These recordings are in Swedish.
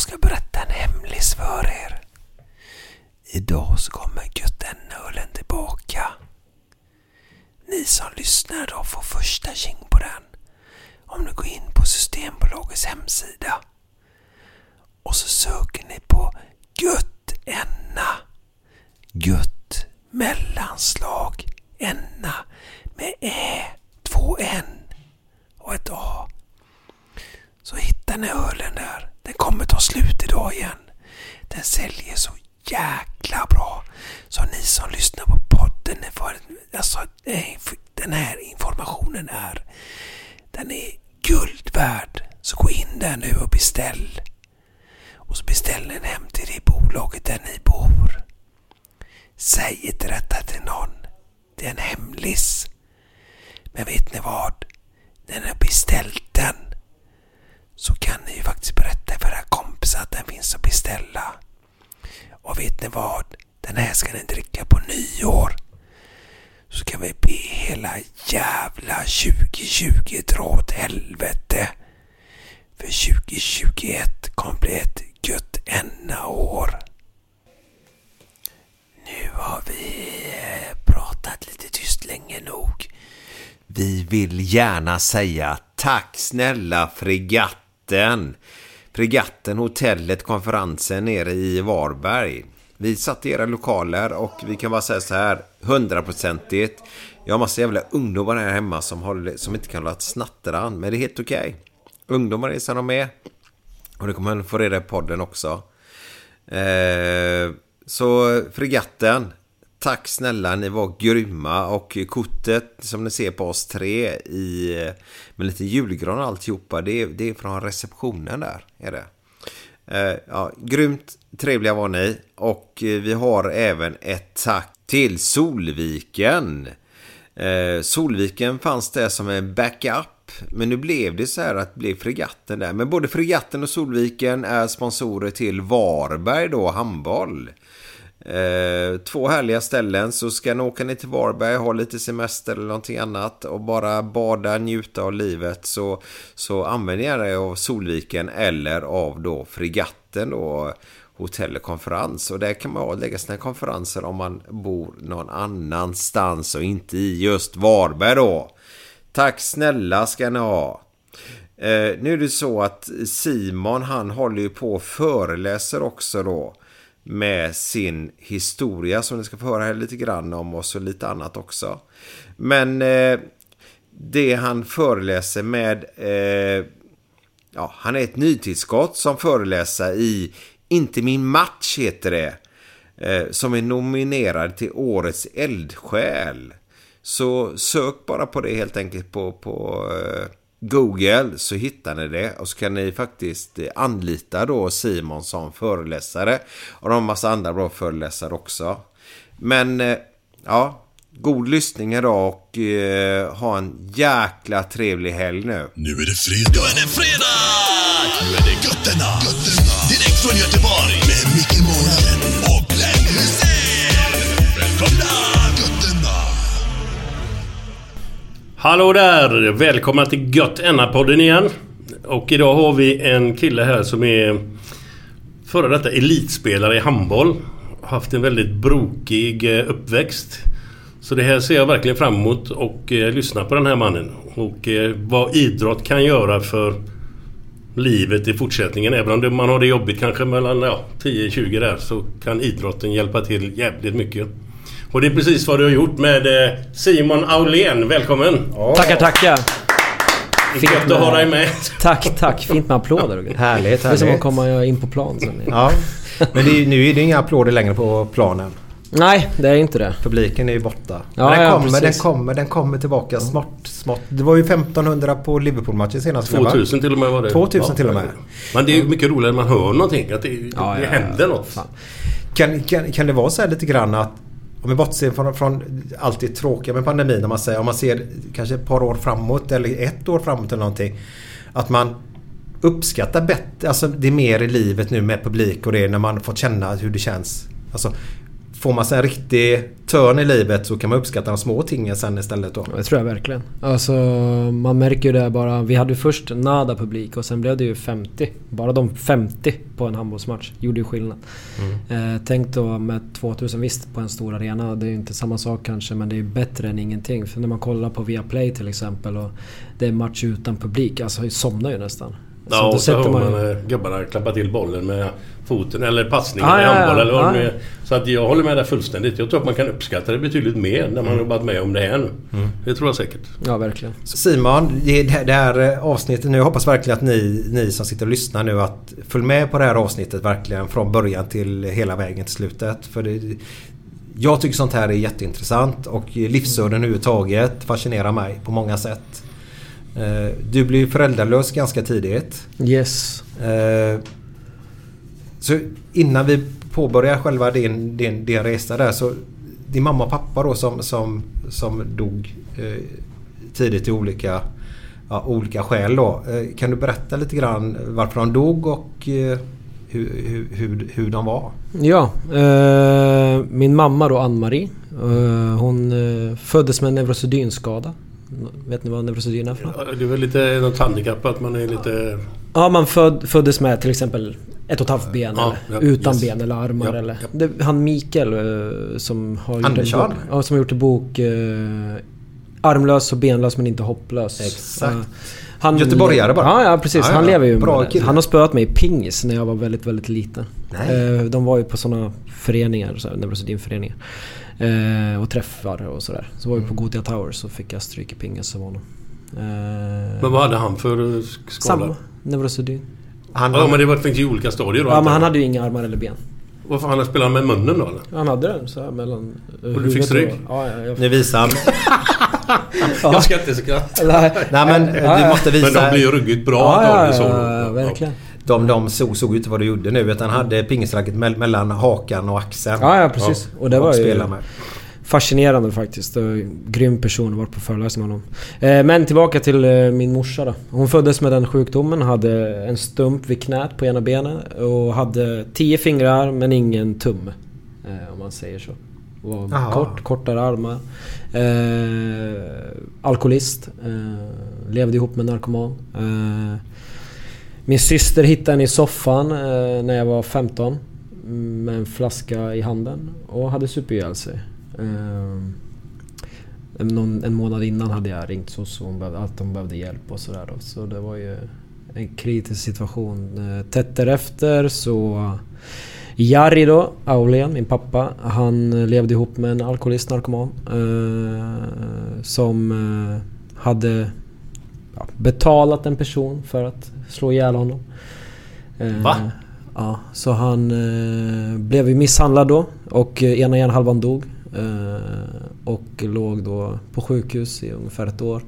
Jag ska berätta en hemlis för er. Idag så kommer Göttenölen tillbaka. Ni som lyssnar då får första tjing på den. Om ni går in på Systembolagets hemsida. Och så söker ni på Göttenna. Gött mellanslag enna med ä, två n och ett a. Så hittar ni ölen där. Den kommer ta slut idag igen. Den säljer så jäkla bra. Så ni som lyssnar på podden, ni får, alltså, eh, den här informationen är, den är guld värd. Så gå in där nu och beställ. Och så beställer ni hem till det bolaget där ni bor. Säg inte detta till någon. Det är en hemlis. Men vet ni vad? När ni har beställt den så kan ni ju faktiskt berätta för era kompisar att den finns att beställa. Och vet ni vad? Den här ska ni dricka på nyår. Så kan vi be hela jävla 2020 dra åt helvete. För 2021 kommer bli ett gött enda år. Nu har vi eh, pratat lite tyst länge nog. Vi vill gärna säga tack snälla fregatt. Fregatten. Pregatten, hotellet, konferensen nere i Varberg. Vi satt i era lokaler och vi kan bara säga så här, hundraprocentigt. Jag har massa jävla ungdomar här hemma som, håller, som inte kan hålla ett snattran, men det är helt okej. Okay. Ungdomar är som de är. Och det kommer man få reda i podden också. Eh, så fregatten, tack snälla, ni var grymma och kortet som ni ser på oss tre i med lite julgran och alltihopa, det är, det är från receptionen där, är det. Eh, ja, grymt trevliga var ni och vi har även ett tack till Solviken. Eh, Solviken fanns det som en backup men nu blev det så här att det blev fregatten där. Men både fregatten och Solviken är sponsorer till Varberg då, handboll. Eh, två härliga ställen så ska ni åka ner till Varberg, ha lite semester eller någonting annat och bara bada, njuta av livet så, så använder jag er av Solviken eller av då fregatten då hotell och konferens och där kan man lägga sina konferenser om man bor någon annanstans och inte i just Varberg då. Tack snälla ska ni ha. Eh, nu är det så att Simon han håller ju på och föreläser också då med sin historia som ni ska få höra här lite grann om och så lite annat också. Men eh, det han föreläser med eh, ja, han är ett nytillskott som föreläser i Inte min match heter det. Eh, som är nominerad till Årets eldsjäl. Så sök bara på det helt enkelt på, på eh, Google så hittar ni det och så kan ni faktiskt anlita då Simon som föreläsare och de har massa andra bra föreläsare också. Men eh, ja, God lyssning idag och eh, ha en jäkla trevlig helg nu. Nu är det fredag. Nu är det fredag! Nu är det götterna. götterna. Direkt från Göteborg. Hallå där! Välkomna till Gött Enna-podden igen. Och idag har vi en kille här som är före detta elitspelare i handboll. Haft en väldigt brokig eh, uppväxt. Så det här ser jag verkligen fram emot och eh, lyssna på den här mannen. Och eh, vad idrott kan göra för livet i fortsättningen. Även om man har det jobbigt kanske mellan ja, 10-20 där så kan idrotten hjälpa till jävligt mycket. Och det är precis vad du har gjort med eh, Simon Aulén. Välkommen! Tackar, tackar. Fint Gött att ha dig med. Tack, tack. Fint med applåder grejer. Härligt, Det är som att härligt. komma in på plan sen. Ja. Men det är, nu är det inga applåder längre på planen. Nej, det är inte det. Publiken är ju borta. Ja, Men den, ja, kommer, den, kommer, den kommer tillbaka smått, smått. Det var ju 1500 på Liverpool-matchen senast. va? 2000 till och med var det. 2000 till och med. Men det är ju mycket roligare när man hör någonting. Att det, Ja, det ja, händer ja. något. Kan, kan, kan det vara så här lite grann att om vi bortser från, från allt det tråkiga med pandemin. Om man, säger, om man ser kanske ett par år framåt eller ett år framåt eller någonting. Att man uppskattar bättre, alltså det är mer i livet nu med publik och det när man fått känna hur det känns. Alltså, får man sig en riktig törn i livet så kan man uppskatta de små tingen sen istället då. Det tror jag verkligen. Alltså, man märker ju det bara. Vi hade ju först nada publik och sen blev det ju 50. Bara de 50 på en handbollsmatch gjorde ju skillnad. Eh, tänk då med 2000 visst på en stor arena. Det är ju inte samma sak kanske men det är ju bättre än ingenting. För när man kollar på Viaplay till exempel och det är match utan publik. Alltså jag somnar ju nästan. Ja, då och så hör man man gubbarna klappa till bollen med foten eller passningen Ah, i ja, ja, handboll eller vad ja. det nu. Så att jag håller med där fullständigt. Jag tror att man kan uppskatta det betydligt mer när man har jobbat med om det här nu. Det tror jag säkert. Ja, verkligen. Simon, det här eh, avsnittet nu. Jag hoppas verkligen att ni, ni som sitter och lyssnar nu att följ med på det här avsnittet verkligen från början till hela vägen till slutet. För det, jag tycker sånt här är jätteintressant och livsöden överhuvudtaget fascinerar mig på många sätt. Eh, Du blev föräldralös ganska tidigt. Yes. Eh, Så innan vi påbörjar själva din, din, din resa där så din mamma och pappa då som, som, som dog eh, tidigt i olika, ja, olika skäl då. Kan du berätta lite grann varför de dog och hur, hur, hur, hur de var? Ja, eh, min mamma då Ann-Marie. Eh, hon föddes med en neurosedynskada. Vet ni vad neurosedyn är för något? Ja, Det är väl lite något handikapp att man är lite... Ja, man föd, föddes med till exempel ett och ett halvt ben Ja, eller ja, utan yes. ben eller armar Ja, eller... ja. Det, han Mikael eh, som har gjort en bok, ja, som har gjort en bok eh, Armlös och benlös men inte hopplös. Exakt. Eh, han, Göteborgare bara. Ja, ja precis. Ja, han lever ju Bra med kille. Han har spöat mig i pingis när jag var väldigt, väldigt liten. Nej. Eh, de var ju på sådana föreningar, så här, neurosedynföreningar. Eh, och träffar och sådär. Så var vi på Gothia Towers så fick jag stryk i pingis av honom. Eh, Men vad hade han för skada? Samma. Neurosedyn. Han, Ja men det var, finns ju olika stadier då. Ja men han hade ju inga armar eller ben. Vad fan, han spelade med munnen då eller? Han hade den så här mellan... eh, Och du fick stryk? Ja, ja, jag Nu visar han. Ja. Jag ska inte skratta. Nej, Nej men Ja, du ja. måste Men visa. de blir ju ruggigt bra Ja, ja, antagligen så. ja, ja, verkligen. De, de såg, såg inte vad du gjorde nu utan hade pingisracket mell- mellan hakan och axeln. Ja, ja precis. Och det var och ju fascinerande faktiskt. Och grym person vara på föreläsning med honom. Eh, Men tillbaka till eh, min morsa då. Hon föddes med den sjukdomen, hade en stump vid knät på ena benet och hade tio fingrar men ingen tumme. eh, Om man säger så. Var Jaha. kort, kortare armar. Eh, alkoholist. Eh, levde ihop med narkoman. Eh, min syster hittade en i soffan eh, när jag var 15. Med en flaska i handen och hade supit ihjäl sig. Eh, någon, en månad innan hade jag ringt så och hon behövde, att hon behövde hjälp och sådär då. Så det var ju en kritisk situation. Eh, Tätt därefter så... Jari då, Aulén, min pappa, han levde ihop med en alkoholist, narkoman. Eh, som eh, hade ja, betalat en person för att slå ihjäl honom. Eh, Va? Ja, så han eh, blev ju misshandlad då och eh, ena hjärnhalvan dog. Eh, och låg då på sjukhus i ungefär ett år.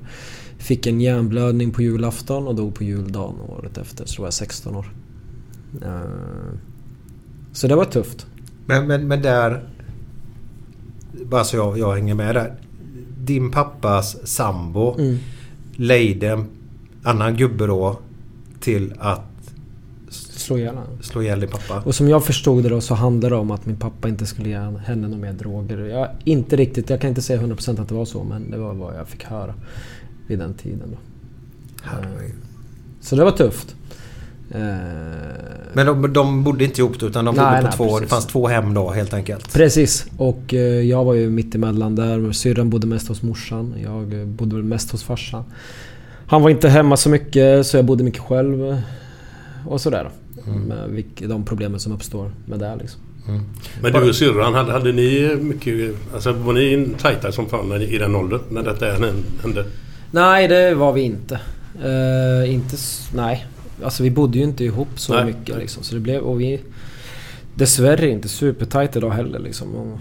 Fick en hjärnblödning på julafton och dog på juldagen året efter, så var jag 16 år. Eh, så det var tufft. Men, men, men där... bara så jag, jag hänger med där. Din pappas sambo Mm. lejde en annan gubbe då till att Slå ihjäl slå ihjäl din pappa. Och som jag förstod det då så handlade det om att min pappa inte skulle ge henne några mer droger. Jag, inte riktigt, jag kan inte säga 100% att det var så men det var vad jag fick höra vid den tiden då. Herregud. Så det var tufft. Eh, Men de, de bodde inte ihop utan de Nej, bodde på nej, två... Det fanns två hem då helt enkelt. Precis. Och eh, jag var ju mitt emellan där. Syrran bodde mest hos morsan. Jag eh, bodde väl mest hos farsan. Han var inte hemma så mycket så jag bodde mycket själv. Och sådär. Med vilk- de problemen som uppstår med det liksom. Men du och syrran, hade, hade ni mycket... Alltså var ni tajta som fan i den åldern när detta hände? Nej, det var vi inte. Eh, inte... Nej. Alltså vi bodde ju inte ihop så Nej. mycket liksom. Så det blev... Och vi... Dessvärre inte supertajt idag heller liksom. Och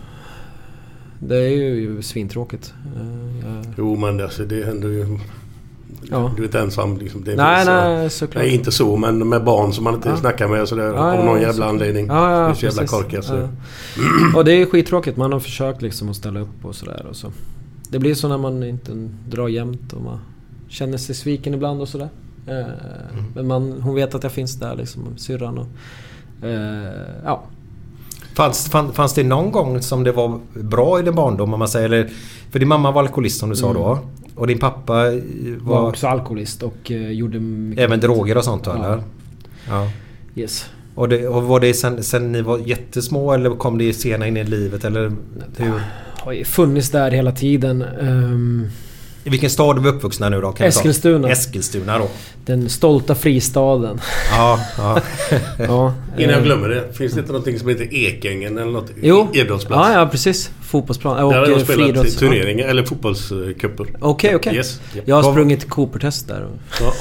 det är ju svintråkigt. Eh, jag- Jo men alltså det händer ju... Ja. Du är inte ensam liksom. Det är Nej, nej, såklart. Nej, inte så men med barn som man inte Ja. snackar med sådär. Ja, av ja, någon ja, jävla så- anledning. Ja, ja, det är så jävla korkat så. Ja. Och det är skittråkigt. Man har försökt liksom att ställa upp och sådär. Och så. Det blir så när man inte drar jämnt och man känner sig sviken ibland och sådär. Eh, Mm. Men man, hon vet att jag finns där liksom, syrran och... Eh, ja. Fanns, fann, fanns det någon gång som det var bra i din barndom om man säger? Eller, för din mamma var alkoholist som du sa Mm. då. Och din pappa Var var, också alkoholist och eh, gjorde mycket... även droger och sånt då, Ja. eller? Ja. Yes. Och, det, och var det sen, sen ni var jättesmå eller kom det senare in i livet eller hur? Har ju funnits där hela tiden. Ehm, I vilken stad är vi uppvuxna nu då? Kan? Eskilstuna. Eskilstuna då. den stolta fristaden. Ja, ja. ja, Innan jag eh, glömmer det. Finns det inte någonting som heter Ekängen eller något? Jo. Idrottsplats? Ja, ja precis. Fotbollsplan. Och Där har jag eh, spelat turneringar eller fotbollscuper. Okej, okej. Yes. Ja. Jag har sprungit Cooper-test där.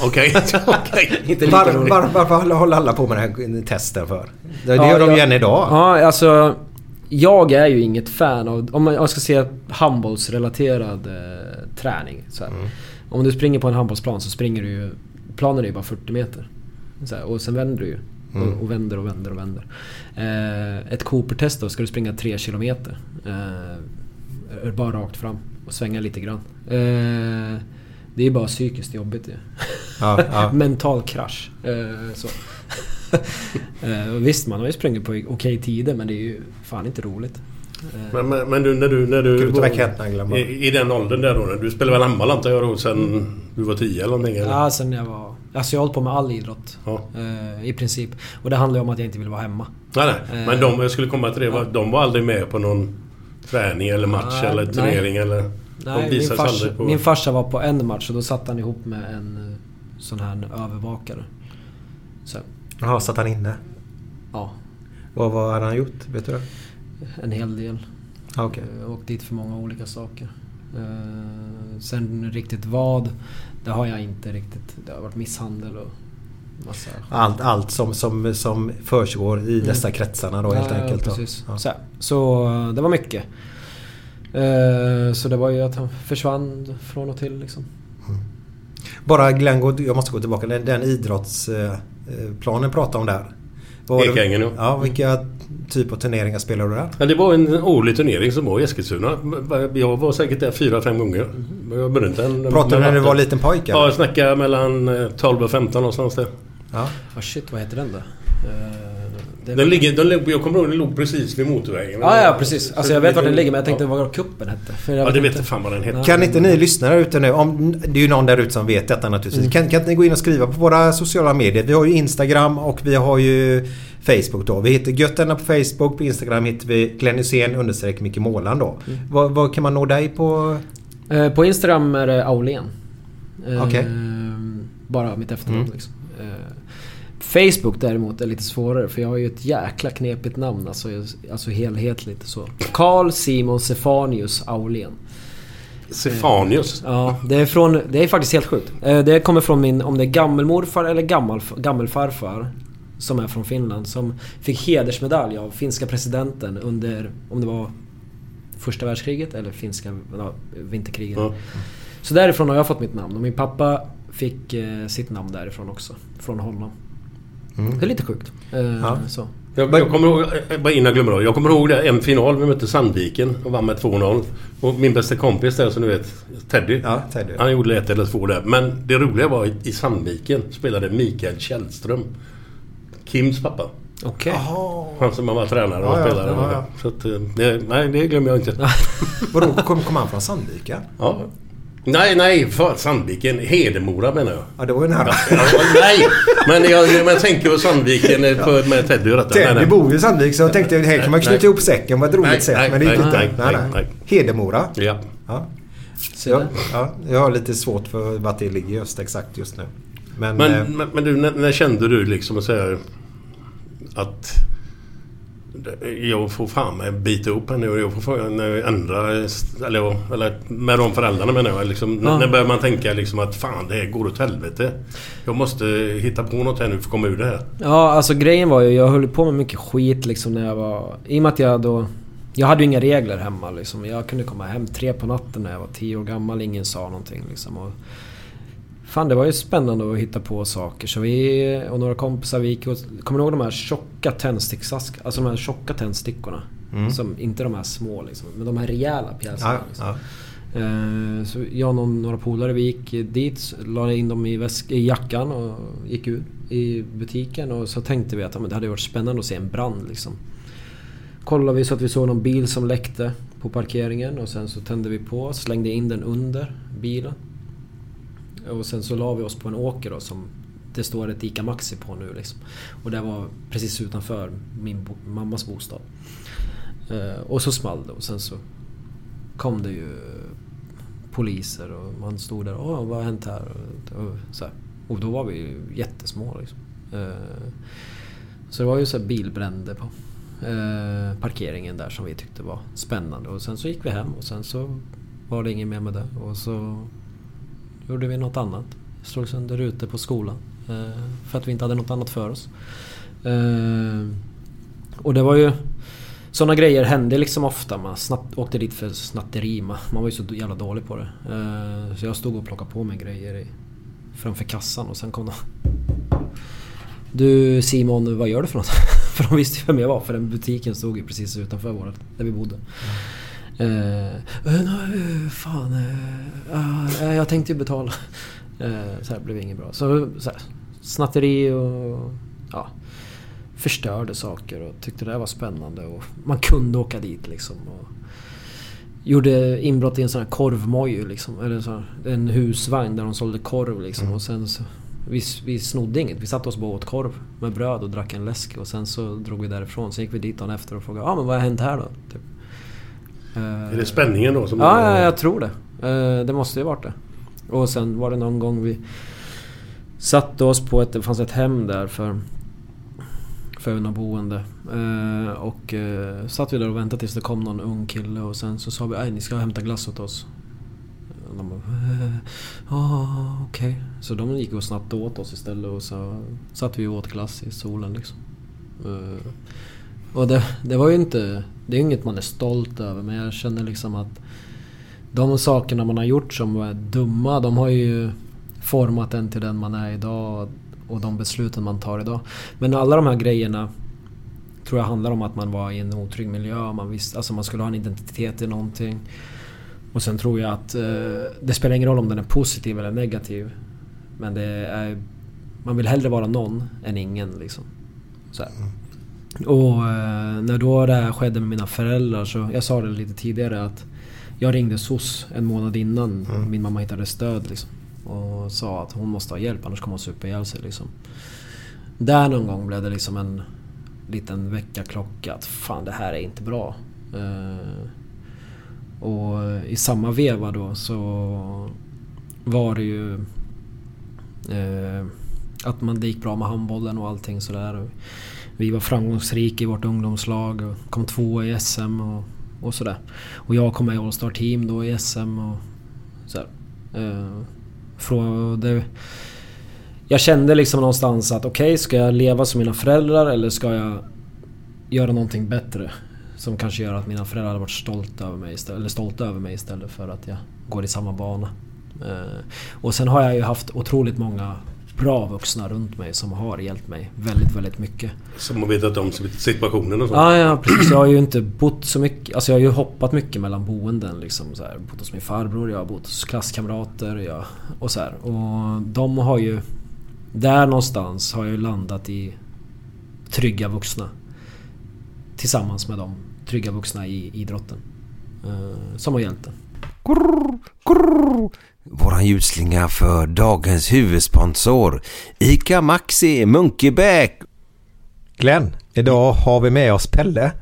Okej. Var, var, varför håller- alla på med den här testen för? Det, det Ja, gör de jag- ju än idag. Ja, alltså... Jag är ju inget fan av... Om man- ska säga handbollsrelaterad eh, träning. Så här. Om du springer på en handbollsplan så springer du ju... Planen är ju bara 40 meter. Så här, och sen vänder du ju. Och, och vänder och vänder och vänder. Eh, ett Cooper-test då ska du springa 3 kilometer. Eh, bara rakt fram och svänga lite grann. Eh, det är bara psykiskt jobbigt ju. Ja, ja. Mental krasch. Eh, så. eh, och visst, man har ju sprungit på okej tider men det är ju fan inte roligt. Eh, Men, men, men du, när du... När du bara? i, I den åldern där då. när Du spelade väl handboll antar jag då sen du var 10 eller någonting? Eller? Ja, sen jag var... Alltså jag har hållit på med all idrott. Ja. Eh, I princip. Och det handlar ju om att jag inte vill vara hemma. Nej, nej. Men Eh, de, jag skulle komma till det. Var, de var aldrig med på någon träning eller match Nej, eller nej. turnering eller... Nej, min aldrig på... min farsa var på en match och då satt han ihop med en sån här övervakare. Så, Jaha, satt han inne? ja. Vad, vad hade han gjort? Vet du det? En hel del. Ja, Okej. Jag åkt dit för många olika saker. Eh, sen riktigt vad, det har jag inte riktigt. Det har varit misshandel och massa... Allt, allt som, som, som försiggår i dessa kretsarna då helt Mm. Ja, enkelt. då. precis. Ja. Så, så eh, det var mycket. Eh, så det var ju att han försvann från och till liksom. Bara Glenn, jag måste gå tillbaka. Den, den idrottsplanen pratade om där. Ekängen, ja. ja. Vilka typ av turneringar spelar du där? Ja, det var en årlig turnering som var i Eskilstuna. Jag var säkert där fyra, fem gånger. Jag behövde inte en... Pratade du när du var liten pojk Ja, jag snackade mellan eh, 12 och 15 någonstans där. Ja. Ah, shit, vad heter den då? Eh, det- Den ligger, den, jag kommer ihåg den låg precis vid motorvägen. Ja, ja precis. Alltså jag vet var den ligger men jag tänkte ja. vad kuppen hette. För jag Ja, det vet inte. fan vad den heter. Kan inte ni lyssnare ute nu, om, det är ju någon där ute som vet detta naturligtvis. Mm. Kan, kan inte ni gå in och skriva på våra sociala medier? Vi har ju Instagram och vi har ju Facebook då. Vi heter Götterna på Facebook. På Instagram heter vi Glenn Hysén understreck Micke Målan då. Mm. Vad, vad kan man nå dig på? Eh, på Instagram är det Aulén. Eh, Okej. Bara mitt efternamn Mm. liksom. Eh, Facebook däremot är lite svårare för jag har ju ett jäkla knepigt namn. Alltså, alltså helhetligt så. Carl Simon Sefanius Aulén. Sefanius. Ja, det är från... Det är faktiskt helt sjukt. Eh, Det kommer från min... Om det är gammelmorfar eller gammal, gammelfarfar. Som är från Finland. Som fick hedersmedalj av finska presidenten under... Om det var första världskriget eller finska ja, vinterkriget. Ja. Så därifrån har jag fått mitt namn och min pappa fick eh, sitt namn därifrån också. Från honom. Det är lite sjukt. Eh, Ja. så. Jag, jag kommer ihåg, eh, bara innan jag glömmer det. Jag kommer ihåg det, en final. Vi mötte Sandviken och vann med 2-0. Och min bästa kompis där som du vet, Teddy. Ja, Teddy. Han gjorde ett eller två där. Men det roliga var i, i Sandviken spelade Mikael Källström. Kims pappa. Okej. Han som var tränare och Ja, spelare. ja, ja. Så att, eh, det, nej, det glömmer jag inte. Vadå, kom, kom han från Sandvika? Ja. Nej, nej, för Sandviken. Hedemora menar jag. Ja, det var ju nära. Ja, nej, men jag, men jag tänker på Sandviken eh, på, med Teddy och detta. Nej, Teddy bor ju i Sandvik så jag tänkte här kan man knyta Nej. ihop säcken på ett roligt Nej, sätt. nej, men det gick nej, inte. nej, nej, nej. Hedemora. Ja. Ja. Så Ja, där. ja, jag har lite svårt för vart det ligger just exakt just nu. Men, Men, eh, men, men du, när, när kände du liksom att säga att jag får fan mig bita ihop henne och jag får fan ändra... Eller, eller med de föräldrarna menar jag. Liksom, Ja. När börjar man tänka liksom att fan det här går åt helvete. Jag måste hitta på något här nu för att komma ur det här. Ja, alltså grejen var ju, jag höll på med mycket skit liksom när jag var... I och med att jag då... Jag hade ju inga regler hemma liksom. Jag kunde komma hem tre på natten när jag var tio år gammal. Ingen sa någonting liksom. Och fan, det var ju spännande att hitta på saker. Så vi och några kompisar, vi gick och... Kommer du ihåg de här tjocka tändsticksask... Alltså de här tjocka tändstickorna? Som, inte de här små liksom. Men de här rejäla pjäserna. ja, liksom. ja. Eh, Så jag och någon, några polare vi gick dit, la in dem i, väsk, i jackan och gick ut i butiken och så tänkte vi att ja, men det hade varit spännande att se en brand liksom. Kollade vi så att vi såg någon bil som läckte på parkeringen och sen så tände vi på, slängde in den under bilen. Och sen så la vi oss på en åker då som det står ett ICA Maxi på nu liksom. Och det var precis utanför min bo- mammas bostad. Eh, och så small det och sen så kom det ju poliser och man stod där och vad har hänt här? Och, och, så här. och då var vi ju jättesmå liksom. Eh, så det var ju så här bilbränder på eh, parkeringen där som vi tyckte var spännande. Och sen så gick vi hem och sen så var det inget mer med det. Och så gjorde vi något annat. Slog sönder rutor på skolan. Eh, för att vi inte hade något annat för oss. Eh, och det var ju... Sådana grejer hände liksom ofta. Man snatt, åkte dit för snatteri. Man, man var ju så jävla dålig på det. Eh, så jag stod och plockade på mig grejer i, framför kassan och sen kom de... Du Simon, vad gör du för något? för de visste ju vem jag var för den butiken stod ju precis utanför vårt, där vi bodde. Mm eh, nej, fan, eh, eh, jag tänkte ju betala. Eh, så här blev inget bra. Så, så här, snatteri och ja, förstörde saker och tyckte det var spännande. Och man kunde åka dit liksom. Och gjorde inbrott i en sån här korvmoj liksom. Eller så här, en husvagn där de sålde korv liksom. Och sen så, vi, vi snodde inget. Vi satte oss bara åt korv med bröd och drack en läsk. Och sen så drog vi därifrån. Sen gick vi dit dagen efter och frågade ah, men vad har hänt här då? Typ. Är det spänningen då? Som Ja, ja, jag tror det. Eh, Det måste ju varit det. Och sen var det någon gång vi satte oss på ett... Det fanns ett hem där för... För några boende. Eh, Och eh, satt vi där och väntade tills det kom någon ung kille och sen så sa vi att ni ska hämta glass åt oss. Och de bara... "Eh, Ja, okej. Så de gick och snabbt åt oss istället och så satt vi och åt glass i solen liksom. Eh, Och det, det var ju inte... Det är ju inget man är stolt över men jag känner liksom att de sakerna man har gjort som var dumma, de har ju format en till den man är idag och de besluten man tar idag. Men alla de här grejerna tror jag handlar om att man var i en otrygg miljö, man, visste, alltså man skulle ha en identitet i någonting. Och sen tror jag att eh, det spelar ingen roll om den är positiv eller negativ. Men det är... Man vill hellre vara någon än ingen liksom. Så här. Mm. Och eh, när då det här skedde med mina föräldrar så, jag sa det lite tidigare att jag ringde SOS en månad innan min mamma hittade stöd liksom. Och sa att hon måste ha hjälp annars kommer hon supa ihjäl sig liksom. Där någon gång blev det liksom en liten väckarklocka att fan det här är inte bra. Eh, och i samma veva då så var det ju eh, att man, det gick bra med handbollen och allting sådär. Vi var framgångsrika i vårt ungdomslag och kom tvåa i SM och, och sådär. Och jag kom med i All-Star Team då i SM och sådär. Eh, från, det, jag kände liksom någonstans att okej, okay, ska jag leva som mina föräldrar eller ska jag göra någonting bättre? Som kanske gör att mina föräldrar hade varit stolta över mig istället, eller stolta över mig istället för att jag går i samma bana. Eh, och sen har jag ju haft otroligt många bra vuxna runt mig som har hjälpt mig väldigt, väldigt mycket. Som har vetat om situationen och så. Ja, ja precis. Jag har ju inte bott så mycket. Alltså jag har ju hoppat mycket mellan boenden liksom. Så här, bott hos min farbror, jag har bott hos klasskamrater jag, och så här. Och de har ju... Där någonstans har jag ju landat i trygga vuxna. Tillsammans med de trygga vuxna i idrotten. Eh, som har hjälpt en. Våran ljudslinga för dagens huvudsponsor ICA Maxi Munkebäck. Glenn, idag har vi med oss Pelle.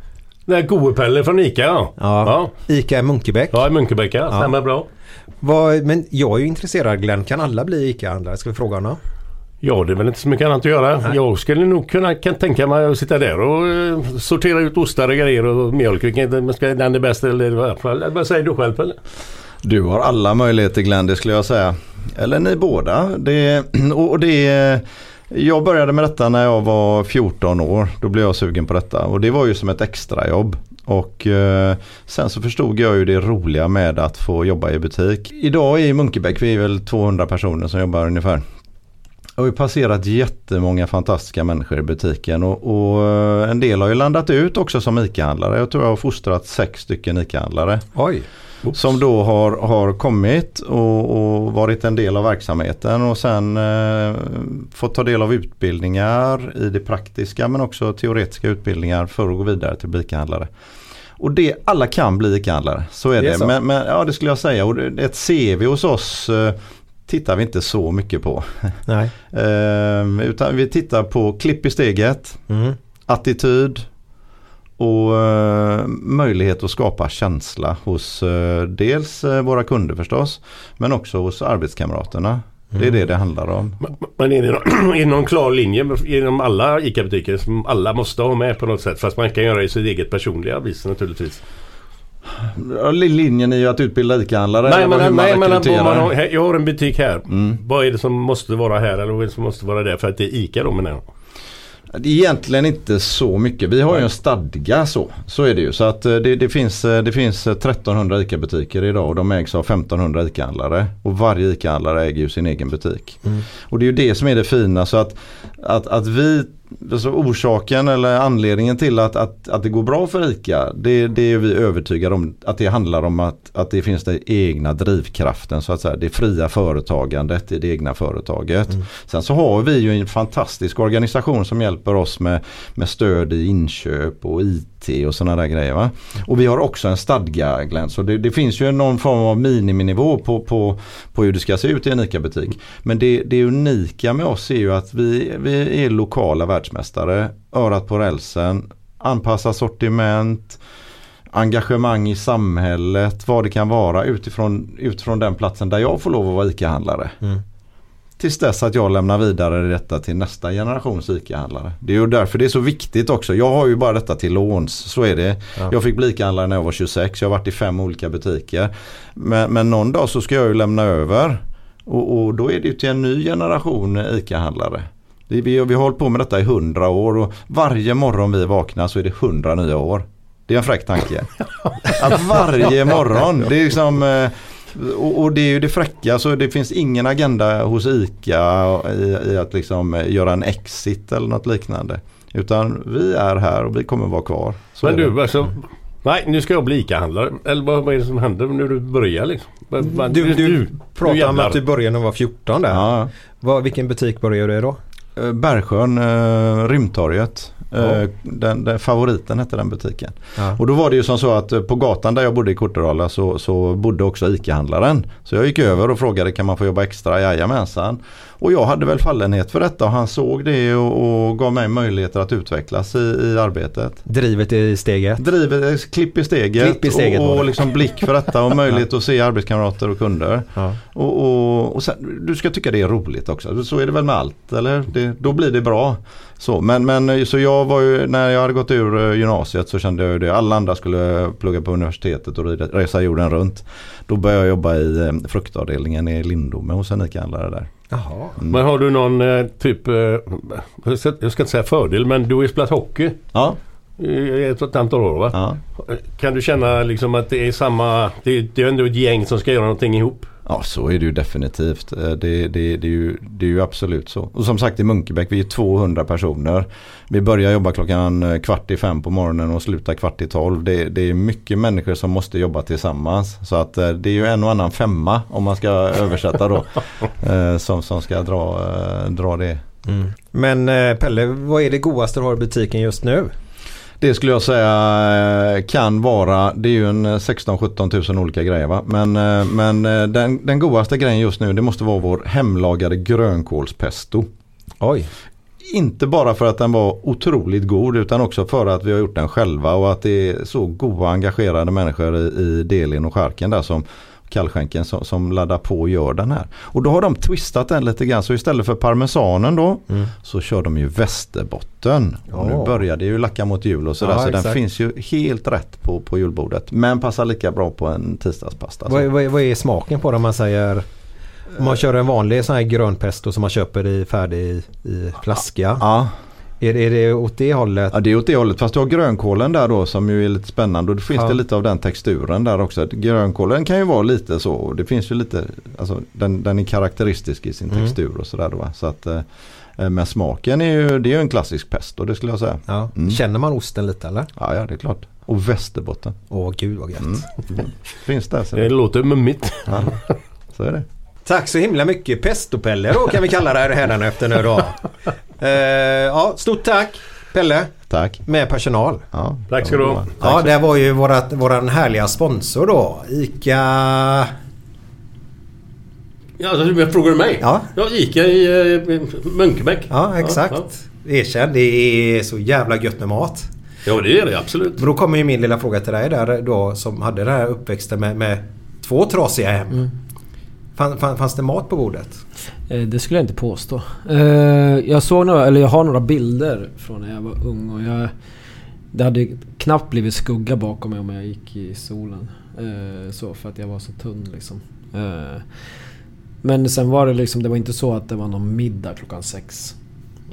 Det är Goepelle från ICA ja. Ja. ICA Munkebäck. Ja, i Munkebäcka. Stämmer bra. Vad, men jag är ju intresserad Glenn. Kan alla bli ICA-handlare? Ska vi fråga honom? Ja, det är väl inte så mycket annat att göra. Jag skulle nog kunna kan tänka mig att sitta där och eh, sortera ut ostar och grejer och mjölk. Vilken den är bäst eller vad- vad säger du själv Pelle? Du har alla möjligheter Glenn, det skulle jag säga. Eller ni båda. Det, och det, jag började med detta när jag var 14 år. Då blev jag sugen på detta. Och det var ju som ett extrajobb. Och eh, sen så förstod jag ju det roliga med att få jobba i butik. Idag i Munkebäck, vi är väl 200 personer som jobbar ungefär. Jag har ju passerat jättemånga fantastiska människor i butiken och, och eh, en del har ju landat ut också som ICA-handlare. Jag tror jag har fostrat sex stycken ICA-handlare. Oj. Som då har, har kommit och, och varit en del av verksamheten och sen eh, fått ta del av utbildningar i det praktiska men också teoretiska utbildningar för att gå vidare till ICA-handlare. Och det, alla kan bli ICA-handlare, så är Det det. är. Men, men, ja det skulle jag säga. Och ett CV hos oss eh, tittar vi inte så mycket på. Nej. Ehm, utan vi tittar på klipp i steget, Mm. attityd och eh, möjlighet att skapa känsla hos eh, dels eh, våra kunder förstås men också hos arbetskamraterna. Det är det det handlar om. Men är det, någon, är det någon klar linje inom alla ICA-butiker som alla måste ha med på något sätt? Fast man kan göra det i sitt eget personliga vis naturligtvis. Linjen är ju att utbilda ICA-handlare. Nej men, hur man nej, men man har, jag har en butik här. Mm. Vad är det som måste vara här eller vad är det som måste vara där? För att det är ICA då menar jag. Det är egentligen inte så mycket. Vi har ju en stadga så. Så är det ju. Så att eh, det, det, finns, eh, det finns eh, 1300 ICA-butiker idag och de ägs av 1500 ICA-handlare. Och varje ICA-handlare äger ju sin egen butik. Och det är ju det som är det fina. Så att, att, att vi, alltså orsaken eller anledningen till att, att, att det går bra för ICA. Det, det är vi övertygade om. Att det handlar om att, att det finns den egna drivkraften. Så att säga. Det fria företagandet i det egna företaget. Sen så har vi ju en fantastisk organisation som hjälper oss med, med stöd i inköp och IT och sådana där grejer. Va? Och vi har också en stadga Glenn. Så det, det finns ju någon form av miniminivå på, på, på hur det ska se ut i en ICA-butik. Men det, det unika med oss är ju att vi, vi är lokala världsmästare. Örat på rälsen, anpassa sortiment, engagemang i samhället, vad det kan vara utifrån, utifrån den platsen där jag får lov att vara ICA-handlare. Tills dess att jag lämnar vidare detta till nästa generations ICA-handlare. Det är ju därför det är så viktigt också. Jag har ju bara detta till låns, så är det. Ja. Jag fick bli ICA-handlare när jag var 26, jag har varit i fem olika butiker. Men, men någon dag så ska jag ju lämna över. Och, och då är det ju till en ny generation ICA-handlare. Vi, vi, vi har hållit på med detta i hundra år och varje morgon vi vaknar så är det hundra nya år. Det är en fräck tanke. Att varje morgon, det är liksom eh, och, och det är ju det fräcka så det finns ingen agenda hos ICA i, i att liksom eh, göra en exit eller något liknande. Utan vi är här och vi kommer vara kvar. Så Men det. du alltså. Nej nu ska jag bli ICA-handlare. Eller vad, vad är det som händer när du börjar liksom? Vad- vad- Du, du pratade om att du började när du var 14 där. Ja. Vad, vilken butik började du i då? Eh, Bergsjön, eh, Rymdtorget. Eh, Ja. Den, den, favoriten hette den butiken. Ja. Och då var det ju som så att eh, på gatan där jag bodde i Kortedala så, så bodde också ICA-handlaren. Så jag gick över och frågade kan man få jobba extra? Jajamensan. Och jag hade väl fallenhet för detta och han såg det och, och gav mig möjligheter att utvecklas i, i arbetet. Drivet i steget? Drivet, eh, klipp i steget, Klipp i steget och, och liksom blick för detta och möjlighet att se arbetskamrater och kunder. Ja. Och, och, och sen, du ska tycka det är roligt också. Så är det väl med allt, eller? Det, då blir det bra. Så, men, men så jag var ju, när jag hade gått ur eh, gymnasiet så kände jag ju det. Alla andra skulle plugga på universitetet och resa jorden runt. Då började jag jobba i eh, fruktavdelningen i Lindome hos en ICA-handlare där. Jaha. Men har du någon eh, typ, eh, jag ska jag ska inte säga fördel men du har ju spelat hockey Ja, i ett, ett antal år va? ja. Kan du känna liksom att det är samma, det, det är ändå ett gäng som ska göra någonting ihop? Ja så är det ju definitivt. Eh, Det, det, det, är ju, det är ju absolut så. Och som sagt i Munkebäck vi är 200 personer. Vi börjar jobba klockan eh, kvart i fem på morgonen och slutar kvart i tolv. Det, det är mycket människor som måste jobba tillsammans. Så att eh, det är ju en och annan femma om man ska översätta då. som, som ska dra, dra det. Men eh, Pelle, vad är det godaste du har i butiken just nu? Det skulle jag säga eh, kan vara, det är ju en 16-17 tusen olika grejer va. Men, eh, men eh, den, den godaste grejen just nu det måste vara vår hemlagade grönkålspesto. Oj. Inte bara för att den var otroligt god utan också för att vi har gjort den själva och att det är så goda engagerade människor i, i Delin och Charken där som kallskänken som, som laddar på och gör den här. Och då har de twistat den lite grann så istället för parmesanen då så kör de ju västerbotten. Och nu Ja. börjar det ju lacka mot jul och sådär Ja, så den exakt. finns ju helt rätt på, på julbordet. Men passar lika bra på en tisdagspasta. Vad, vad, vad är smaken på det om man säger om man kör en vanlig sån här grön pesto som man köper i färdig i, i flaska. Ja. Är, är det åt det hållet? Ja det är åt det hållet. Fast du har grönkålen där då som ju är lite spännande. Och det finns Ja. det lite av den texturen där också. Grönkålen kan ju vara lite så. Det finns ju lite, alltså den, den är karaktäristisk i sin Mm. textur och sådär då. Så att, eh, men smaken är ju, det är ju en klassisk pesto det skulle jag säga. Ja. Mm. Känner man osten lite eller? Ja, ja det är klart. Och västerbotten. Åh gud vad gött. Mm. Finns där. Så, Det låter mummigt. ja, så är det. Tack så himla mycket Pestopelle då kan vi kalla det här hädanefter nu då. Eh, ja, stort tack Pelle Tack. med personal. Ja, Tack ska du ha. Ja, det var ju vårat, våran härliga sponsor då. ICA... Ja, alltså, du frågar mig? Ja. Ja, Ica i eh, Munkebäck. Ja, exakt. Erkänn, det är så jävla gött med mat. Ja, ja det är det absolut. Men då kommer ju min lilla fråga till dig där då som hade den här uppväxten med, med två trasiga hem. Mm. Fann, fann, fanns det mat på bordet? Eh, Det skulle jag inte påstå. Eh, Jag såg några, eller jag har några bilder från när jag var ung och jag... Det hade knappt blivit skugga bakom mig om jag gick i solen. Eh, Så, för att jag var så tunn liksom. Men sen var det liksom, det var inte så att det var någon middag klockan sex.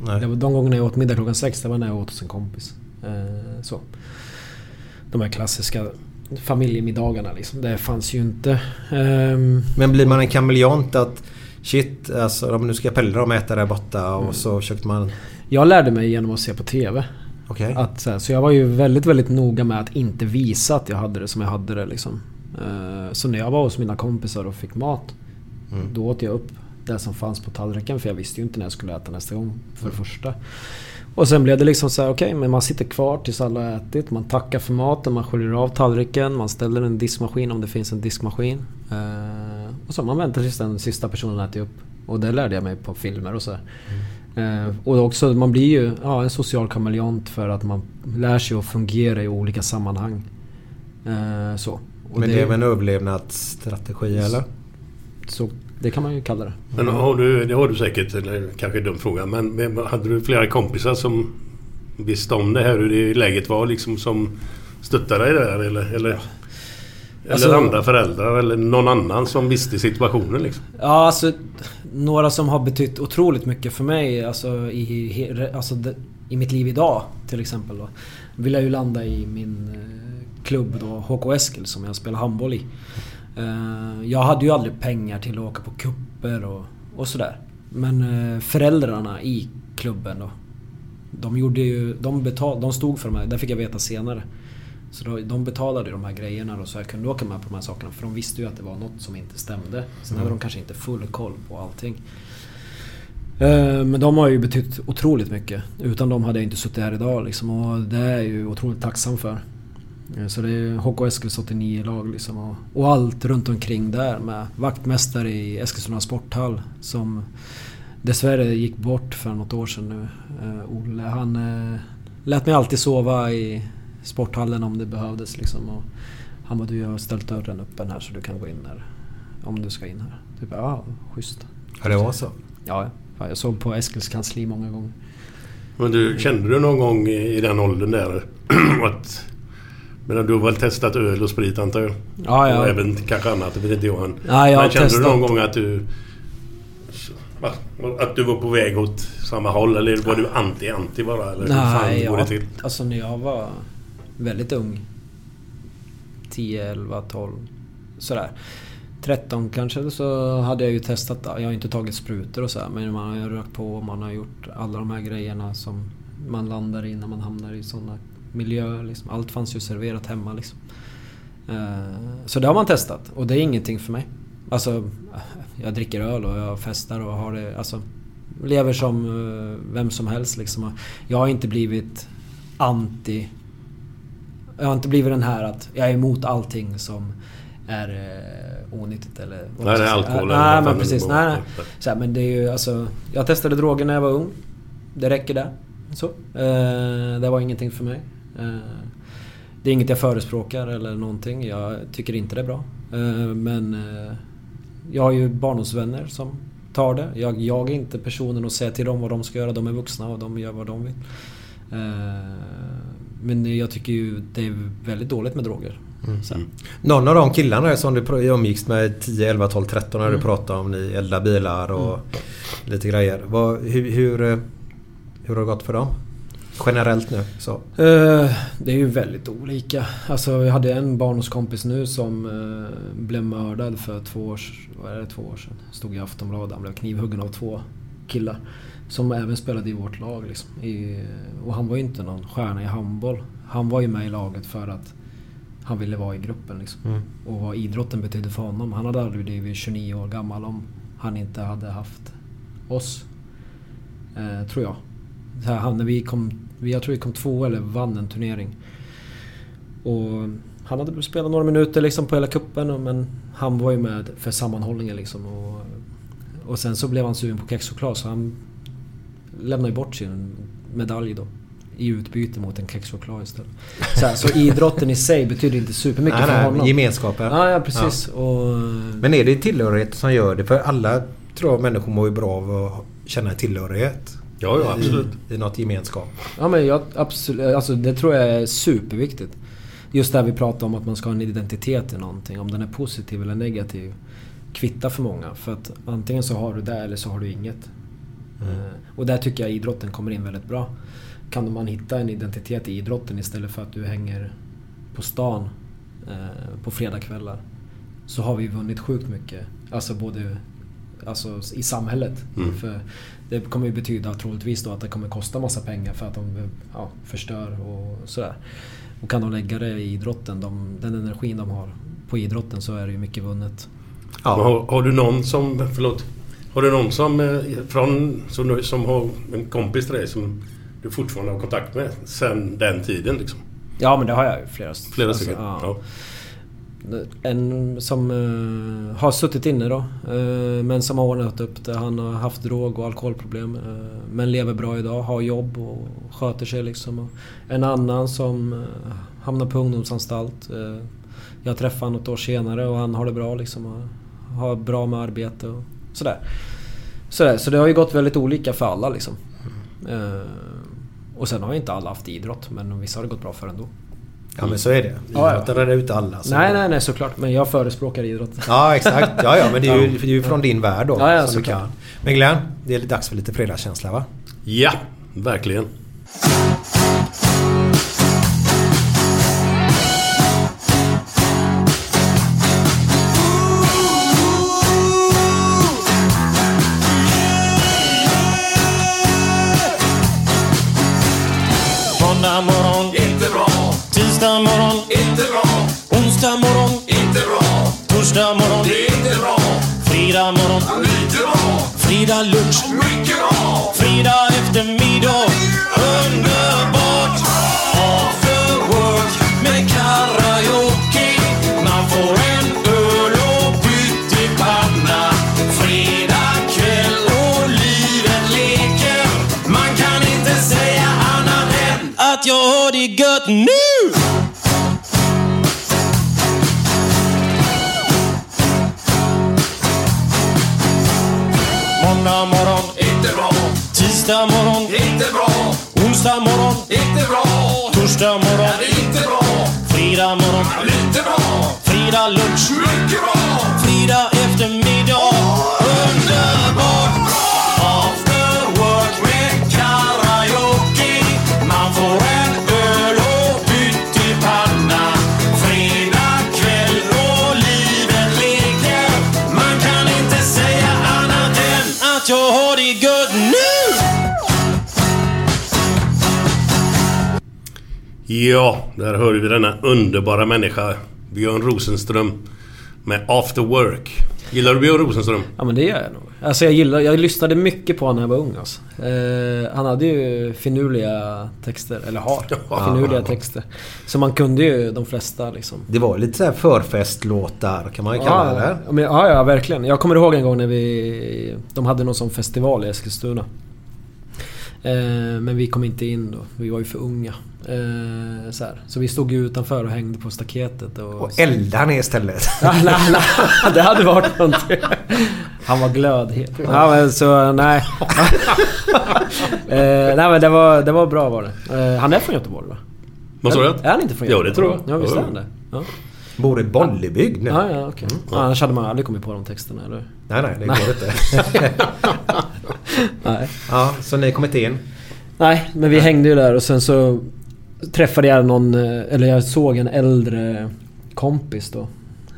Nej. Det var de gångerna jag åt middag klockan sex, det var när jag åt hos en kompis. Så. De här klassiska familjemiddagarna liksom. Det fanns ju inte. Ehm, Men blir man en kameleont att shit, alltså nu ska Pelle de äta där borta och Mm. så köpte man... Jag lärde mig genom att se på TV. Okej. Att, så, här, så jag var ju väldigt, väldigt noga med att inte visa att jag hade det som jag hade det liksom. Eh, Så när jag var hos mina kompisar och fick mat. Mm. Då åt jag upp det som fanns på tallriken för jag visste ju inte när jag skulle äta nästa gång. För det första. Och sen blev det liksom så här, okej men man sitter kvar tills alla har ätit. Man tackar för maten, man sköljer av tallriken, man ställer en diskmaskin om det finns en diskmaskin. Eh, och så man väntar tills den sista personen äter upp. Och det lärde jag mig på filmer och så. här. Eh, och också, man blir ju ja, en social kameleont för att man lär sig att fungera i olika sammanhang. Eh, så. Och Men det är väl en överlevnadsstrategi eller? så. Det kan man ju kalla det. Men har du, det har du säkert, eller kanske en dum fråga, men, hade du flera kompisar som visste om det här hur det läget var liksom som stöttade dig där eller? Eller, eller Alltså- andra föräldrar eller någon annan som visste situationen liksom? Ja, alltså några som har betytt otroligt mycket för mig alltså, i, alltså, i mitt liv idag till exempel. Då, vill jag ju landa i min eh, klubb då, HK Eskil som jag spelar handboll i. Eh, jag hade ju aldrig pengar till att åka på kupper och, och sådär. Men eh, föräldrarna i klubben då. De gjorde ju... De, betal, de stod för de här, det fick jag veta senare. Så då, de betalade ju de här grejerna då så jag kunde åka med på de här sakerna. För de visste ju att det var något som inte stämde. Sen hade de kanske inte full koll på allting. Eh, Men de har ju betytt otroligt mycket. Utan dem hade jag inte suttit här idag liksom. Och det är jag ju otroligt tacksam för. Eh, Så det är HK Eskils 89-lag liksom. Och, och allt runt omkring där med vaktmästare i Eskilstuna sporthall. Som dessvärre gick bort för något år sedan nu. Eh, Olle han eh, lät mig alltid sova i sporthallen om det behövdes liksom. Och han bara du jag har ställt dörren öppen här så du kan gå in här. Om du ska in här. Typ ja, schysst. Ja, det var så. Ja, ja. jag såg på Eskils kansli många gånger. Men du, kände du någon gång i den åldern där att... Men du har väl testat öl och sprit antar jag? Ja, ja. Och även kanske annat, det vet inte jag än. Ja, jag Men kände testat. du någon gång att du... Att du var på väg åt samma håll eller var du anti-anti bara? Eller hur fan Nej, går det till? alltså när jag var väldigt ung. 10, 11, 12. Sådär. 13 kanske så hade jag ju testat. Jag har inte tagit sprutor och så här, men man har ju rökt på och man har gjort alla de här grejerna som man landar i när man hamnar i sådana miljöer. Liksom. Allt fanns ju serverat hemma liksom. Eh, Så det har man testat och det är ingenting för mig. Alltså, jag dricker öl och jag festar och har det... Alltså, lever som eh, vem som helst liksom. Jag har inte blivit anti... Jag har inte blivit den här att jag är emot allting som är eh, onyttigt eller... vad Nej, säga. alkohol Nej, vad men precis. Nej, nej. Så här, men det är ju alltså... Jag testade droger när jag var ung. Det räcker där. Så. Eh, det var ingenting för mig. Eh, det är inget jag förespråkar eller någonting. Jag tycker inte det är bra. Eh, men eh, jag har ju barndomsvänner som tar det. Jag, jag är inte personen att säga till dem vad de ska göra. De är vuxna och de gör vad de vill. Men jag tycker ju det är väldigt dåligt med droger. Så. Någon av de killarna som du umgicks med 10, 11, 12, 13 när du Mm. pratade om ni eldar bilar och lite grejer. Vad, hur, hur, hur har det gått för dem? Generellt nu så. Eh, Det är ju väldigt olika. Alltså jag hade en barndomskompis nu som eh, blev mördad för två år, vad är det, två år sedan. Stod i Aftonbladet. Han blev knivhuggen av två killar. Som även spelade i vårt lag liksom. I, och han var ju inte någon stjärna i handboll. Han var ju med i laget för att han ville vara i gruppen liksom. Mm. Och vad idrotten betydde för honom. Han hade aldrig blivit 29 år gammal om han inte hade haft oss. Eh, tror jag. Så här, han, när vi kom, jag tror vi kom två eller vann en turnering. Och han hade spelat några minuter liksom på hela kuppen men han var ju med för sammanhållningen liksom. Och, och sen så blev han sugen på kexchoklad så han lämnade ju bort sin medalj då. I utbyte mot en kexchoklad istället. Så, här, så idrotten i sig betyder inte supermycket Nej, för nej, honom. gemenskapen. Ja, ja precis. Och, Men är det tillhörighet som gör det? För alla tror jag människor mår ju bra av att känna tillhörighet. Ja, ja, absolut. I, i något gemenskap. Ja men jag, absolut, alltså det tror jag är superviktigt. Just det här vi pratar om att man ska ha en identitet i någonting. Om den är positiv eller negativ. Kvitta för många. För att antingen så har du det eller så har du inget. Eh, Och där tycker jag idrotten kommer in väldigt bra. Kan man hitta en identitet i idrotten istället för att du hänger på stan eh, på fredagskvällar. Så har vi vunnit sjukt mycket. Alltså både alltså, i samhället. Mm. För det kommer ju betyda troligtvis då att det kommer kosta massa pengar för att de ja, förstör och sådär. Och kan de lägga det i idrotten, de, den energin de har på idrotten så är det ju mycket vunnet. Men Har, har du någon som... Förlåt. Har du någon som... eh, Från, som, som har en kompis till dig som du fortfarande har kontakt med sen den tiden liksom? Ja men det har jag ju flera Flera alltså, stycken? ja. Ja. En som eh, har suttit inne då, eh, men som har ordnat upp det. Han har haft drog och alkoholproblem. eh, men lever bra idag, har jobb och sköter sig liksom. Och en annan som eh, hamnar på ungdomsanstalt. Eh, jag träffade honom något år senare och han har det bra liksom. Har bra med arbete och sådär. sådär. Så det har ju gått väldigt olika för alla liksom. Eh, och sen har ju inte alla haft idrott, men vissa har det gått bra för ändå. Ja men så är det. Ja, ja. Idrotten räddar ut alla. så- Nej, nej, nej såklart. Men jag förespråkar idrott. Ja exakt. Ja, ja men det är ju, det är ju från din värld då. Ja, ja, som du såklart. kan. Men Glenn, det är dags för lite fredagskänsla va? Ja, verkligen. Frida Fredag lunch, Torsdag morgon, inte bra. Fredag morgon, lite bra. Fredag lunch, mycket bra. Fredag Ja, där hör vi denna underbara människa. Björn Rosenström. Med After Work. Gillar du Björn Rosenström? Ja men det gör jag nog. Alltså jag gillar, jag lyssnade mycket på honom när jag var ung alltså. eh, Han hade ju finurliga texter, eller har finurliga texter. Så man kunde ju de flesta liksom. Det var lite så här förfestlåtar kan man ju kalla det. Ja, men, ja, ja, verkligen. Jag kommer ihåg en gång när vi... De hade någon sån festival i Eskilstuna. Eh, men vi kom inte in då. Vi var ju för unga. Eh, så, här. så vi stod ju utanför och hängde på staketet. Och, Och elda ner istället. Ja, nej, nej, det hade varit någonting. Han var glödhet. Ja, men så nej. eh, nej men det var, det var bra var det. Eh, han är från Göteborg va? Vad sa du? Är han inte från Ja, Göteborg? det tror jag. Ja, visst är han det. Ja. Bor i Bollebygd nu. Ja, ja, okej. Ja, annars hade man aldrig kommit på de texterna, eller Nej, nej, det går inte. Nej. Ja, så ni kom inte in? Nej, men vi hängde ju där och sen så träffade jag någon, eh, eller jag såg en äldre kompis då.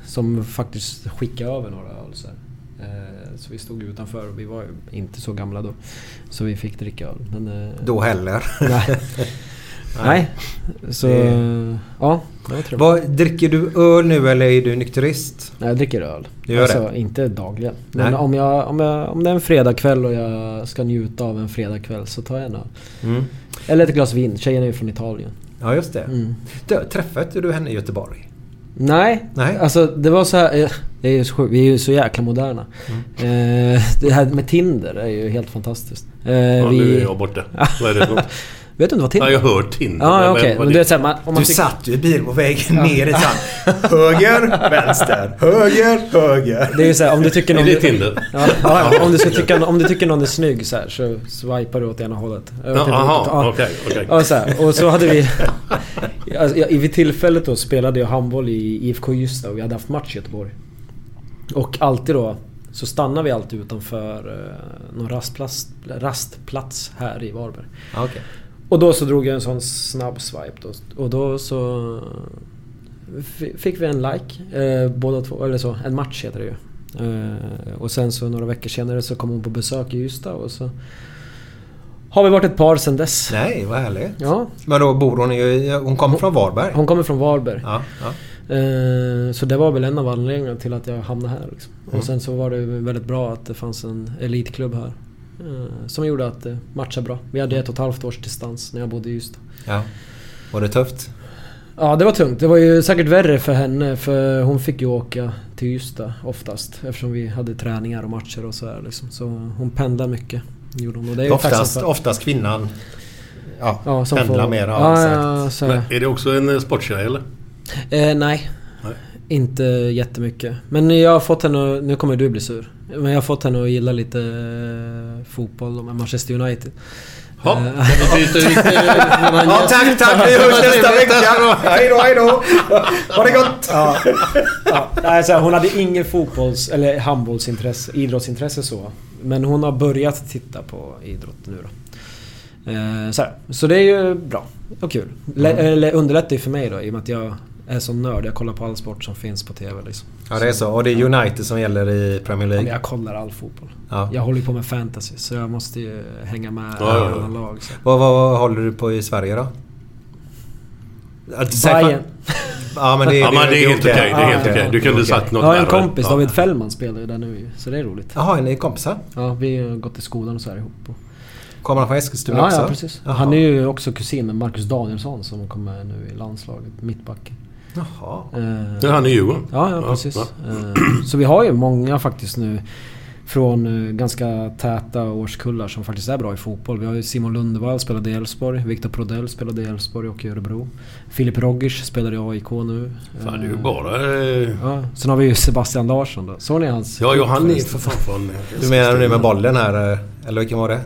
Som faktiskt skickade över några öl så. Eh, så vi stod utanför och vi var ju inte så gamla då. Så vi fick dricka öl. Men, eh, Då heller. Nej. Nej. Så... Det- Ja. Vad, dricker du öl nu eller är du nykterist? Nej, jag dricker öl. Du gör alltså, det? inte dagligen. Men om, jag, om, jag, om det är en fredagkväll och jag ska njuta av en fredagkväll så tar jag en öl. Mm. Eller ett glas vin. Tjejen är ju från Italien. Ja, just det. Mm. Du, träffade du henne i Göteborg? Nej, Nej. alltså det var så här, eh, det är ju så vi är ju så jäkla moderna. Mm. Eh, det här med Tinder är ju helt fantastiskt. Eh, Ja, vi... nu är jag borta. Vad är det? Vet du inte vad Tinder Ja, jag har hört Tinder. Ja, men okej. vad Men det- är så man, om man Du tycker- satt ju i bilen på vägen ner i sand. Höger, vänster, höger, höger. Det är ju såhär, om du tycker Är någon... det Tinder? Ja, ja, om, du ska tycka, om du tycker någon är snygg så, här, så swipar du åt ena hållet. Ja, aha, okej. Ja, så här, och så hade vi... Alltså, vid tillfället då spelade jag handboll i IFK Ystad och vi hade haft match i Göteborg. Och alltid då så stannar vi alltid utanför eh, någon rastplats, rastplats här i Varberg. Ja, okej. Och då så drog jag en sån snabb swipe då. Och då så fick vi en like. Eh, båda två, eller så. En match heter det ju. Eh, och sen så några veckor senare så kom hon på besök i Ystad och så har vi varit ett par sen dess. Nej, vad härligt. Ja. Men då bor hon ju... Hon kommer från Varberg? Hon kommer från Varberg. Ja, ja. Eh, Så det var väl en av anledningarna till att jag hamnade här. Liksom. Mm. Och sen så var det väldigt bra att det fanns en elitklubb här. Eh, Som gjorde att det matchade bra. Vi hade ett och ett halvt års distans när jag bodde i Ystad. ja. Var det tufft? Ja, det var tungt. Det var ju säkert värre för henne för hon fick ju åka till Ystad oftast. Eftersom vi hade träningar och matcher och sådär liksom. Så hon pendlar mycket. Gjorde hon. Och det är Oftast, för. oftast kvinnan ja, Ja, som pendlar får- mer. Ja, Ja, är det också en sporttjej eller? eh, nej. Inte jättemycket. Men jag har fått henne att, Nu kommer du bli sur. Men jag har fått henne att gilla lite eh, fotboll med Manchester United. Ja, Eh, Ja, tack, tack! Vi hörs nästa vecka! Hej då, hej då! Ha det gott! Ja, ja. Nej, så här, hon hade ingen fotbolls eller handbollsintresse, idrottsintresse så. Men hon har börjat titta på idrott nu då. Eh, så, här. så det är ju bra och kul. Le, eller underlättar ju för mig då i och med att jag är så nörd. Jag kollar på all sport som finns på TV liksom. Ja, det är så. Och det är United som gäller i Premier Ja, men League. jag kollar all fotboll. Ja. Jag håller på med fantasy så jag måste ju hänga med Ja, ja, i ja. alla lag. Så. Vad, vad håller du på i Sverige då? Säga- Bayern. Ja men det, Ja, men det är helt okej. Det är helt Ja, okej. Du kunde sagt något Jag har en kompis, Ja. David Fällman spelar ju där nu så det är roligt. Jaha, är ni kompisar? Ja, vi har gått i skolan och så här ihop. Och... Kommer han från Eskilstuna Ja, också? ja precis. Jaha. Han är ju också kusin med Marcus Danielsson som kommer nu i landslaget, mittbacken. Jaha. Eh, Det är han i Djurgården. Ja, ja precis. Eh, Så vi har ju många faktiskt nu från eh, ganska täta årskullar som faktiskt är bra i fotboll. Vi har ju Simon Lundevall spelade i Elfsborg, Viktor Prodell spelade i Elfsborg och i Örebro. Filip Rogic spelar i AIK nu. Fan, det är ju Eh, bara... eh, Ja, sen har vi ju Sebastian Larsson då. Såg ni hans... Ja, ja, han är för fan från... Du menar nu med bollen här? eh, Eller vilken var det?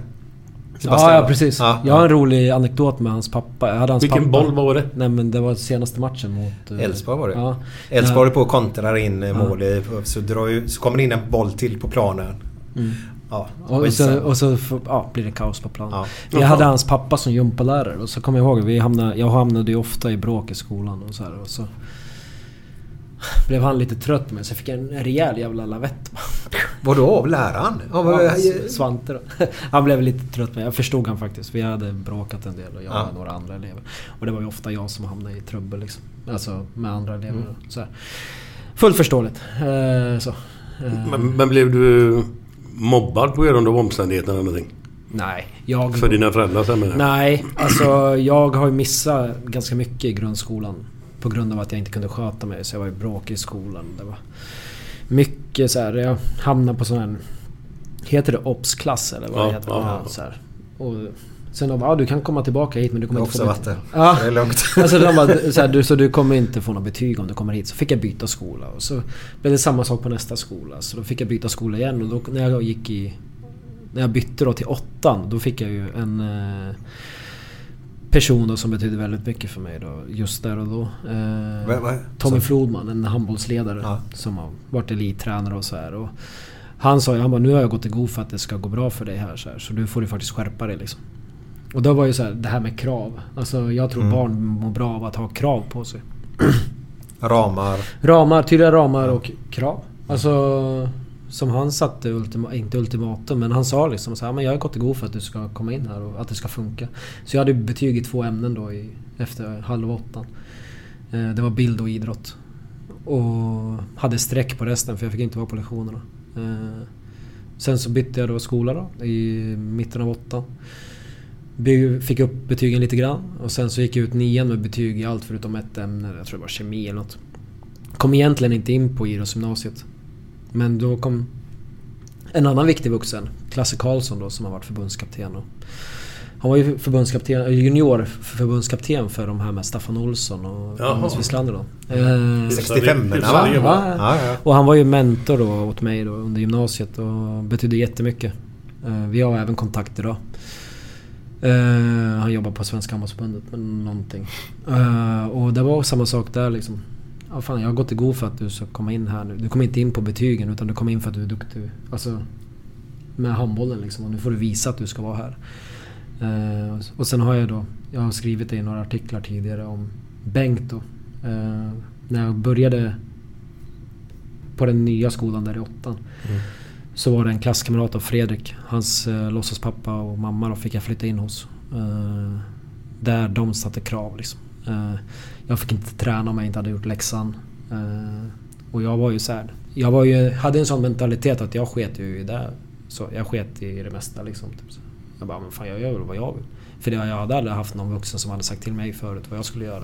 Ja, ja precis. Ja, Jag har ja. en rolig anekdot med hans pappa. Jag hade hans Vilken pappa. boll var det? Nej men det var senaste matchen mot... eh, Elfsborg var det. Ja. Elfsborg är på och kontrar in eh, Ja. mål i, så, drar ju, så kommer det in en boll till på planen. Mm. Ja, Och så, och så ja, blir det kaos på planen. Ja. Vi hade hans pappa som gympalärare och så kommer jag ihåg, vi hamnade, jag hamnade ju ofta i bråk i skolan och så här, och så blev han lite trött med så fick jag en rejäl jävla lavett. Vadå av läraren? Av, Ja, Svante då. Han blev lite trött med Jag förstod han faktiskt. Vi hade bråkat en del och jag Ja. och några andra elever. Och det var ju ofta jag som hamnade i trubbel liksom. Alltså med andra elever. Mm. Så här. Fullt förståeligt. Eh, så. Eh, Men, men blev du mobbad på grund av omständigheterna eller någonting? nej. Jag... För dina föräldrar sen menar jag. Nej, alltså jag har ju missat ganska mycket i grundskolan. På grund av att jag inte kunde sköta mig. Så jag var ju bråkig i skolan. Det var mycket så här. Jag hamnade på sån här... Heter det obs-klass eller vad Ja, det heter? ja, så här. Och sen de bara, ah, du kan komma tillbaka hit men du kommer Jag inte få där. Ja. Det är lugnt. Alltså de bara, så, här, du, så du kommer inte få något betyg om du kommer hit. Så fick jag byta skola. Och så blev det samma sak på nästa skola. Så då fick jag byta skola igen. Och då, när jag gick i... När jag bytte då till åttan, då fick jag ju en... Eh, person då som betydde väldigt mycket för mig då. Just där och då. Eh, Vad- vad- Tommy så- Flodman, en handbollsledare. Ja. Som har varit elittränare och så här. Och han sa ju, han bara, nu har jag gått i god för att det ska gå bra för dig här. Så, här, så nu får du faktiskt skärpa dig liksom. Och då var ju så här, det här med krav. Alltså jag tror Mm. barn mår bra av att ha krav på sig. Ramar. Ramar, tydliga ramar och krav. Alltså som han satte, ultima, inte ultimatum, men han sa liksom så här, men jag har gått i god för att du ska komma in här och att det ska funka. Så jag hade betyg i två ämnen då i, efter halv åttan. Eh, det var bild och idrott. Och hade streck på resten för jag fick inte vara på lektionerna. Eh, sen så bytte jag då skola då i mitten av åttan. Fick upp betygen lite grann och sen så gick jag ut nian med betyg i allt förutom ett ämne. Jag tror det var kemi eller något. Kom egentligen inte in på idrottsgymnasiet. Men då kom en annan viktig vuxen, Klasse Karlsson då som har varit förbundskapten. Och han var ju förbundskapten, juniorförbundskapten för de här med Staffan Olsson och. Jonas Wislander då. Eh, 65 det- va? Ja, Ja, och han var ju mentor då åt mig då under gymnasiet och betydde jättemycket. Eh, Vi har även kontakt idag. Eh, Han jobbar på Svenska handbollsförbundet med någonting. Eh, Och det var samma sak där liksom. Ja, fan, jag har gått i god för att du ska komma in här nu. Du kommer inte in på betygen utan du kommer in för att du är duktig. Alltså med handbollen liksom. Och nu får du visa att du ska vara här. Eh, Och sen har jag då, jag har skrivit det i några artiklar tidigare om Bengt då. Eh, När jag började på den nya skolan där i åttan. Så var det en klasskamrat av Fredrik. Hans eh, låtsaspappa och mamma då fick jag flytta in hos. Eh, där de satte krav liksom. Jag fick inte träna om jag inte hade gjort läxan. Eh, och jag var ju så här, Jag var ju, hade en sån mentalitet att jag sket ju i det. Så jag sket i det mesta liksom. Typ. så. Jag bara, men fan jag gör väl vad jag vill. För det, jag hade aldrig haft någon vuxen som hade sagt till mig förut vad jag skulle göra.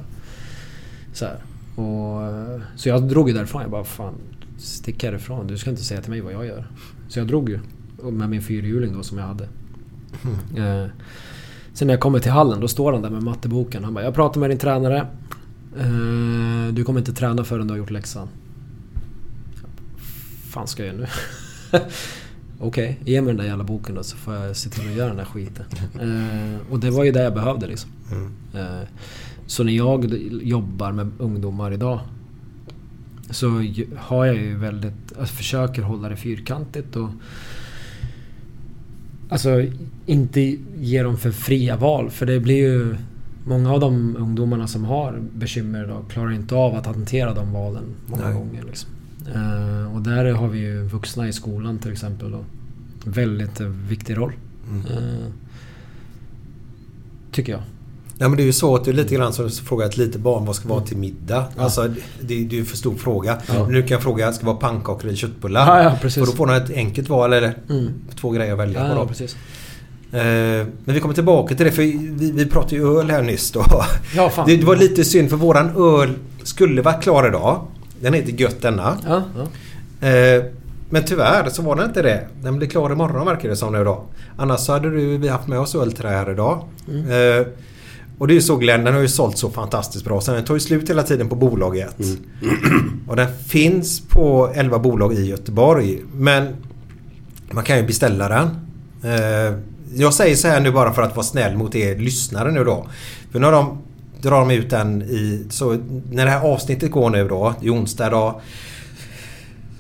Så, här. Och, eh, så jag drog ju därifrån. Jag bara, fan stick härifrån. Du ska inte säga till mig vad jag gör. Så jag drog ju. Med min fyrhjuling då som jag hade. Eh, sen när jag kommer till hallen då står han där med matteboken. Han bara, jag pratar med din tränare. Eh, du kommer inte träna förrän du har gjort läxan. fan ska jag göra nu? Okej, ge mig den där jävla boken då så får jag se till att göra den där skiten. Eh, och det var ju det jag behövde liksom. Eh, så när jag jobbar med ungdomar idag så har jag ju väldigt... Jag försöker hålla det fyrkantigt och... Alltså inte ge dem för fria val för det blir ju... Många av de ungdomarna som har bekymmer idag klarar inte av att hantera de valen många Nej. gånger. Liksom. Eh, och där har vi ju vuxna i skolan till exempel. Då. Väldigt eh, viktig roll. Eh, tycker jag. Ja men det är ju så att är lite grann som att fråga ett litet barn vad ska vara till middag. Alltså det, det är ju för stor fråga. Ja. Nu kan jag fråga, ska det vara pannkakor eller köttbullar? Ja, ja, precis. För då får man ett enkelt val eller Mm. två grejer att välja Ja, på. ja, Då. precis. Eh, men vi kommer tillbaka till det för vi, vi pratade ju öl här nyss då. Ja, fan. Det, var lite synd för våran öl skulle varit klar idag. Den heter Gött denna. Ja, ja. Eh, men tyvärr så var den inte det. Den blir klar imorgon verkar det som nu då. Annars så hade du, vi haft med oss öl till det här idag. Eh, och det är ju så Glenn, den har ju sålt så fantastiskt bra. Så den tar ju slut hela tiden på bolaget. Och den finns på 11 bolag i Göteborg. Men man kan ju beställa den. Jag säger så här nu bara för att vara snäll mot er lyssnare nu då. För nu har de, drar de ut den i... Så när det här avsnittet går nu då, i onsdag då.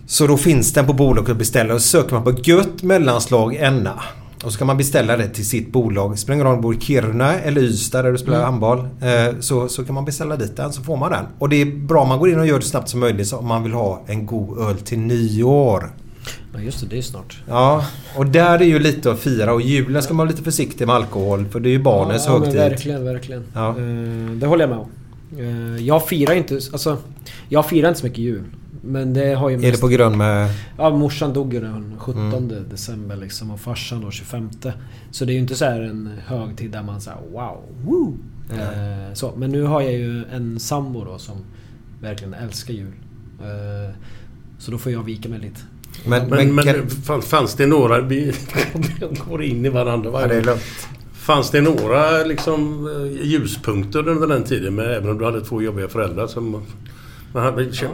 Så då finns den på bolaget att beställa och söker man på Gött mellanslag Enna. Och så kan man beställa det till sitt bolag. Spelar ingen roll om du bor i Kiruna eller Ystad där du spelar Mm. handboll. Eh, så, så kan man beställa dit den så får man den. Och det är bra om man går in och gör det snabbt som möjligt om man vill ha en god öl till nyår. Ja just det, det är snart. Ja, och där är ju lite att fira och julen ska man vara lite försiktig med alkohol för det är ju barnens ja, högtid. Men verkligen, verkligen. Ja. Eh, det håller jag med om. Eh, jag firar inte... Alltså, jag firar inte så mycket jul. Men det har ju Är det på grund med... Ja, morsan dog ju den 17 Mm. december liksom och farsan då 25. Så det är ju inte så här en högtid där man säger wow, woo. Eh, så, men nu har jag ju en sambo då som verkligen älskar jul. Så då får jag vika mig lite. Men, Men, men, kan- fan- fanns det några... Vi går in i varandra. Ja, det är lugnt. Fanns det några liksom eh, ljuspunkter under den tiden? Men även om du hade två jobbiga föräldrar som...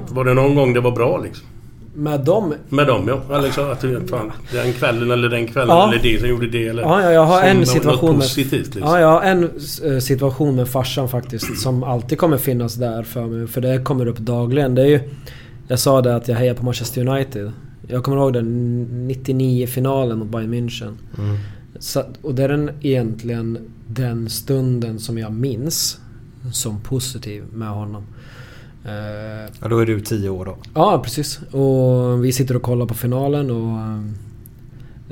Var det någon gång det var bra liksom? Med dem... Med dem ja. Liksom att du, fan, den kvällen eller den kvällen Ja. eller det som gjorde det eller... Ja, ja, jag har en situation med... positivt liksom. Ja, jag har en eh, situation med farsan faktiskt som alltid kommer finnas där för mig. För det kommer upp dagligen. Det är ju... Jag sa det att jag hejar på Manchester United. Jag kommer ihåg den 99-finalen mot Bayern München. Mm. Så, och det är den, egentligen den stunden som jag minns som positiv med honom. Eh, Ja, då är du tio år då. Ja, precis. Och vi sitter och kollar på finalen och... eh,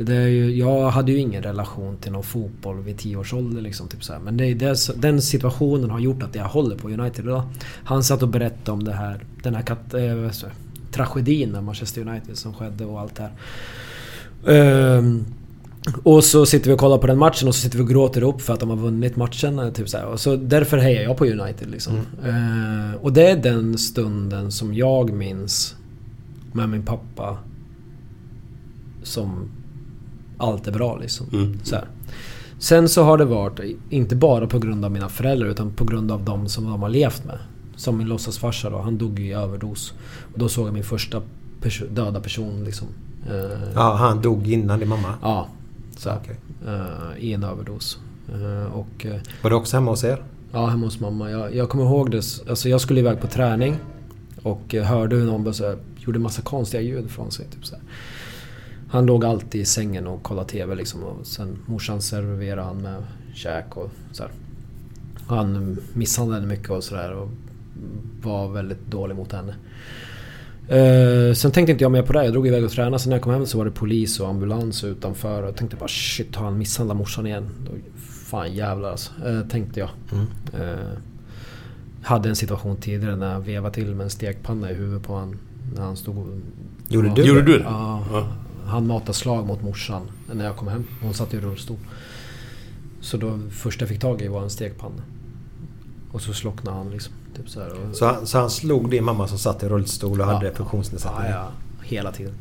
Det är ju, jag hade ju ingen relation till någon fotboll vid 10 års ålder liksom. Typ så här. Men det det, den situationen har gjort att jag håller på United idag. Han satt och berättade om det här, den här kat, så, tragedin med Manchester United som skedde och allt det här. Ehm, och så sitter vi och kollar på den matchen och så sitter vi och gråter upp för att de har vunnit matchen. Typ så här. Och så därför hejar jag på United liksom. Eh, och det är den stunden som jag minns med min pappa. Som allt är bra liksom. Mm. Så här. Sen så har det varit, inte bara på grund av mina föräldrar utan på grund av de som de har levt med. Som min låtsasfarsa då, han dog i överdos. Och då såg jag min första perso- döda person liksom. Eh, Ja, han dog innan din mamma. Ja. Så Okej. eh, I en överdos. Eh, och, Var du också hemma hos er? ja, hemma hos mamma. Jag, jag kommer ihåg det. Alltså jag skulle iväg på träning. Och hörde hur någon så här, gjorde massa konstiga ljud från sig. Typ så här. Han låg alltid i sängen och kollade TV liksom. Och sen morsan serverade han med käk och så här. Han misshandlade mycket och sådär. Var väldigt dålig mot henne. Eh, sen tänkte inte jag mer på det. Jag drog iväg och tränade. Sen när jag kom hem så var det polis och ambulans utanför. Och jag tänkte bara shit, har han misshandlat morsan igen? Då, fan jävlar alltså. Eh, tänkte jag. Mm. Eh, hade en situation tidigare när jag vevade till med en stekpanna i huvudet på han När han stod och... Gjorde ja, du Gjorde du det? Ja. Ja. Han matade slag mot morsan när jag kom hem. Hon satt i rullstol. Så då första jag fick tag i var en stekpanna. Och så slocknade han liksom. Typ så här, och, Så han, så han slog din mamma som satt i rullstol och Ja. hade funktionsnedsättning? ja, ja, hela tiden.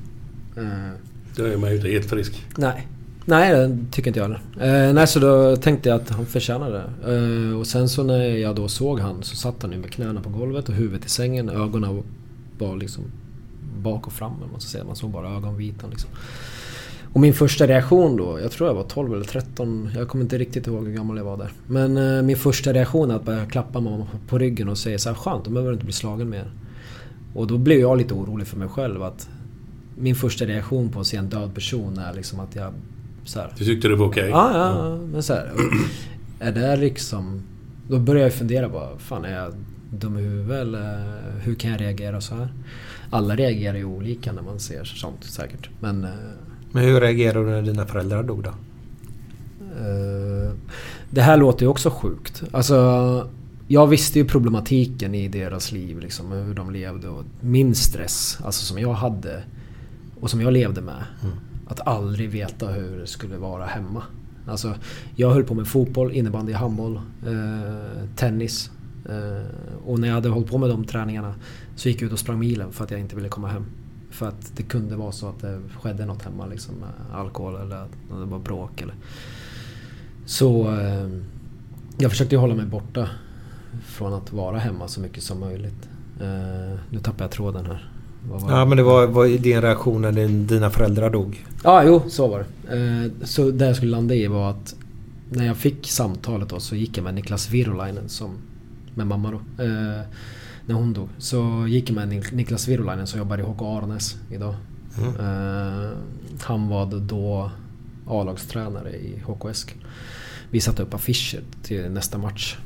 Eh, Då är man ju inte helt frisk. Nej. Nej, det tycker inte jag heller. Eh, nej, så då tänkte jag att han förtjänade det. Eh, och sen så när jag då såg han så satt han ju med knäna på golvet och huvudet i sängen. Ögonen var liksom bak och fram, man. Man såg bara ögonvitan liksom. Och min första reaktion då, jag tror jag var 12 eller 13. Jag kommer inte riktigt ihåg hur gammal jag var där. Men eh, min första reaktion är att börja klappa mamma på ryggen och säga så här, skönt, då behöver du inte bli slagen mer. Och då blev jag lite orolig för mig själv att min första reaktion på att se en död person är liksom att jag... Så här, Du tyckte det var okej? Ja, ja, ja. Men så här, Är det liksom... Då börjar jag fundera bara, fan är jag dum i huvudet eller hur kan jag reagera så här? Alla reagerar ju olika när man ser sånt säkert. Men... Men hur reagerade du när dina föräldrar dog då? eh, det här låter ju också sjukt. Alltså... Jag visste ju problematiken i deras liv, liksom, hur de levde och min stress, alltså som jag hade och som jag levde med. Att aldrig veta hur det skulle vara hemma. Alltså, jag höll på med fotboll, innebandy, handboll, eh, tennis. Eh, och när jag hade hållit på med de träningarna så gick jag ut och sprang milen för att jag inte ville komma hem. För att det kunde vara så att det skedde något hemma liksom med alkohol eller att det var bråk eller... Så... Eh, jag försökte hålla mig borta från att vara hemma så mycket som möjligt. Eh, nu tappar jag tråden här. Ja men det var, var din reaktion när din, dina föräldrar dog? Ja, jo, så var det. Eh, så det jag skulle landa i var att när jag fick samtalet då så gick jag med Niklas Virolainen som med mamma då. När hon dog. Så gick jag med Nik- Niklas Virolainen som jobbar i HK Arnes idag. Mm. Eh, han var då A-lagstränare i HKS. Vi satte upp affischer till nästa match.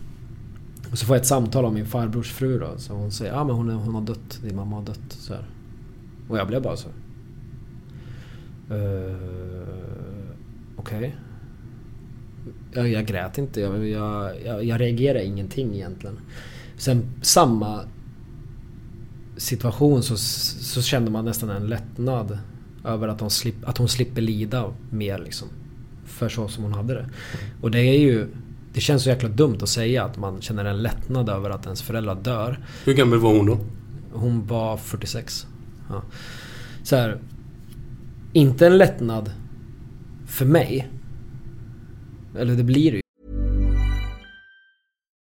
Och så får jag ett samtal av min farbrors fru då. Så hon säger ah, men hon, hon har dött, din mamma har dött. Så här. Och jag blev bara så. Uh, Okej. Okay. Jag, jag grät inte. Jag, jag, jag, jag reagerade ingenting egentligen. Sen samma situation så, så kände man nästan en lättnad över att hon, slip, att hon slipper lida mer liksom. För så som hon hade det. Och det är ju... Det känns så jäkla dumt att säga att man känner en lättnad över att ens föräldrar dör. Hur gammal var hon då? Hon var 46. Ja. Så här, Inte en lättnad för mig. Eller det blir det ju.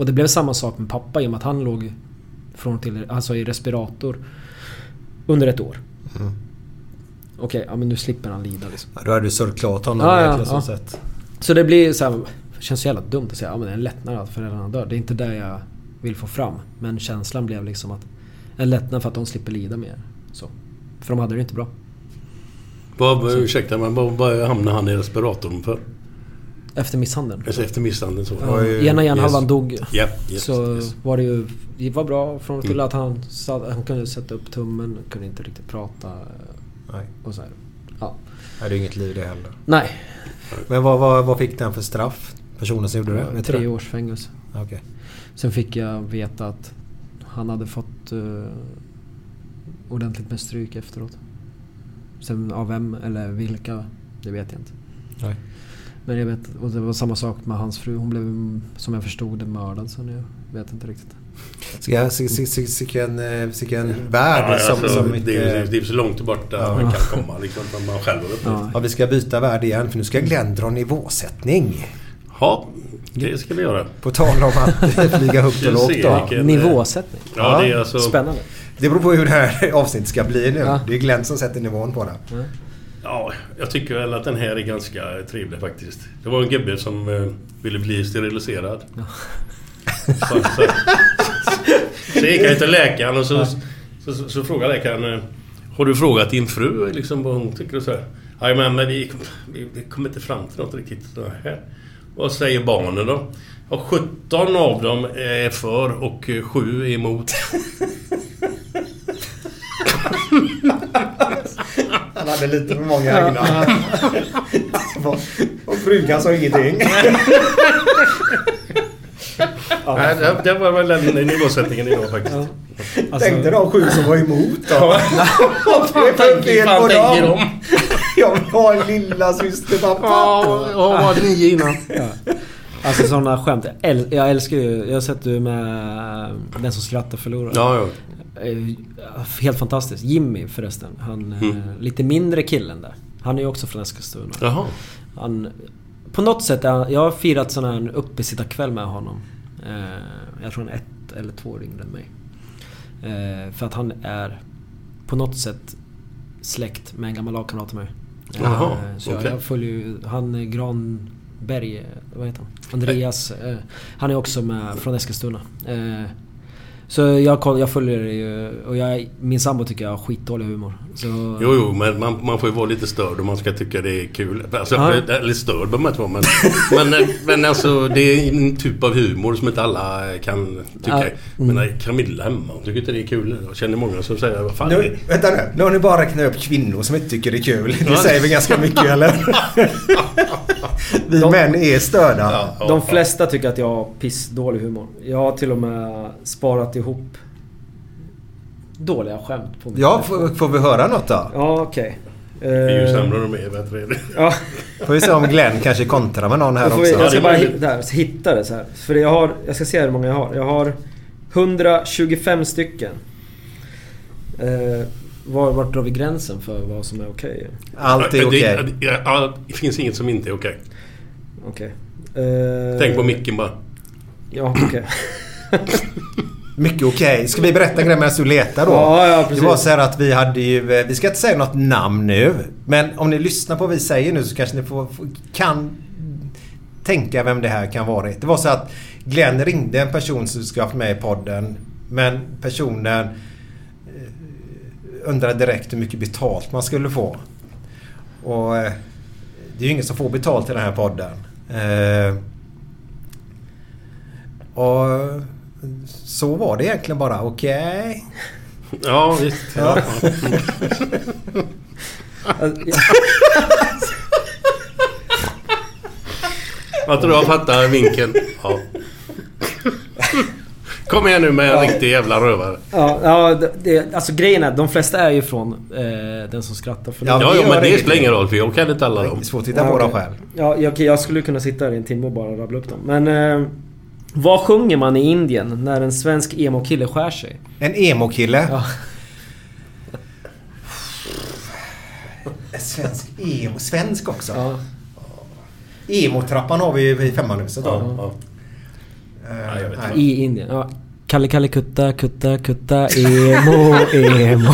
Och det blev samma sak med pappa i och med att han låg från till, alltså i respirator under ett år. Mm. Okej, okay, ja men nu slipper han lida liksom. Ja, då hade du sörjt klart honom ja, ja, ja. sätt. Så det blir så här, det känns så jävla dumt att säga ja, men det är en lättnad att föräldrarna dör. Det är inte det jag vill få fram. Men känslan blev liksom att en lättnad för att de slipper lida mer. Så. För de hade det inte bra. Vad, ursäkta men vad, vad hamnade han i respiratorn för? Efter misshandeln. Alltså efter misshandeln så. Ja, ena hjärnhalvan yes. dog. Yeah, yes, så yes. var det ju... Det var bra från och till mm. att han, han kunde sätta upp tummen, kunde inte riktigt prata. Nej. Och så här. Ja. Det är inget liv det heller. Nej. Men vad, vad, vad fick den för straff? Personen som gjorde det? Ja, tre års fängelse. Okay. Sen fick jag veta att han hade fått uh, ordentligt med stryk efteråt. Sen av vem eller vilka, det vet jag inte. Nej. Men jag vet, och det var samma sak med hans fru. Hon blev som jag förstod det mördad. Så jag vet inte riktigt. Vilken värld ja, som, alltså, som det, är, det är så långt bort ja. man kan komma. Liksom, man själv ja. ja, vi ska byta värld igen för nu ska Glenn dra nivåsättning. Ja, det ska vi göra. På tal om att flyga högt och lågt då. Vilken, Nivåsättning. Ja, det är alltså... Spännande. Det beror på hur det här avsnittet ska bli nu. Ja. Det är Glenn som sätter nivån på det. Mm. Ja, jag tycker väl att den här är ganska trevlig faktiskt. Det var en gubbe som eh, ville bli steriliserad. Ja. Så, så, så, så gick han till läkaren och så, så, så, så frågade läkaren eh, Har du frågat din fru liksom, vad hon tycker? Och så här, men, men vi, vi, vi kommer inte fram till något riktigt. Här. Vad säger barnen då? Ja, 17 av dem är för och 7 är emot. Hade lite för många egna. och frugan sa ingenting. Nej, det, det var väl den nivåsättningen idag faktiskt. Ja. Alltså... Tänkte de sju som var emot då? Vad tänker fan tänker de? Jag vill ha en lilla syster pappa. Ja, jag var nio innan. Ja. Alltså sådana skämt. Jag älskar ju... Jag har sett du med Den som skrattar förlorar. Ja, ja. Eh, helt fantastiskt. Jimmy förresten. Han eh, mm. lite mindre killen där. Han är ju också från Eskilstuna. Jaha. Han, på något sätt, jag har firat sån här uppesittarkväll med honom. Eh, jag tror han är ett eller två år yngre än mig. För att han är på något sätt släkt med en gammal lagkamrat till mig. Jaha, så jag, okej. jag följer ju han Granberg, eh, vad heter han? Andreas. Eh, han är också med från Eskilstuna. Eh, så jag, jag följer det ju och jag, min sambo tycker jag har skitdålig humor. Så, Jo, jo, men man, man får ju vara lite störd om man ska tycka det är kul. Alltså, Ja. Eller störd behöver man inte vara, men, men, men alltså det är en typ av humor som inte alla kan tycka. Ja, mm. Men Camilla hemma, hon tycker inte det är kul. Jag känner många som säger, vad fan Nu, vänta nu. Nu har ni bara räknat upp kvinnor som inte tycker det är kul. Det Ja. säger väl ganska mycket eller? Vi män är störda. De flesta tycker att jag har pissdålig humor. Jag har till och med sparat ihop dåliga skämt på mig. Ja, får, får vi höra något då? Ja, okej. Det är ju sämre de är, bättre är det. Ja. Får vi se om Glenn kanske kontrar med någon här också. vi, jag ska det bara hitta, där, så hitta det så här. För jag har... Jag ska se hur många jag har. Jag har 125 stycken. Eh, var, vart drar vi gränsen för vad som är okej? Allt är Det- okej. det- ja, Det finns inget som inte är okej. Okej. Eh, Tänk på micken bara. Ja, okej. Mycket okej. Ska vi berätta en grej medan du letar då? Ja, ja, precis. Det var så här att vi hade ju... eh, Vi ska inte säga något namn nu. Men om ni lyssnar på vad vi säger nu så kanske ni får, kan tänka vem det här kan vara. Det var så att Glenn ringde en person som skulle haft med i podden. Men personen eh, undrade direkt hur mycket betalt man skulle få. Och eh, det är ju ingen som får betalt i den här podden. Och så var det egentligen bara. Okej. Ja, visst. Ja. Jag tror jag fattar vinkeln. Ja. Kom igen nu med en riktig jävla rövare. Ja, ja det- alltså grejen är de flesta är ju från eh, Den som skrattar. För Ja, Ja, ja, men det spelar ingen roll för jag kan inte alla Det dem. är svårt att hitta Ja, på dem själv. Ja, jag, okej, jag skulle kunna sitta här i en timme och bara rabbla upp dem. Men... Eh, vad sjunger man i Indien när en svensk emo-kille skär sig? En emo-kille. Ja. En Svensk emo. Svensk också. Ja. Emo-trappan har vi ju i femmanhuset då. Ja, ja. Eh, vet nej. I Indien. Ja. Kalle Kalle Kutta Kutta Kutta Emo Emo.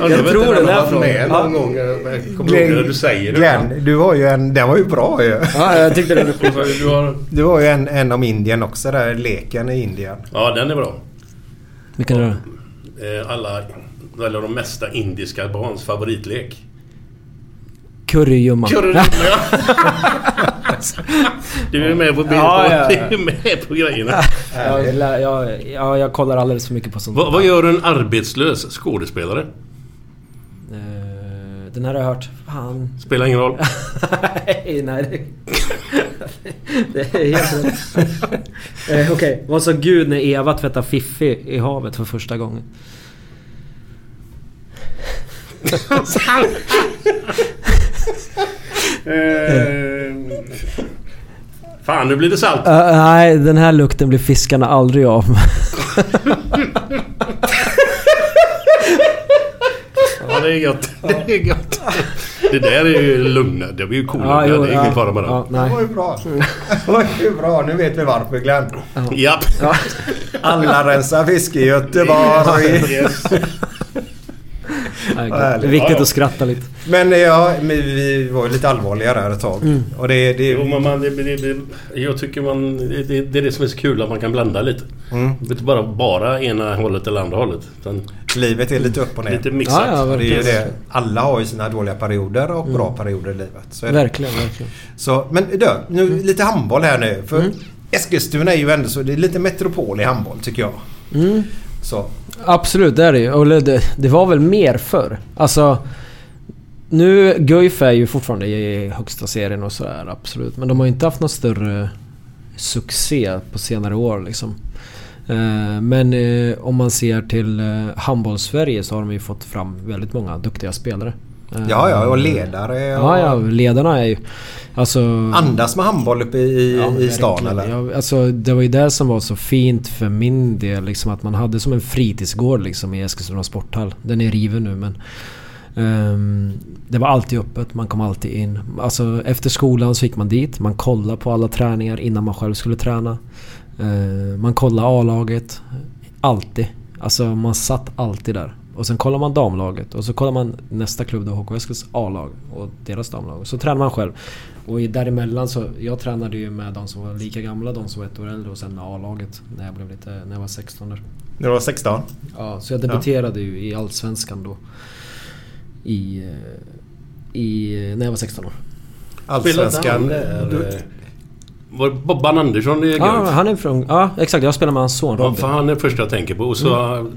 Jag, Jag tror den är från- med Ja. någon gång. Jag kommer ihåg när du säger det. Glenn, du har ju en... Den var ju bra ju. Ja, jag tyckte det. Du har... Du har ju en, en om Indien också där. Leken i Indien. Ja, den är bra. Vilken är det? Eh, Alla, eller de mesta indiska barns favoritlek. Currygumman. Kurragömma, ja. Du är med på, Ja, ja, ja. Du är med på grejerna. Ja, jag, jag, ja, jag kollar alldeles för mycket på sånt. Vad, vad gör en arbetslös skådespelare? Den här har jag hört. Fan. Spelar ingen roll. nej, nej. Det, är helt rätt. eh, Okej, vad sa Gud när Eva tvättade Fiffi i havet för första gången? Eh, fan, nu blir det salt. Eh, nej, den här lukten blir fiskarna aldrig av. Ja, det är gött. Det är gött. Det där är ju lugna. Det blir ju coola. Ja, det är ingen ja, fara med det. ja, Det nej. var ju bra. Det var ju bra. Nu vet vi varför Glenn. Japp. Alla rensar fisk i Göteborg. Yes. Det viktigt Ja, ja. att skratta lite. Men ja, vi var ju lite allvarliga där ett tag. Mm. Och det, det, Jo, men man, det, det, det, jag tycker man... Det, det, det är det som är så kul, att man kan blanda lite. Mm. Det är inte bara, bara ena hållet eller andra hållet. Utan livet är lite upp och ner. lite mixat. Ja, ja, det är ju det. Alla har ju sina dåliga perioder och bra perioder i livet. Så är det. Verkligen, verkligen. Så, men du, nu lite handboll här nu. För Eskilstuna är ju ändå så, det är lite metropol i handboll tycker jag. Mm. Så. Absolut, det är det ju. Och det, det var väl mer förr. Alltså... Nu, Guif är ju fortfarande i högsta serien och sådär, absolut. Men de har ju inte haft någon större succé på senare år liksom. Eh, Men eh, om man ser till eh, handbolls-Sverige så har de ju fått fram väldigt många duktiga spelare. Ja, ja, och ledare och Ja, ja, ledarna är ju... Alltså... andas med handboll uppe i, Ja, i stan eller? Ja, alltså, det var ju det som var så fint för min del. Liksom, att man hade som en fritidsgård liksom, i Eskilstuna sporthall. Den är riven nu men... ehm, det var alltid öppet, man kom alltid in. Alltså, efter skolan så gick man dit, man kollade på alla träningar innan man själv skulle träna. Eh, man kollar A-laget. Alltid. Alltså man satt alltid där. Och sen kollar man damlaget och så kollar man nästa klubb då, HK Eskils A-lag och deras damlag. Så tränar man själv. Och i- däremellan så, jag tränade ju med de som var lika gamla, de som var ett år äldre och sen A-laget när jag blev lite, när jag var 16 där. När du var 16? Ja, så jag debuterade ju i Allsvenskan då. I, eh, i, när jag var 16 år. Allsvenskan. Eh, var Bobban Andersson i Ja, han är från... Ja, exakt. Jag spelar med hans son Ja, Robin. för han är första jag tänker på. Och så mm.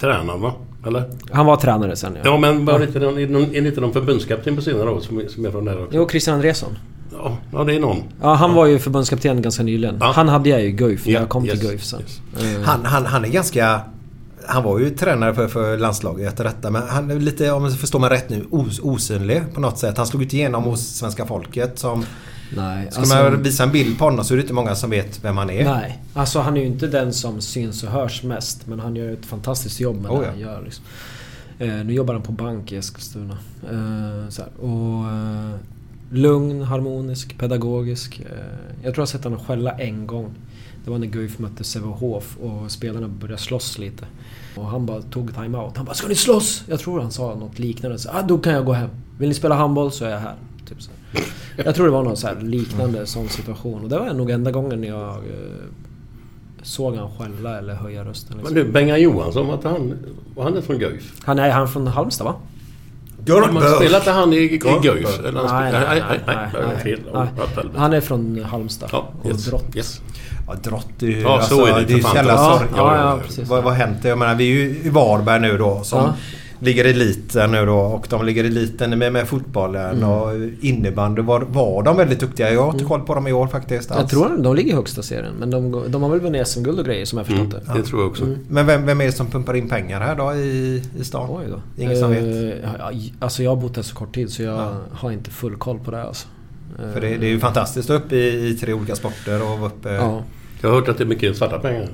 tränaren va? Eller? Han var tränare sen ja. Ja men var inte någon, är är inte någon förbundskapten på senare år som, är- som är från där också? Jo, Christian Andresson. Ja, ja det är någon. Ja, han var ju förbundskapten ganska nyligen. Ja. Han hade jag ju i Guif när Ja, jag kom yes, till Guif sen. Eh, Han, han, han är ganska... Han var ju tränare för, för landslaget efter detta men han är lite, om jag förstår mig rätt nu, os, osynlig på något sätt. Han slog inte igenom hos svenska folket som... Nej, Ska alltså- man visa en bild på honom så är det inte många som vet vem han är. Nej, alltså han är ju inte den som syns och hörs mest. Men han gör ett fantastiskt jobb med Oh, det ja. han gör. Liksom. Eh, nu jobbar han på bank i Eskilstuna. Eh. Och, eh, lugn, harmonisk, pedagogisk. Eh, jag tror jag har sett honom skälla en gång. Det var när Guif mötte Sävehof och spelarna började slåss lite. Och han bara tog time-out. Han bara “Ska ni slåss?” Jag tror han sa något liknande. Så, ah, “Då kan jag gå hem. Vill ni spela handboll så är jag här.” typ så. Jag tror det var någon så här liknande sån situation. Och det var nog enda gången jag eh, såg han skälla eller höja rösten. Men Liksom. du, Bengan Johansson, var, han, var han är från Guif? Han är han från Halmstad va? Men Spelade inte han i, i Guif. Guif? Eller han Nej, nej, nej. nej, nej, nej. Han är från Halmstad. Ja, och yes, Drott. yes. Ja, Drott är ju... Ja, så är det det är ju Ja, ja, ja, precis. Vad vad har hänt? Jag menar, vi är ju i Varberg nu då som Ja. Ligger i eliten nu då och de ligger i eliten med, med fotbollen Mm. och innebandy. Var, var de väldigt duktiga? Jag har inte koll på dem i år faktiskt. Jag alls. tror de ligger i högsta serien. Men de, de har väl vunnit SM-guld och grejer som jag förstått det. Det tror jag också. Men vem, vem är det som pumpar in pengar här då i, i stan? Oj då. Ingen som vet. Eh, Alltså jag har bott här så kort tid så jag Ja. har inte full koll på det alltså. Eh, För det, det är ju fantastiskt att upp i, i tre olika sporter och uppe... Ja. Jag har hört att det är mycket svarta pengar.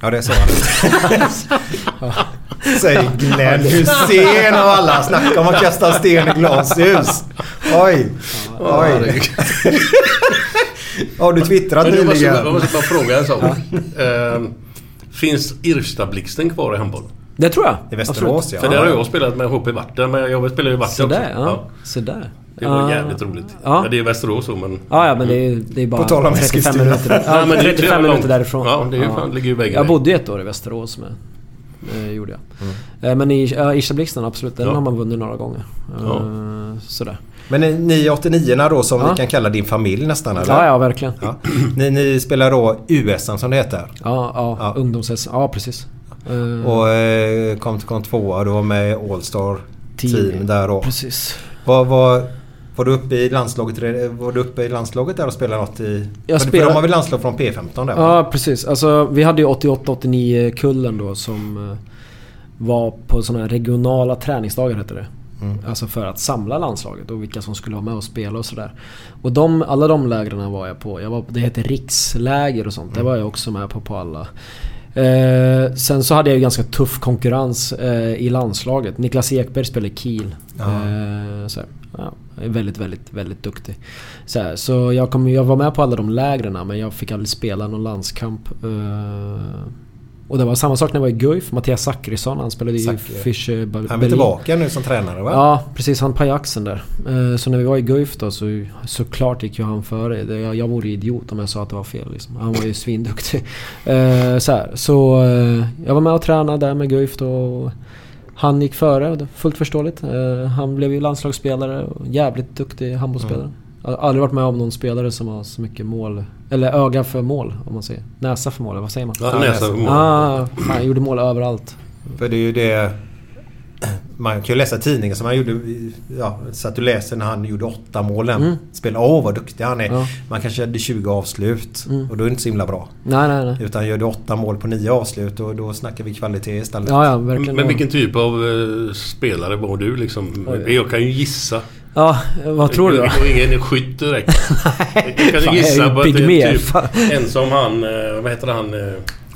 Ja, det sa han. Säger Glenn Hussein av alla. Snacka om att kasta sten i glashus. Oj. Oj. Har du twittrat Men jag måste, nyligen? jag måste bara fråga en sak. Ehm, finns Irsta-blixten kvar i handboll? Det tror jag. I Västerås ja. För där har jag spelat med HP Varten, men jag spelar ju Varten Så också. ja. Så där. Det var Ja. jävligt roligt. Ja. Ja. det är Västerås så men... Ja, ja men det är, det är bara På tal om 35 Eskilstuna. minuter, där. Ja, men det är 35 jävla minuter därifrån. Ja, det är ju fan- ligger ju i väggen Jag bodde ju ett år i Västerås med. Eh, gjorde jag. Eh, men i ja, Irsta-blixten absolut, den Ja. har man vunnit några gånger. Eh, Ja. Sådär. Men ni, ni 89 då som Ja. vi kan kalla din familj nästan eller? Ja, ja verkligen. Ja, Ja. Ni, ni spelar då USM som det heter. ja, Ja. ungdoms Ja, precis. Eh, Och eh, kom, kom tvåa då med All-Star Team. team där då. Precis. Var, var, var du uppe i landslaget Var du uppe i landslaget där och spelade något i... Jag för, för de har väl landslag från P15 där? Ja, precis. Alltså, vi hade ju 88-89 kullen då som eh, var på sådana här regionala träningsdagar hette det. Mm. Alltså för att samla landslaget och vilka som skulle vara med och spela och sådär. Och de, alla de lägren var jag på. Jag var, det heter riksläger och sånt. Det var jag också med på på alla. Eh, sen så hade jag ju ganska tuff konkurrens eh, i landslaget. Niklas Ekberg spelade Kiel. Ja. Eh, så ja, väldigt, väldigt, väldigt duktig. Så, så jag, kom, jag var med på alla de lägren men jag fick aldrig spela någon landskamp. Och det var samma sak när jag var i Guif. Mattias Zackrisson, han spelade i. Fischer Ber- Han är Berlin. tillbaka nu som tränare va? Ja, precis. Han pajade axeln där. Eh, Så när vi var i Guif då så såklart gick ju han före. Jag, jag vore idiot om jag sa att det var fel liksom. Han var ju svinduktig. Eh, Så, här. så eh, jag var med och tränade där med Guif då. och Han gick före, fullt förståeligt. Han blev ju landslagsspelare och jävligt duktig handbollsspelare. Jag har aldrig varit med om någon spelare som har så mycket mål. Eller öga för mål om man säger. Näsa för mål, vad säger man? Ja, näsa för mål. Ah, fan, han gjorde mål överallt. För det är ju det... Man kan ju läsa tidningen som han gjorde... Ja, så att du läser när han gjorde åtta målen. Mm. Spela, åh vad duktig han är. Ja. Man kanske hade 20 avslut. Mm. Och då är det inte så himla bra. Nej, nej, nej. Utan gör du åtta mål på nio avslut och då snackar vi kvalitet istället. Ja, ja, verkligen. Men vilken typ av eh, spelare var du liksom? Oj. Jag kan ju gissa. Ja, vad tror du då? Jag är ingen skytt direkt. jag kan gissa jag är ju på att det är typ en som han... eh, Vad heter han? eh,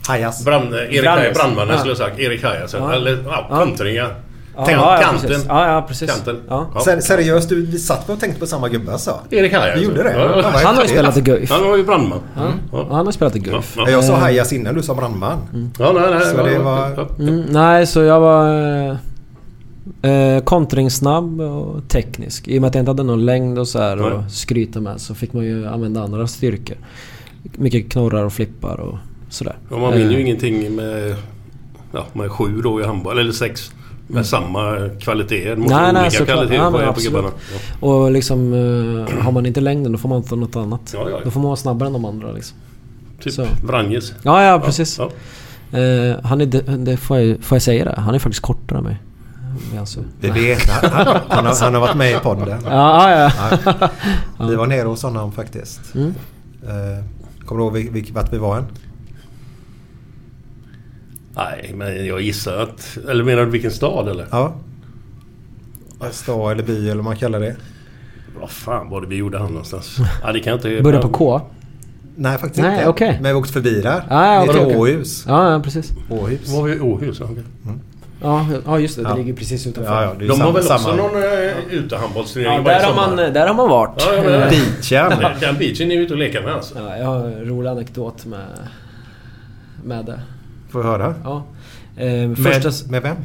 Hajas. Brand, Erik. Hajas. Brandmannen Ja. skulle jag sagt. Erik Hajas. Ja. Eller ja, kontringar. Ja, Tänk- ja, ja, kanten. precis. Ja, ja, precis. Kanten. Ja. Ser, seriöst, du, vi satt och tänkte på samma gubbe alltså? Erik Haja. Vi gjorde det? Ja, vad Han har ju spelat i Guif. Han var ju brandman. Ja. Ja. Han har spelat i Guif. ja. Jag sa Hajas innan du sa brandman. Ja, nej, nej. Så ja, det var- ja. Mm, nej, så jag var eh, kontringssnabb och teknisk. I och med att jag inte hade någon längd och så här Nej. och skryta med så fick man ju använda andra styrkor. Mycket knorrar och flippar och sådär. Ja, man vinner ju Eh, ingenting med, ja, med sju då i handboll. Eller sex. Med samma kvaliteter. Måste Nej, olika såklart. kvaliteter Ja, på, gubbarna. Ja. Och liksom eh, har man inte längden då får man ta något annat. Ja, ja. Då får man vara snabbare än de andra liksom. Typ Så. Vranjes. Ja, ja precis. Eh, han är, det får, jag, får jag säga det? Han är faktiskt kortare än mig. Alltså. Vi vet. Han, han, han, har, han har varit med i podden. Ja, ja, ja. Vi var nere hos honom faktiskt. Mm. Eh, kommer du ihåg vart vi var än? Nej, men jag gissar att... Eller menar du vilken stad eller? Ja. Stad eller by eller vad man kallar det. Vad fan var det vi gjorde här någonstans? Ja, det kan jag inte... Börjar på K? Nej faktiskt Nej, inte. okej. Men vi åkte förbi där. Till okej. Åhus. Ja, ja precis. Åhus. Var vi i Åhus? Okej. Ja, ja just det. Det Ja. ligger precis utanför. Ja, ja, det är De samma, har väl också samma. någon uh, utehandbollsturnering Ja, varje där, har sommar? man, där har man varit. Ja, ja, Eh, Beachen. Den- beachen är vi ute och leker med alltså. Ja, jag har en rolig anekdot med, med det. Får vi höra? Ja. Eh, första, Med, med vem?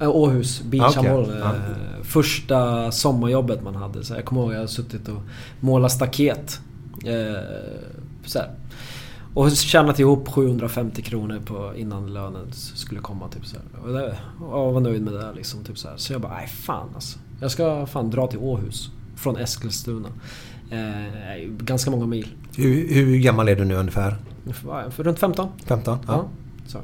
eh, Åhus Ah, beachhandboll. okej. eh, Ja. Första sommarjobbet man hade. Så jag kommer ihåg jag hade suttit och målat staket. Eh, så här. Och tjänat ihop 750 kronor på innan lönen skulle komma. Typ så här. Och det, jag var nöjd med det liksom. Typ så, här. så jag bara, nej fan alltså. Jag ska fan dra till Åhus. Från Eskilstuna. Eh, ganska många mil. Hur, hur gammal är du nu ungefär? För, runt 15. 15? Ja. Så.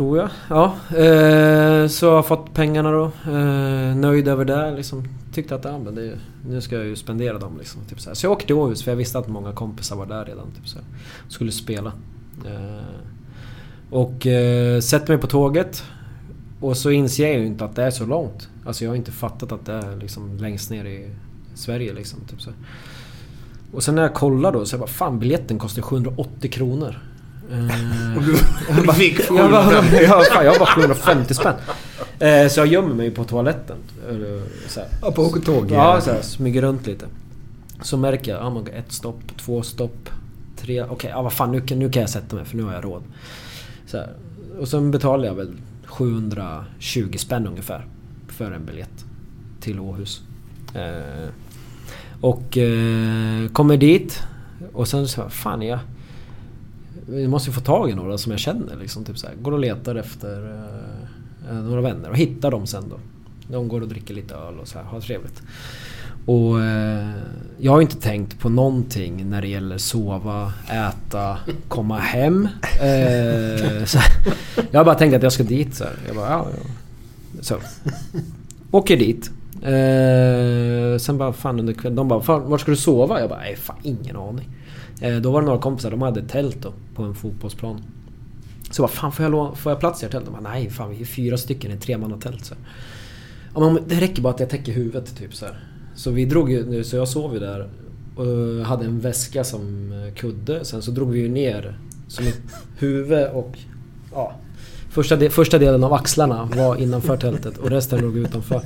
Tror jag. Ja. Eh, så jag har fått pengarna då. Eh, nöjd över det. Liksom. Tyckte att ja, men det, nu ska jag ju spendera dem. Liksom, typ så, här. så jag åkte till Åhus för jag visste att många kompisar var där redan. Typ så här. Skulle spela. Eh, och eh, sätter mig på tåget. Och så inser jag ju inte att det är så långt. Alltså jag har inte fattat att det är liksom längst ner i Sverige liksom. Typ så. Och sen när jag kollar då så jag bara fan biljetten kostar 780 kronor. Eh, Och du, fick jag bara, jag, fan, jag har bara 750 spänn. Eh, så jag gömmer mig på toaletten. Så här. Ja, på tåg. Ja, så här, smyger runt lite. Så märker jag, ja, man, ett stopp, två stopp, tre... Okej, ja, vad fan nu, kan- nu kan jag sätta mig för nu har jag råd. Så här. Och sen betalar jag väl 720 spänn ungefär. För en biljett till Åhus. Eh, och eh, kommer dit. Och sen så fan jag... Vi måste ju få tag i några som jag känner liksom. Typ så här, går och letar efter eh, eh några vänner och hittar dem sen då. De går och dricker lite öl och så här, har trevligt. Och eh, jag har ju inte tänkt på någonting när det gäller sova, äta, komma hem. Eh, så här, jag har bara tänkt att jag ska dit så här. Jag bara, ja, ja. Så. Åker dit. Eh, sen bara fan under kvällen. De bara, fan, var ska du sova? Jag bara, nej fan ingen aning. Eh, då var det några kompisar, de hade ett tält då på en fotbollsplan. Så jag bara, fan får jag, får jag plats i här tältet? De bara, nej fan vi är fyra stycken i ett tremannatält. Så. Ja, men det räcker bara att jag täcker huvudet typ så här. Så vi drog ju, så jag sov ju där och hade en väska som eh, kudde. Sen så drog vi ju ner som ett huvud och ja, första, de, första delen av axlarna var innanför tältet och resten låg utanför.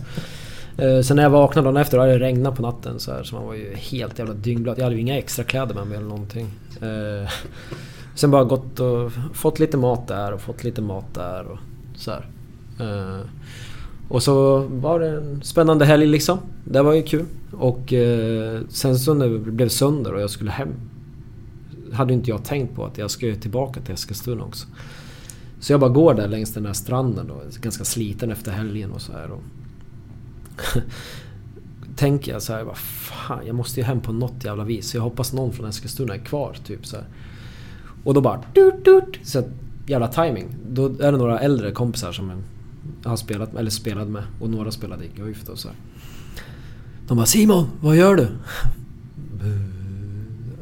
Eh, sen när jag vaknade dagen efter hade det regnat på natten så, här, så man var ju helt jävla dyngblöt. Jag hade ju inga extra kläder med mig eller någonting. Eh, sen bara gått och fått lite mat där och fått lite mat där och så här. Eh, och så var det en spännande helg liksom. Det var ju kul. Och eh, sen så när det blev sönder och jag skulle hem. Hade inte jag tänkt på att jag ska ju tillbaka till Eskilstuna också. Så jag bara går där längs den där stranden då. Ganska sliten efter helgen och så här. Och tänker jag så här, vad fan, jag måste ju hem på något jävla vis. Så jag hoppas någon från Eskilstuna är kvar, typ så här. Och då bara... Dut, dut, så här, jävla timing. Då är det några äldre kompisar som jag har spelat, eller spelade med. Och några spelade i Guif då så här. De bara Simon, vad gör du?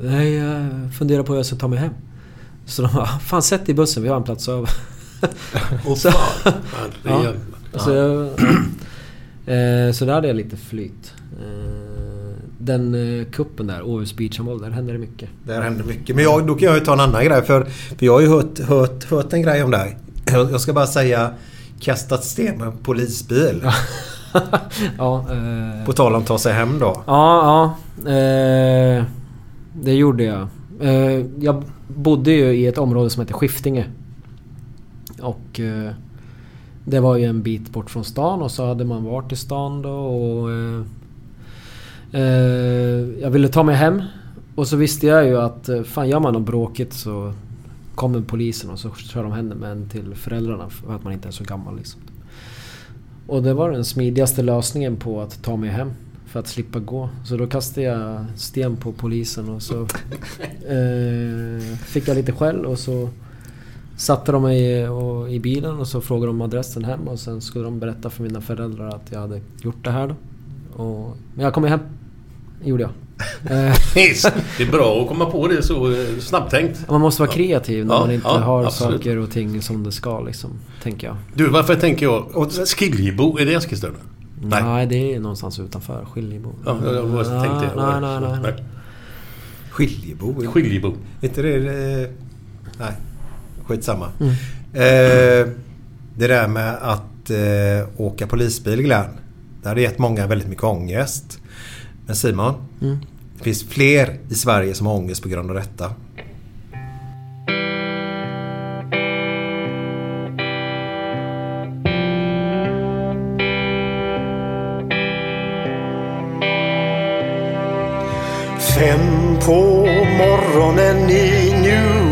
Nej, jag funderar på hur jag ska ta mig hem. Så de bara, fan sätt dig i bussen, vi har en plats över. Åh Så- fan. Ja, Så, jag, eh, så där hade jag lite flyt. Eh, Den eh, kuppen där, Åhus Beachhandboll, där hände det mycket. Där händer mycket. Men jag, då kan jag ju ta en annan grej. För, för jag har ju hört, hört, hört en grej om dig. Jag ska bara säga... kastat sten med en polisbil. ja, eh, På tal om att ta sig hem då. Ja, ja. Eh, det gjorde jag. Eh, jag bodde ju i ett område som heter Skiftinge. Och eh, det var ju en bit bort från stan och så hade man varit i stan då och... Eh, eh, jag ville ta mig hem. Och så visste jag ju att eh, fan gör man något bråkigt så kommer polisen och så kör de hem med en till föräldrarna för att man inte är så gammal liksom. Och det var den smidigaste lösningen på att ta mig hem. För att slippa gå. Så då kastade jag sten på polisen och så eh, fick jag lite skäll och så satte de mig i, och, i bilen och så frågade de adressen hem och sen skulle de berätta för mina föräldrar att jag hade gjort det här då. Och, men jag kom ju hem. Gjorde jag. Eh, Det är bra att komma på det så eh, snabbtänkt. man måste vara kreativ när Ja, man inte ja, har absolut. saker och ting som det ska liksom. Tänker jag. Du, varför tänker jag... Skiljebo, är det Eskilstuna? Nej. det är någonstans utanför. Skiljebo. Ja, jag, jag bara tänkte... Nej, nej, nej, nej. Skiljebo? Skiljebo. inte det... eh, Nej. Skitsamma. Mm. Eh, det där med att eh, åka polisbil Glenn. Det hade gett många väldigt mycket ångest. Men Simon. Mm. Det finns fler i Sverige som har ångest på grund av detta. Fem på morgonen i New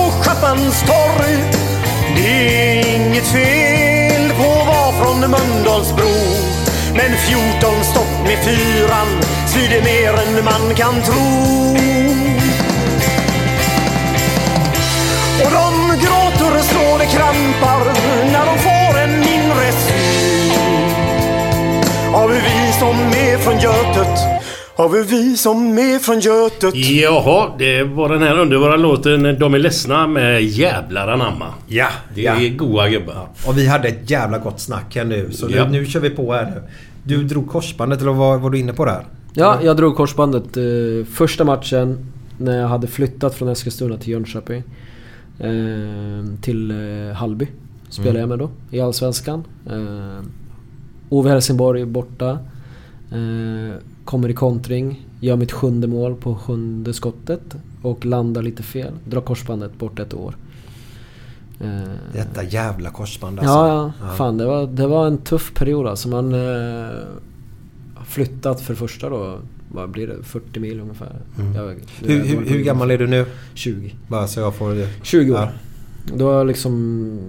på torg. Det är inget fel på att vara från Mölndalsbro. Men 14 stopp med fyran svider mer än man kan tro. Och de gråter så det krampar när de får en inre syn av hur vi som är från Götet av hur vi som är från Götet Jaha, det var den här underbara låten De är ledsna med Jävlar anamma. Ja, Det ja. är goa gubbar. Och vi hade ett jävla gott snack här nu. Så Ja. nu, nu kör vi på här nu. Du drog korsbandet eller vad var du inne på där? Ja, jag drog korsbandet eh, första matchen när jag hade flyttat från Eskilstuna till Jönköping. Eh, till eh, Hallby spelade Mm. jag med då i Allsvenskan. Eh, Ove Helsingborg borta. Eh, kommer i kontring. Gör mitt sjunde mål på sjunde skottet. Och landar lite fel. Drar korsbandet bort ett år. Eh, Detta jävla korsband alltså. Ja, ja. Fan, det var, det var en tuff period alltså. Man eh, flyttat för det första då. Vad blir det? 40 mil ungefär. Mm. Jag, Hur, hur, hur gammal är du nu? 20. Bara så jag får... 20 år. Ja. Då har jag liksom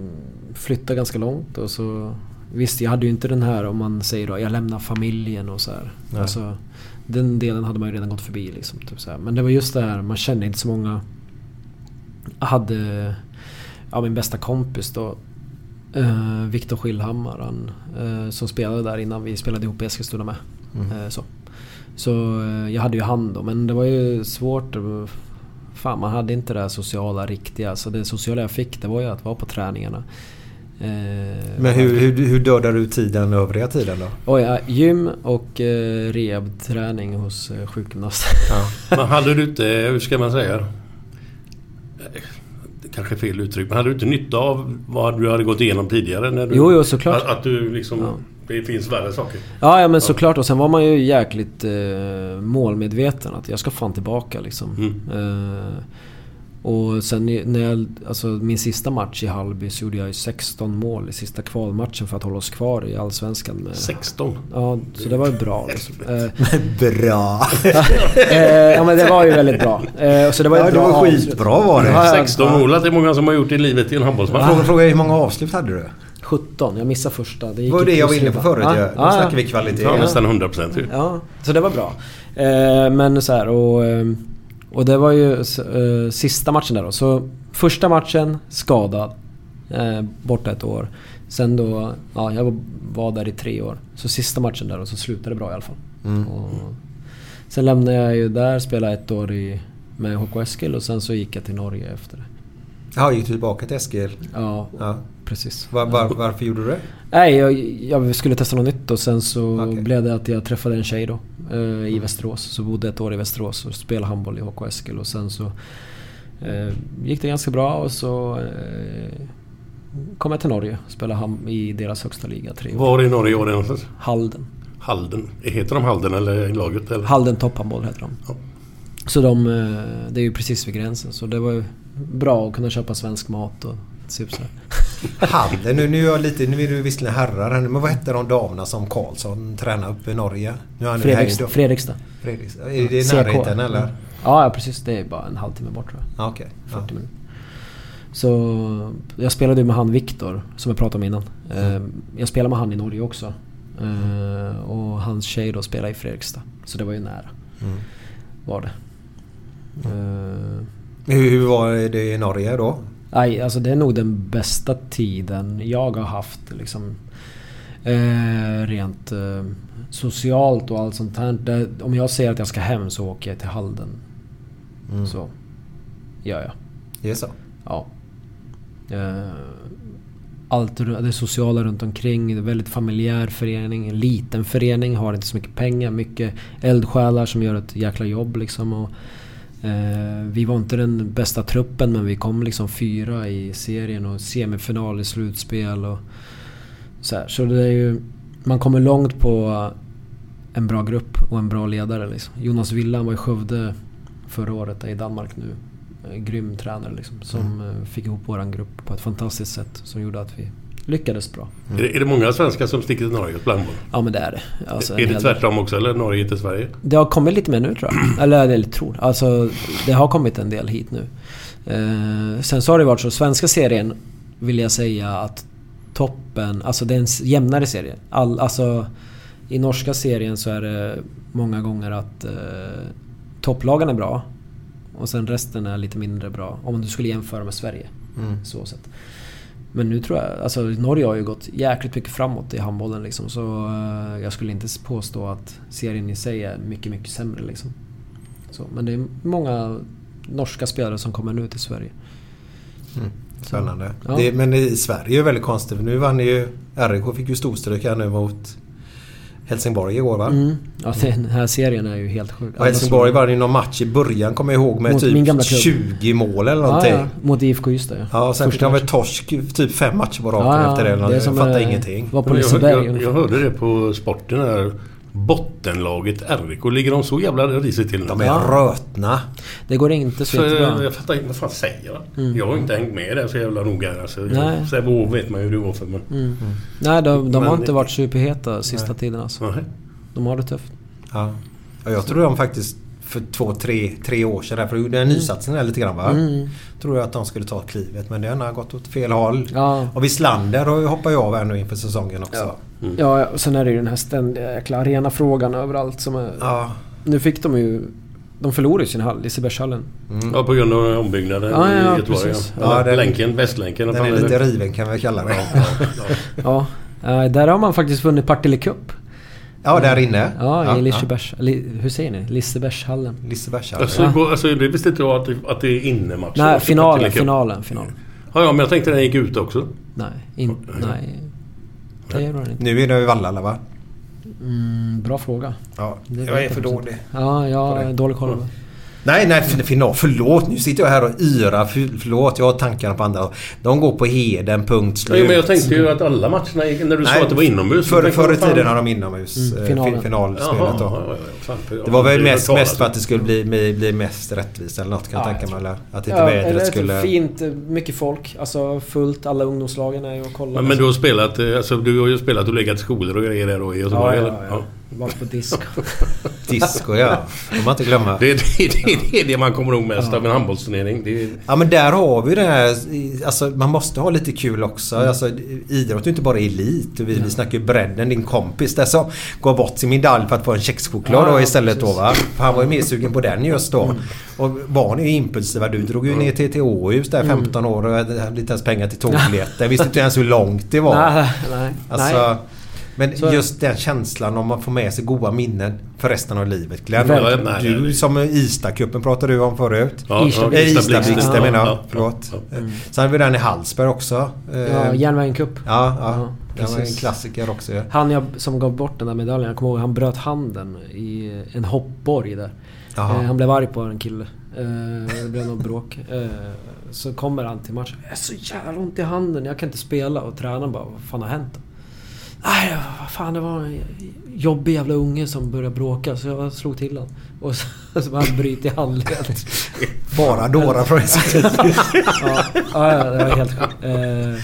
flyttat ganska långt och så... Visst, jag hade ju inte den här om man säger då, jag lämnar familjen och så här. Nej. Alltså, den delen hade man ju redan gått förbi liksom. Typ så här. Men det var just det här, man kände inte så många... Jag hade... Ja, min bästa kompis då. Uh, Viktor Skillhammar. Han, eh, som spelade där innan vi spelade ihop i Eskilstuna med. Mm. Eh, så så eh, jag hade ju han då. Men det var ju svårt. Fan, man hade inte det här sociala riktiga. Så det sociala jag fick det var ju att vara på träningarna. Eh, Men hur, hur, hur dödar du tiden övriga tiden då? Oj, ja, gym och eh, rehabträning hos eh, sjukgymnast. Men hade du inte, hur ska man säga? Eh, Det kanske är fel uttryck, men hade du inte nytta av vad du hade gått igenom tidigare? När du, Jo, jo, såklart. Att, att du liksom... Ja. Det finns värre saker. Ja, ja men såklart. Och sen var man ju jäkligt eh, målmedveten. Att jag ska fan tillbaka liksom. Eh, och sen när jag, alltså min sista match i Hallby så gjorde jag ju 16 mål i sista kvalmatchen för att hålla oss kvar i Allsvenskan. Med, 16? Ja, så det var ju bra liksom. Eh, Bra! eh, ja men det var ju väldigt bra. Eh, så det var ju Ja, ett det bra var skitbra var det. Ja, ja, 16 ja. mål, att det är många som har gjort i livet i en handbollsmatch. Fråga, fråga hur många avslut hade du? 17, jag missade första. Det var det jag var inne på förut ju. Nu snackar vi kvalitet. Ja, nästan 100 procent ju. Ja, så det var bra. Eh, men så här och... Och det var ju eh, sista matchen där då. Så första matchen skadad. Eh, borta ett år. Sen då... Ja, jag var där i tre år. Så sista matchen där och så slutade det bra i alla fall. Mm. Sen lämnade jag ju där, spelade ett år i, med HK Eskil och sen så gick jag till Norge efter det. Ja, gick du tillbaka till Eskil? Ja, Ja. Precis. Var, var, varför gjorde du det? Nej, jag, jag skulle testa något nytt och sen så Okej. blev det att jag träffade en tjej då eh, i Västerås. Så bodde ett år i Västerås och spelade handboll i HK Eskil och sen så eh, gick det ganska bra och så eh, kom jag till Norge och spelade ham- i deras högsta liga tre år. Var i Norge var det någonstans? Halden. Halden. Heter de Halden eller laget? Eller? Halden topphandboll heter de. Ja. Så de, eh, det är ju precis vid gränsen så det var ju bra att kunna köpa svensk mat och typ så här. Handen. Nu, nu är jag lite... Nu är du visserligen herrar här nu, Men vad hette de damerna som Karlsson tränade uppe i Norge? Nu är han i Fredriks, Hejdå. Fredrikstad. Fredriks. Är det i närheten eller? Mm. Ja, ja, precis. Det är bara en halvtimme bort tror jag. Ja, Okej. 40 Ja. minuter. Så jag spelade ju med han Viktor som jag pratade om innan. Eh, Jag spelade med han i Norge också. Eh, Och hans tjej då spelade i Fredrikstad. Så det var ju nära. Mm. Var det. Eh, Hur, hur var det i Norge då? Nej, alltså det är nog den bästa tiden jag har haft liksom. Eh, rent eh, socialt och allt sånt här. Det, om jag säger att jag ska hem så åker jag till Halden. Mm. Så gör jag. Det är så? Ja. Eh, allt det sociala runt omkring. Det är väldigt familjär förening. En liten förening. Har inte så mycket pengar. Mycket eldsjälar som gör ett jäkla jobb liksom. Och, vi var inte den bästa truppen men vi kom liksom fyra i serien och semifinal i slutspel. Och så, här. så det är ju... Man kommer långt på en bra grupp och en bra ledare. Liksom. Jonas Willan var i Skövde förra året, är i Danmark nu. Eh, Grym tränare liksom. Som eh, fick ihop våran grupp på ett fantastiskt sätt. Som gjorde att vi lyckades bra. Är, det, är det många svenskar som sticker till Norge och spelar handboll? Ja men det är det. Alltså, är det hel tvärtom också eller Norge till Sverige? Det har kommit lite mer nu tror jag. Eller, eller tror. Alltså det har kommit en del hit nu. Eh, sen så har det varit så, svenska serien vill jag säga att toppen, alltså det är en jämnare serie. All, alltså i norska serien så är det många gånger att eh, topplagen är bra. Och sen resten är lite mindre bra. Om du skulle jämföra med Sverige. Mm. Så sett. Men nu tror jag, alltså Norge har ju gått jäkligt mycket framåt i handbollen liksom. Så eh, jag skulle inte påstå att serien i sig är mycket, mycket sämre liksom. Så, men det är många norska spelare som kommer nu till Sverige. Mm. Spännande. Ja. Det, men i Sverige är det väldigt konstigt. för Nu vann ju... RIK fick ju storstryk här nu mot Helsingborg igår va? Mm. Ja, den här serien är ju helt sjuk. Och Helsingborg vann ju någon match i början kommer jag ihåg med Mot typ klubb. 20 mål eller ja, någonting. ja, mot IFK Ystad ja. Ja, och sen fick de väl torsk typ fem matcher på raken Ja, ja, efter det. eller det jag fattar ingenting. var på Jag, Liseberg jag, ungefär. jag hörde det på sporten här. Bottenlaget RIK. Ligger de så jävla risigt till nu? De är rötna. Det går inte så Så jättebra. jag, jag fattar inte vad fan säger han? Mm. Jag har inte hängt med där så jävla noga. Alltså. Sävehof vet man ju hur det går för. Men... Mm. Nej, de, de har Men- inte varit superheta sista Nej. tiden alltså. Nej. De har det tufft. Ja. Jag tror de faktiskt för två, tre, tre år sedan, för den nysatsningen där lite grann va? Mm. Tror jag att de skulle ta klivet men den har gått åt fel håll. Ja. Och Wislander hoppar jag av här nu inför säsongen också. Ja. Ja, och sen är det ju den här ständiga jäkla arenafrågan överallt som är... Ja. Nu fick de ju... De förlorade ju sin hall, Lisebergshallen. Ja, på grund av ombyggnaden Ja, ja, i Göteborg. precis. Ja. Ja, den- länken, Västlänken. Den är lite riven kan vi kalla det. Ja. Eh, där har man faktiskt vunnit Partille Cup. Ja, där inne. Ja, Ja, i Lisebergs... Li, hur säger ni? Lisebergshallen. Lisebergshallen. Alltså, gå- alltså, det visste inte jag att, det- att det är innematch. Nej, Alltså, finalen, finalen, finalen. Ja, ja, men jag tänkte den gick ut också. Nej, in, nej. Det gör den inte. Nu är det i Vallala va? Mm, bra fråga. Ja, jag är för dålig. Ja, jag har dålig koll. Nej, nej, för- final. Förlåt. Nu sitter jag här och yrar. För- Förlåt, jag har tankarna på andra. De går på heden, punkt slut. Ja, men jag tänkte ju att alla matcherna gick... När du sa Nej, att det var inomhus. så Förr, i tiden har de inomhus Mm, eh, finalen. finalspelet Jaha, då. ja, ja, ja, fan, Det var väl mest, mest för att det skulle bli, bli, bli mest rättvist eller något kan jag Ja, tänka mig. Eller att inte Ja, vädret eller skulle... fint, eh, mycket folk. Alltså fullt, alla ungdomslagen är ju och kollar. Men, men du har spelat... eh, Alltså, du har ju spelat och legat i skolor och grejer där då i ja, Göteborg, ja, eller? ja, ja. Varit på disco. Disco ja. Det får man inte glömma. Det, är- det, är- det är det man kommer ihåg mest av en handbollsturnering. Det är, Ja men där har vi det här, alltså man måste ha lite kul också. Mm. Alltså, idrott är inte bara elit. Vi, vi snackar ju bredden. Din kompis där som gav bort sin medalj för att få en kexchoklad Ja, då ja, istället precis. då va. För han var ju mer sugen på den just då. Mm. Och barn är ju impulsiva. Du drog ju ner till till Åhus där Mm. 15 år och hade inte ens pengar till tågbiljetter. Visste inte ens hur långt det var. nej, nej. Alltså, nej. Men Så just den känslan om man får med sig goda minnen för resten av livet. Glenn, nej, du som Ystadcupen pratade du om förut. ja, Ystad- ja, Ja, menar jag. ja, Förlåt. ja, ja. Sen hade vi den i Hallsberg också. Eh, Ja, Järnvägen Cup. ja, ja. Ja, Det var en klassiker också. Ja. Han jag, som gav bort den där medaljen, jag kommer ihåg han bröt handen i en hoppborg där. Jaha. Eh, han blev arg på en kille. Eh, det blev något bråk. Eh, så kommer han till matchen. Jag är så jävla ont i handen, jag kan inte spela. Och tränaren bara, vad fan har hänt? Nej, vad fan det var en jobbig jävla unge som började bråka så jag slog till honom. Och så, så var han bryter i handleden. Bara dårar från ja, ja, det var helt sjukt. Eh,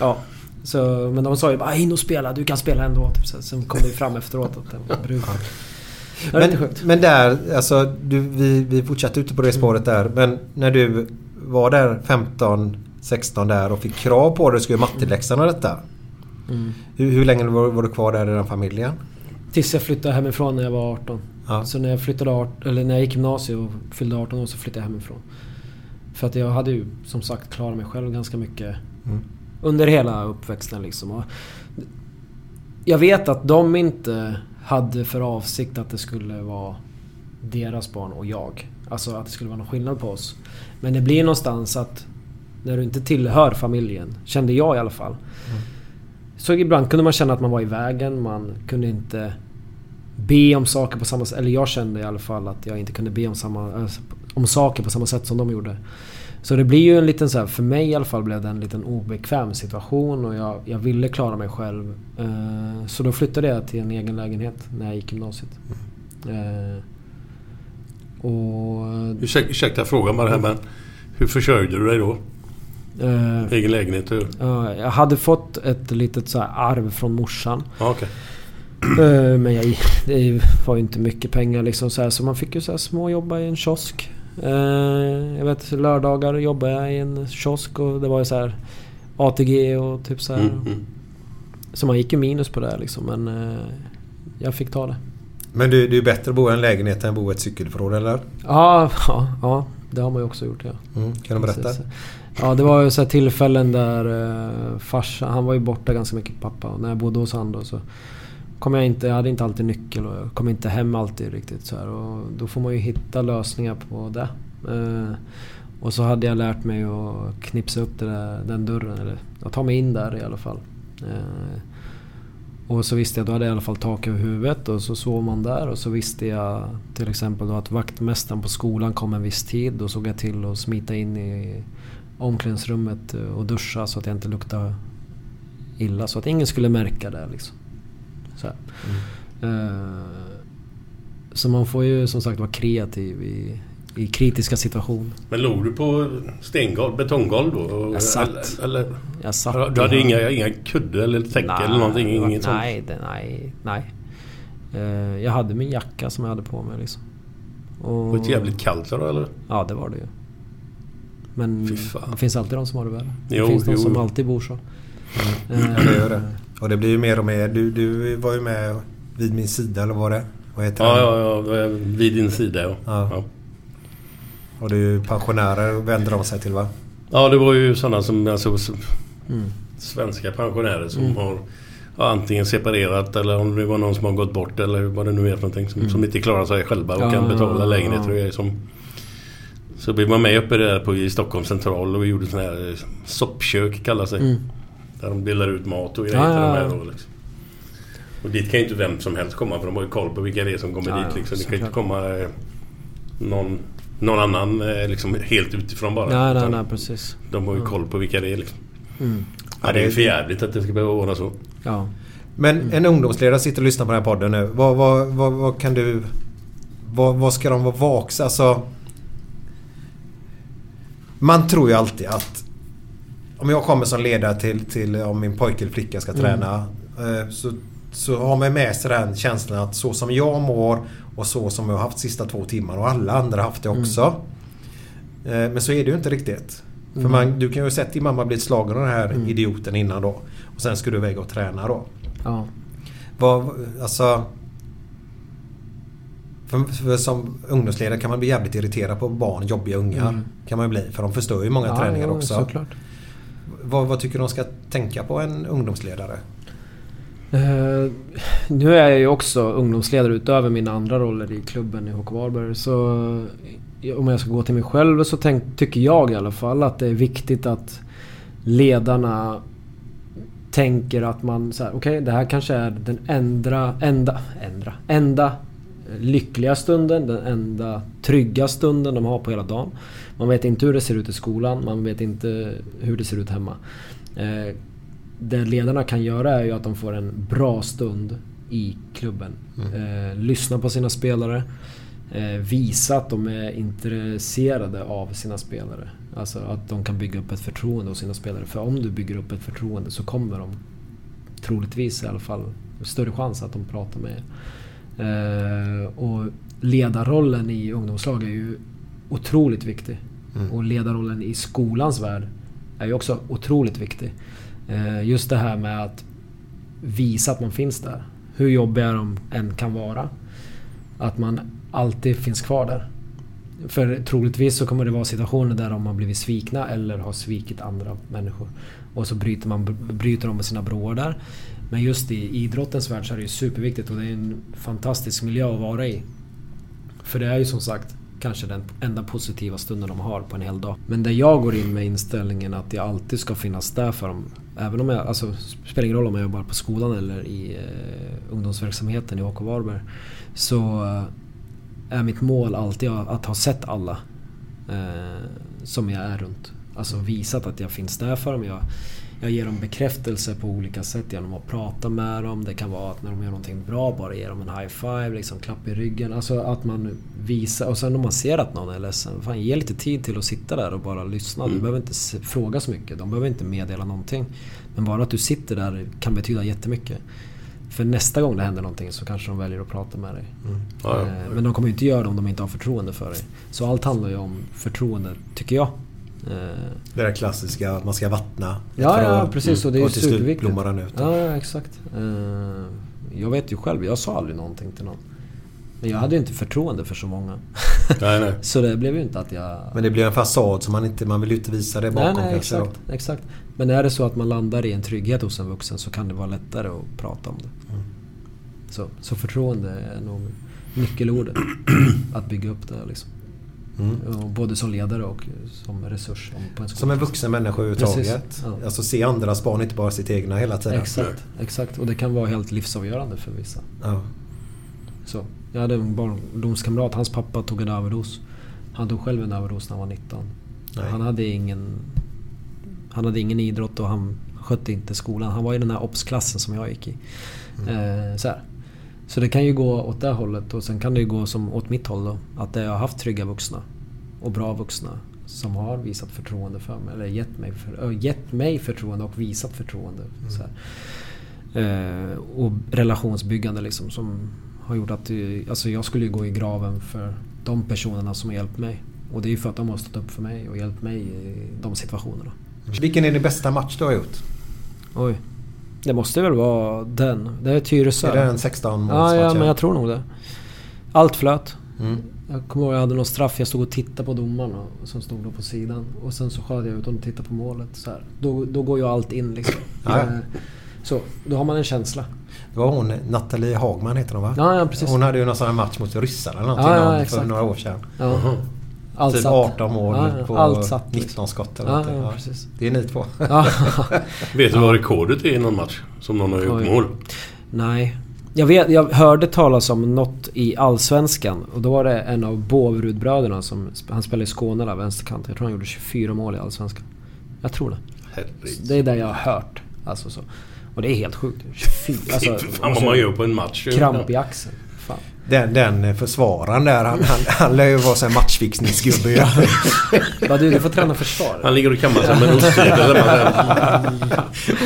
ja. Så, men de sa ju bara in och spela, du kan spela ändå. Typ, så. Sen kom det fram efteråt att den var lite Men, men där, alltså du, vi, vi fortsatte ute på det spåret där. Men när du var där 15, 16 där och fick krav på dig att du skulle göra matteläxan och detta. Mm. Hur, hur länge var, var du kvar där i den familjen? Tills jag flyttade hemifrån när jag var 18. Ja. Så när jag flyttade 18, eller när jag gick gymnasiet och fyllde 18 år så flyttade jag hemifrån. För att jag hade ju som sagt klarat mig själv ganska mycket Mm. under hela uppväxten liksom. Och jag vet att de inte hade för avsikt att det skulle vara deras barn och jag. Alltså att det skulle vara någon skillnad på oss. Men det blir någonstans att när du inte tillhör familjen, kände jag i alla fall. Så ibland kunde man känna att man var i vägen, man kunde inte be om saker på samma sätt. Eller jag kände i alla fall att jag inte kunde be om, samma, äh, om saker på samma sätt som de gjorde. Så det blir ju en liten så här, för mig i alla fall blev det en liten obekväm situation och jag, jag ville klara mig själv. Eh, så då flyttade jag till en egen lägenhet när jag gick gymnasiet. Eh, och... Ursäkta frågan bara här men... Hur försörjde du dig då? Eh, Egen lägenhet? ja, jag hade fått ett litet så här arv från morsan. Ja, okej. Eh, Men jag, det var ju inte mycket pengar liksom så här, så man fick ju så här små jobba i en kiosk. Eh, Jag vet lördagar jobbade jag i en kiosk och det var ju så här ATG och typ så här. Mm, mm. Så man gick ju minus på det här, liksom men eh, jag fick ta det. Men du, det är bättre att bo i en lägenhet än att bo i ett cykelförråd eller? Ja, ja, ja, det har man ju också gjort ja. Mm, kan du berätta? Precis. Ja, det var ju så här tillfällen där eh, farsan, han var ju borta ganska mycket pappa. Och när jag bodde hos han då så kom jag inte, jag hade inte alltid nyckel och jag kom inte hem alltid riktigt så här. Och då får man ju hitta lösningar på det. Eh, och så hade jag lärt mig att knipsa upp det där, den dörren, eller att ta mig in där i alla fall. Eh, och så visste jag, då hade jag i alla fall tak över huvudet och så sov man där och så visste jag till exempel då att vaktmästaren på skolan kom en viss tid. Då såg jag till att smita in i omklädningsrummet och duscha så att jag inte luktade illa. Så att ingen skulle märka det liksom. Så, här. Eh, så man får ju som sagt vara kreativ i, i kritiska situationer. Men låg du på stengolv, betonggolv då? Jag satt. Eller, eller, Jag satt du hade inga, inga kudde eller täcke eller någonting? Inget sånt? nej, det, nej, nej. Eh, jag hade min jacka som jag hade på mig liksom. Och, Det var jävligt kallt då eller? Ja, det var det ju. Men det finns alltid de som har det värre. Jo, det finns de jo. som alltid bor så. Mm. Det gör det. Och det blir ju mer och mer. Du, du var ju med vid min sida eller vad var det? Vad heter Ja, det? ja, ja. Vid din sida ja. Ja. ja. Och det är ju pensionärer vänder de sig till va? Ja, det var ju sådana som alltså, Mm. svenska pensionärer som Mm. har ja, antingen separerat eller om det var någon som har gått bort eller vad det nu är för någonting. Som, Mm. som inte klarar sig själva och Ja, kan betala ja, lägenheter ja. och grejer som... Så vi var med uppe där på, i Stockholm central och vi gjorde sån här eh, soppkök kallas det. Mm. Där de delar ut mat och grejer Ja, till ja, de ja. här då, liksom. Och dit kan ju inte vem som helst komma för de har ju koll på vilka det är som kommer Ja, dit liksom. Det kan ju inte komma eh, någon, någon annan eh, liksom helt utifrån bara. Nej, nej, nej, precis. De har ju Mm. koll på vilka det är liksom. Mm. Ja, det är ju för jävligt att det ska behöva vara så. Ja. Men en ungdomsledare sitter och lyssnar på den här podden nu. Vad, vad, vad, vad kan du... Vad, vad ska de vara vaksa? Alltså... Man tror ju alltid att om jag kommer som ledare till, till om min pojke eller flicka ska Mm. träna eh, så, så har man med sig den känslan att så som jag mår och så som jag har haft sista två timmarna och alla andra har haft det också. Eh, Men så är det ju inte riktigt. För Mm. man, du kan ju ha sett din mamma bli slagen av den här idioten innan då. Och sen ska du iväg och träna då. Ja. Vad, alltså... För, för som ungdomsledare kan man bli jävligt irriterad på barn, jobbiga ungar. Mm. Kan man bli. För de förstör ju många Ja, träningar jo, också. såklart. Vad, vad tycker du de ska tänka på en ungdomsledare? Eh, nu är jag ju också ungdomsledare utöver mina andra roller i klubben i HK Varberg. Så om jag ska gå till mig själv så tänk, tycker jag i alla fall att det är viktigt att ledarna tänker att man så här, okej det här kanske är den enda, enda, enda, enda lyckliga stunden, den enda trygga stunden de har på hela dagen. Man vet inte hur det ser ut i skolan, man vet inte hur det ser ut hemma. Eh, det ledarna kan göra är ju att de får en bra stund i klubben. Eh, lyssna på sina spelare. Eh, visa att de är intresserade av sina spelare. Alltså att de kan bygga upp ett förtroende hos sina spelare. För om du bygger upp ett förtroende så kommer de troligtvis i alla fall större chans att de pratar med er. Eh, och ledarrollen i ungdomslag är ju otroligt viktig. Mm. Och ledarrollen i skolans värld är ju också otroligt viktig. Eh, just det här med att visa att man finns där. Hur jobbiga de än kan vara. Att man alltid finns kvar där. För troligtvis så kommer det vara situationer där de har blivit svikna eller har svikit andra människor. Och så bryter, man, bryter de med sina broar där. Men just i idrottens värld så är det ju superviktigt och det är en fantastisk miljö att vara i. För det är ju som sagt kanske den enda positiva stunden de har på en hel dag. Men där jag går in med inställningen att jag alltid ska finnas där för dem. Även om jag, alltså det spelar ingen roll om jag jobbar på skolan eller i eh, ungdomsverksamheten i HK Varberg. Så eh, är mitt mål alltid att ha sett alla eh, som jag är runt. Alltså visat att jag finns där för dem. Jag, jag ger dem bekräftelse på olika sätt genom att prata med dem. Det kan vara att när de gör någonting bra bara ge dem en high five, liksom klapp i ryggen. Alltså att man visar. Och sen om man ser att någon är ledsen. Fan, ge lite tid till att sitta där och bara lyssna. Du Mm. behöver inte fråga så mycket. De behöver inte meddela någonting. Men bara att du sitter där kan betyda jättemycket. För nästa gång det händer någonting så kanske de väljer att prata med dig. Ja, ja. Eh, Men de kommer ju inte göra det om de inte har förtroende för dig. Så allt handlar ju om förtroende, tycker jag. Eh, Det där klassiska att man ska vattna. Ja, ja precis. Och det är ju och till slut blommar den ut. Ja, ja, exakt. Eh, Jag vet ju själv, jag sa aldrig någonting till någon. Men jag hade ju inte förtroende för så många. Nej, nej. Så det blev ju inte att jag... Men det blir en fasad som man inte... Man vill ju inte visa det bakom nej, nej, då. exakt, exakt. Men är det så att man landar i en trygghet hos en vuxen så kan det vara lättare att prata om det. Mm. Så, så förtroende är nog nyckelordet. att bygga upp det liksom. Mm. Både som ledare och som resurs på en skola. Som en vuxen människa överhuvudtaget. Ja. Alltså se andras barn, inte bara sitt egna hela tiden. Exakt, exakt. Och det kan vara helt livsavgörande för vissa. Ja. Så. Jag hade en barndomskamrat, hans pappa tog en överdos. Han tog själv en överdos när han var 19. Nej. Han hade ingen... Han hade ingen idrott och han skötte inte skolan. Han var i den här obs-klassen som jag gick i. Mm. Eh, så här. Så det kan ju gå åt det hållet och sen kan det ju gå som åt mitt håll då. Att jag har haft trygga vuxna. Och bra vuxna. Som har visat förtroende för mig. Eller gett mig, för, gett mig förtroende och visat förtroende. Här. Eh, och relationsbyggande liksom som har gjort att det- alltså jag skulle ju gå i graven för de personerna som har hjälpt mig. Och det är ju för att de har stått upp för mig och hjälpt mig i de situationerna. Vilken är din bästa match du har gjort? Oj. Det måste väl vara den. Det är Tyresö. Är det en 16 Ja, ja, målsmatch, men ja? jag tror nog det. Allt flöt. Mm. Jag kommer ihåg jag hade någon straff. Jag stod och tittade på domaren som stod då på sidan. Och sen så sköt jag ut och tittade på målet. Så här. Då, då går ju allt in liksom. Ja. Eh, Så, då har man en känsla. Det var hon, Nathalie Hagman heter hon va? Ja, ja, precis. Hon hade ju någon sån här match mot ryssar eller någonting Ja, ja, för några år sedan. Ja. Allt typ satt. 18 mål Ja, på Allt satt, 19 liksom. skott eller Ja, ja, precis. Det är ni två. Vet du vad rekordet är i någon match? Som någon har gjort Oj. mål? Nej. Jag, vet, jag hörde talas om något i Allsvenskan och då var det en av Båverudbröderna som... Han spelade i Skåne där, vänsterkant. Jag tror han gjorde 24 mål i Allsvenskan. Jag tror det. Herregud. Det är det jag har hört. Alltså så. Och det är helt sjukt. 24, alltså, Fan vad man gör på en match. Kramp i axeln. Den, den försvararen där, han, han, han lär ju vara här matchfixningsgubbe ju. Vad du, du får träna försvar. Han ligger och kammar sig med en osthyvel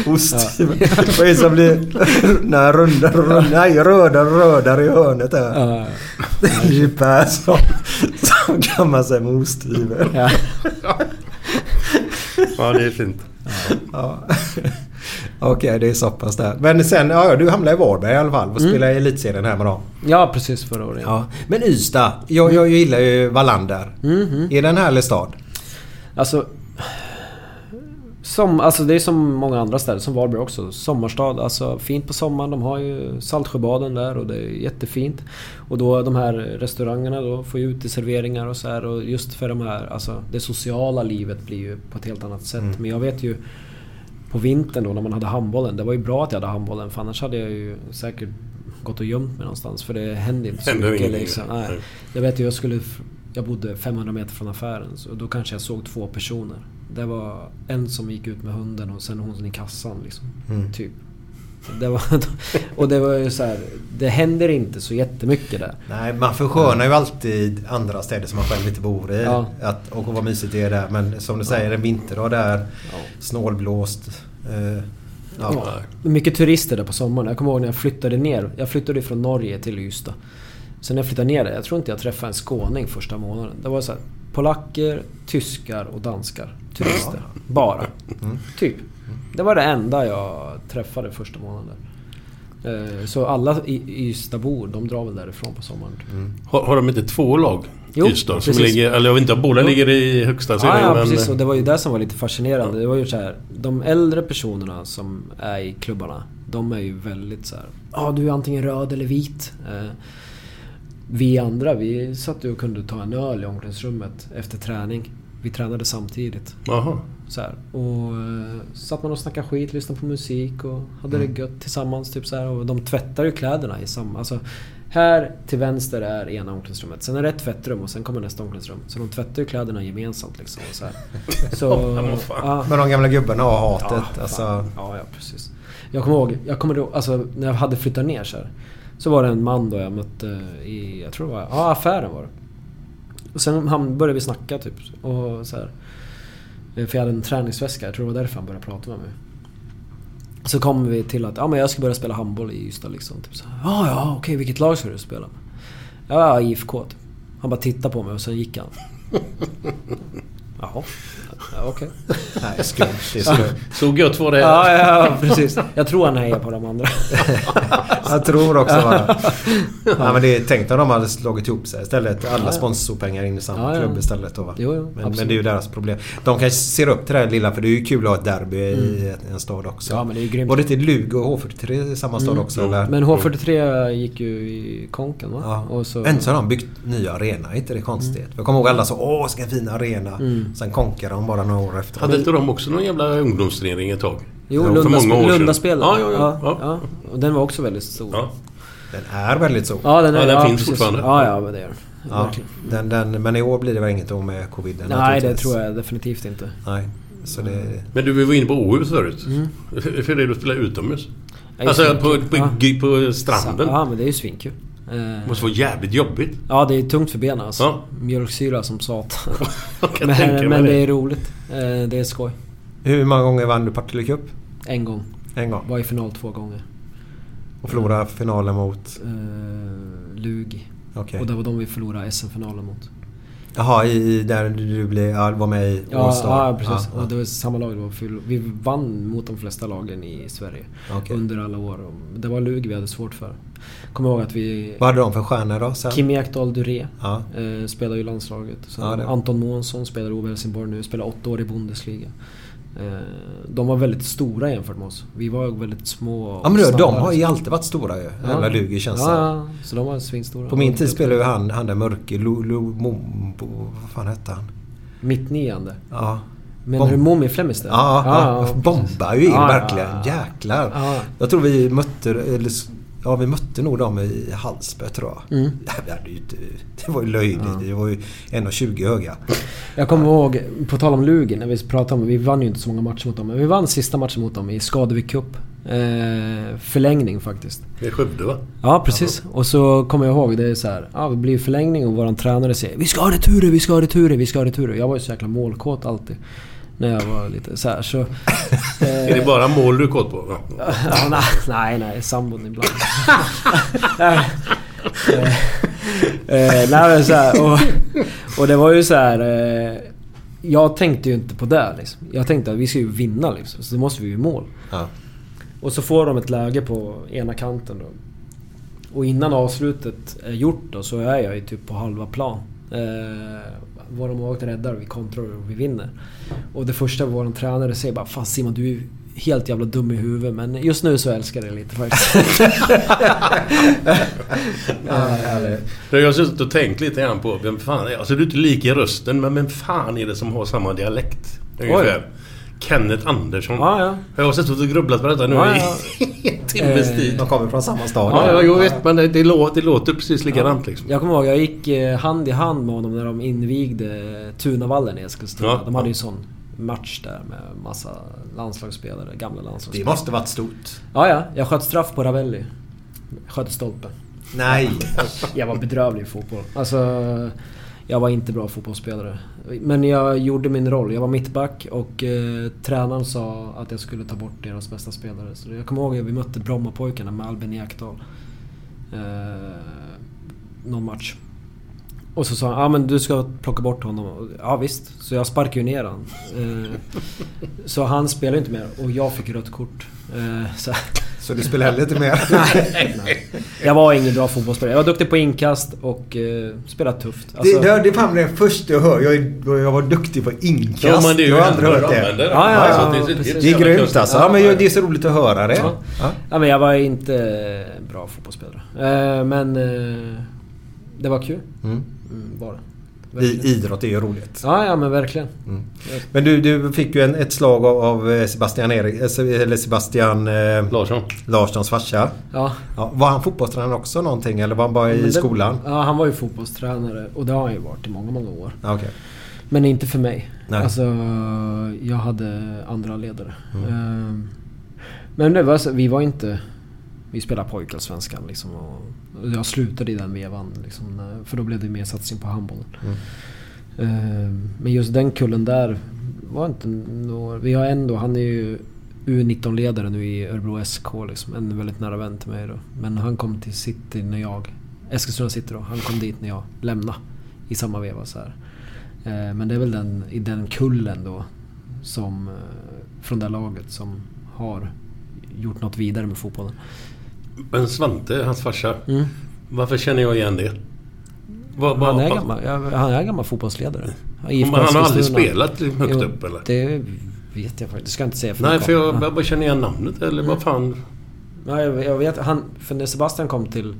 Osthyvel. Vad är det som blir... Nej, runda, runda, nej, röda, rödare i hörnet där. Ja. Det är ju Persson som kammar sig med osthyvel. Ja. Ja, det är fint. Ja. Okej, det är så pass där. Men sen, ja, du hamnade i Varberg i alla fall och Mm. spelade i Elitserien här med dem. ja, precis förra året. Ja. Men Ystad, jag, jag gillar ju Wallander. Mhm. Är det en härlig stad? Alltså... Som, alltså det är som många andra städer, som Varberg också. Sommarstad, alltså fint på sommaren. De har ju Saltsjöbaden där och det är jättefint. Och då de här restaurangerna då får ju uteserveringar och så här. Och just för de här, alltså det sociala livet blir ju på ett helt annat sätt. Mm. Men jag vet ju på vintern då när man hade handbollen. Det var ju bra att jag hade handbollen för annars hade jag ju säkert gått och gömt mig någonstans. För det hände inte så Händer mycket liksom. nej. Nej. Jag vet ju, jag skulle... Jag bodde 500 meter från affären så då kanske jag såg två personer. Det var en som gick ut med hunden och sen hon i kassan liksom. Mm. Typ. Det var, och det var ju så här, Det händer inte så jättemycket där. Nej, man förskönar ju alltid andra städer som man själv inte bor i. Ja. Att, och vad mysigt det är där. Men som du säger, en vinterdag där. Snålblåst. Eh, ja. Ja. Mycket turister där på sommaren. Jag kommer ihåg när jag flyttade ner. Jag flyttade från Norge till Ystad. Sen när jag flyttade ner där, jag tror inte jag träffade en skåning första månaden. Det var så här, polacker, tyskar och danskar. Turister. Bara. Mm. Typ. Det var det enda jag träffade första månaden. Eh, Så alla Ystadbor, de drar väl därifrån på sommaren. Har, har de inte två lag? Jo, Ystad, som precis. ligger, eller jag vet inte båda Jo. ligger i högsta Ja, serien. ja, men, precis. Och det var ju det som var lite fascinerande. Det var ju så här, de äldre personerna som är i klubbarna, de är ju väldigt så här. Ja, du är antingen röd eller vit. Eh, vi andra, vi satt ju och kunde ta en öl i omklädningsrummet efter träning. Vi tränade samtidigt. Jaha. Så här. Och eh, satt man och snackade skit, lyssnade på musik och hade Mm. det gött tillsammans. Typ så här. Och de tvättar ju kläderna i samma... Alltså, här till vänster är ena omklädningsrummet. Sen är det ett tvättrum och sen kommer nästa omklädningsrum. Så de tvättar ju kläderna gemensamt liksom. Och så här. Så, Ja. Men de gamla gubbarna och hatet. Ja, alltså, ja, ja, precis. Jag kommer ihåg, jag kommer ihåg, alltså när jag hade flyttat ner så här. Så var det en man då jag mötte i, jag tror det var, ja affären var det. Och sen han började vi snacka typ. Och så här. Eh, För jag hade en träningsväska, jag tror det var därför han började prata med mig. Så kom vi till att, ja men jag ska börja spela handboll i Ystad liksom. Typ så här, ja, ja, okej, vilket lag ska du spela med? Ja, IFK typ. Han bara tittade på mig och sen gick han. Jaha, ja, okej. nej, skumt. Det är skumt. Så gött var det. Ja, ja, precis. Jag tror han hejar på de andra. Jag tror också bara. ja, men det är tänkt om de hade slagit ihop sig istället. Alla Ja, ja. sponsorpengar in i samma Ja, ja. klubb istället. Då, va? Jo, jo, men, men det är ju deras problem. De kanske ser upp till det här lilla för det är ju kul att ha ett derby i en stad också. Mm. Ja, men det är grymt. Var det inte Lugo och H43 i samma stad Mm. också? Eller? Men H43 gick ju i konken va? Ja. Och så... Ändå så har de byggt nya arena, är inte det konstigt? Jag kommer ihåg alla så åh, ska fin arena. Mm. Sen konkar de bara några år efter. Hade inte de också någon jävla ungdomsturnering ett tag? Jo, Ja, för Lunda, många år sedan. Lundaspel. Ja, ja, ja. ja. ja. Och den var också väldigt stor. Ja. Den är väldigt så. Ja, den, är, Ja, den ja, finns precis. fortfarande. Ja, ja, men det gör den. Ja, den, den, men i år blir det väl inget då med coviden? Nej, det tror jag definitivt inte. Nej. Så det... Men du, vi var inne på Åhus förut. Mm. Är det att spela utomhus? ju Alltså på, på, Ja. på stranden. Ja men det är ju svinkul. Eh, Det måste vara jävligt jobbigt. Ja det är tungt för benen alltså. Ja. Mjölksyra som satan. Men men det. det är roligt. Eh, Det är skoj. Hur många gånger vann du Partille Cup? En gång. En gång. Var i final två gånger. Och förlorade finalen mot? Eh, Lug. Okej. Och det var de vi förlorade SM-finalen mot. Jaha, i, i där du blev, ja, var med i Ja, All-Star? ja precis. Ja, Och det var samma lag. Det var vi vann mot de flesta lagen i Sverige. Okej. Under alla år. Det var Lug vi hade svårt för. Kommer ihåg att vi... Vad hade de för stjärnor då sen? Kimi Ekdahl Duré Ja. eh, spelar ju landslaget. Sen Ja, Anton Månsson spelar i Helsingborg nu. Spelar åtta år i Bundesliga. Eh, de var väldigt stora jämfört med oss. Vi var väldigt små och Ja men du, de har ju alltid varit stora ju. Jävla Lugi känns det ja, ja, så de var svinstora. På min tid spelade ju han, han där mörke, Mombo, vad fan hette han? Mittniande. Ja. Menar du Momi Flemister? Ja, ja, ja. bombar ju in Ja, ja, verkligen. ja. Jäklar. Ja. Jag tror vi mötte, eller, ja vi mötte nog dem i Hallsberg tror jag. Mm. Det, hade ju inte, det var ju löjligt. Det var ju 1,20 höga. Jag kommer ihåg, på tal om Lugi, när vi pratade om Vi vann ju inte så många matcher mot dem, men vi vann sista matchen mot dem i Skadevik Cup. Eh, förlängning faktiskt. Det är Skövde va? Ja, precis. Och så kommer jag ihåg, det är så här, ja det blir förlängning och våran tränare säger Vi ska ha returer, vi ska ha returer, vi ska ha returer. Jag var ju så jäkla målkåt alltid. När jag var lite så här, så... eh, Är det bara mål du är kåt på? Ja. Nej, nej, nej, sambon ibland. Eh, eh, nej men så här, och, och det var ju så här. Eh, jag tänkte ju inte på det liksom. Jag tänkte att vi ska ju vinna liksom, så då måste vi ju mål. Ja. Och så får de ett läge på ena kanten då. Och innan avslutet är gjort då så är jag ju typ på halva plan. Eh, våra målvakter räddar, vi kontrar och vi vinner. Och det första vår tränare säger bara Fan Simon du är helt jävla dum i huvudet men just nu så älskar jag det lite faktiskt. Jag har suttit och tänkt lite grann på vem fan är... Alltså du är inte lik i rösten men vem fan är det som har samma dialekt? Ungefär. Kenneth Andersson. Ja, ja. Jag har suttit och grubblat på detta nu Ja, i ja. en timmes Eh, tid. De kommer från samma stad. Ja, ja, jag vet men det, det, låter, det låter precis likadant liksom. Jag kommer ihåg, jag gick eh, hand i hand med honom när de invigde Tunavallen i Eskilstuna. Ja. De hade ju sån match där med massa landslagsspelare, gamla Det landslagsspelare. måste varit stort. Ja, ja. Jag sköt straff på Ravelli. Sköt i stolpen. Nej. Jag var bedrövlig i fotboll. Alltså... Jag var inte bra fotbollsspelare. Men jag gjorde min roll. Jag var mittback och eh, tränaren sa att jag skulle ta bort deras bästa spelare. Så jag kommer ihåg att vi mötte Brommapojkarna med Albin Ekdal. Eh, någon match. Och så sa han, ja men du ska plocka bort honom. Och, Ja visst. Så jag sparkade ju ner honom. Eh, så han spelade inte mer och jag fick rött kort. Eh, så, så du spelar heller inte mer? nej, nej. Jag var ingen bra fotbollsspelare. Jag var duktig på inkast och eh, spelade tufft. Alltså, det, det, det är fan det första jag hör. Jag, är, jag var duktig på inkast. Ja, men det är ju jag har aldrig hört det. det. Ja, ja, Alltså, ja, det är- det inte Det är grymt alltså. Ja, men det är så roligt att höra det. Ja. Ja. Ja, men jag var inte bra fotbollsspelare. Eh, men eh, det var kul. Mm. Mm, var det. I, idrott är ju roligt. Ja, ja men verkligen. Men du, du fick ju en, ett slag av, av Sebastian Erik, eller Sebastian eh, Larsson. Larssons farsa. Ja. Ja, var han fotbollstränare också någonting eller var han bara i det- skolan? Ja, han var ju fotbollstränare och det har han ju varit i många, många år. Okej. Men inte för mig. Nej. Alltså, jag hade andra ledare. Mm. Ehm, Men det var så, vi var inte... Vi spelade pojkallsvenskan liksom och jag slutade i den vevan liksom, För då blev det mer satsning på handbollen. Mm. Ehm, Men just den kullen där var inte nå- Vi har ändå, han är ju U19-ledare nu i Örebro SK liksom. En väldigt nära vän till mig då. Men han kom till City när jag... Eskilstuna City då. Han kom dit när jag lämnade. I samma veva så här. Eh, Men det är väl den, i den kullen då som, eh, från det laget som har gjort något vidare med fotbollen. Men Svante, hans farsa. Mm. Varför känner jag igen det? Vad- vad- Han är gammal, han är gammal fotbollsledare. Men han har aldrig spelat högt Jo, upp eller? Det vet jag faktiskt. Det ska jag inte säga för Nej, för jag, bara känner igen namnet eller vad fan? Ja, jag, vet, han, för när Sebastian kom till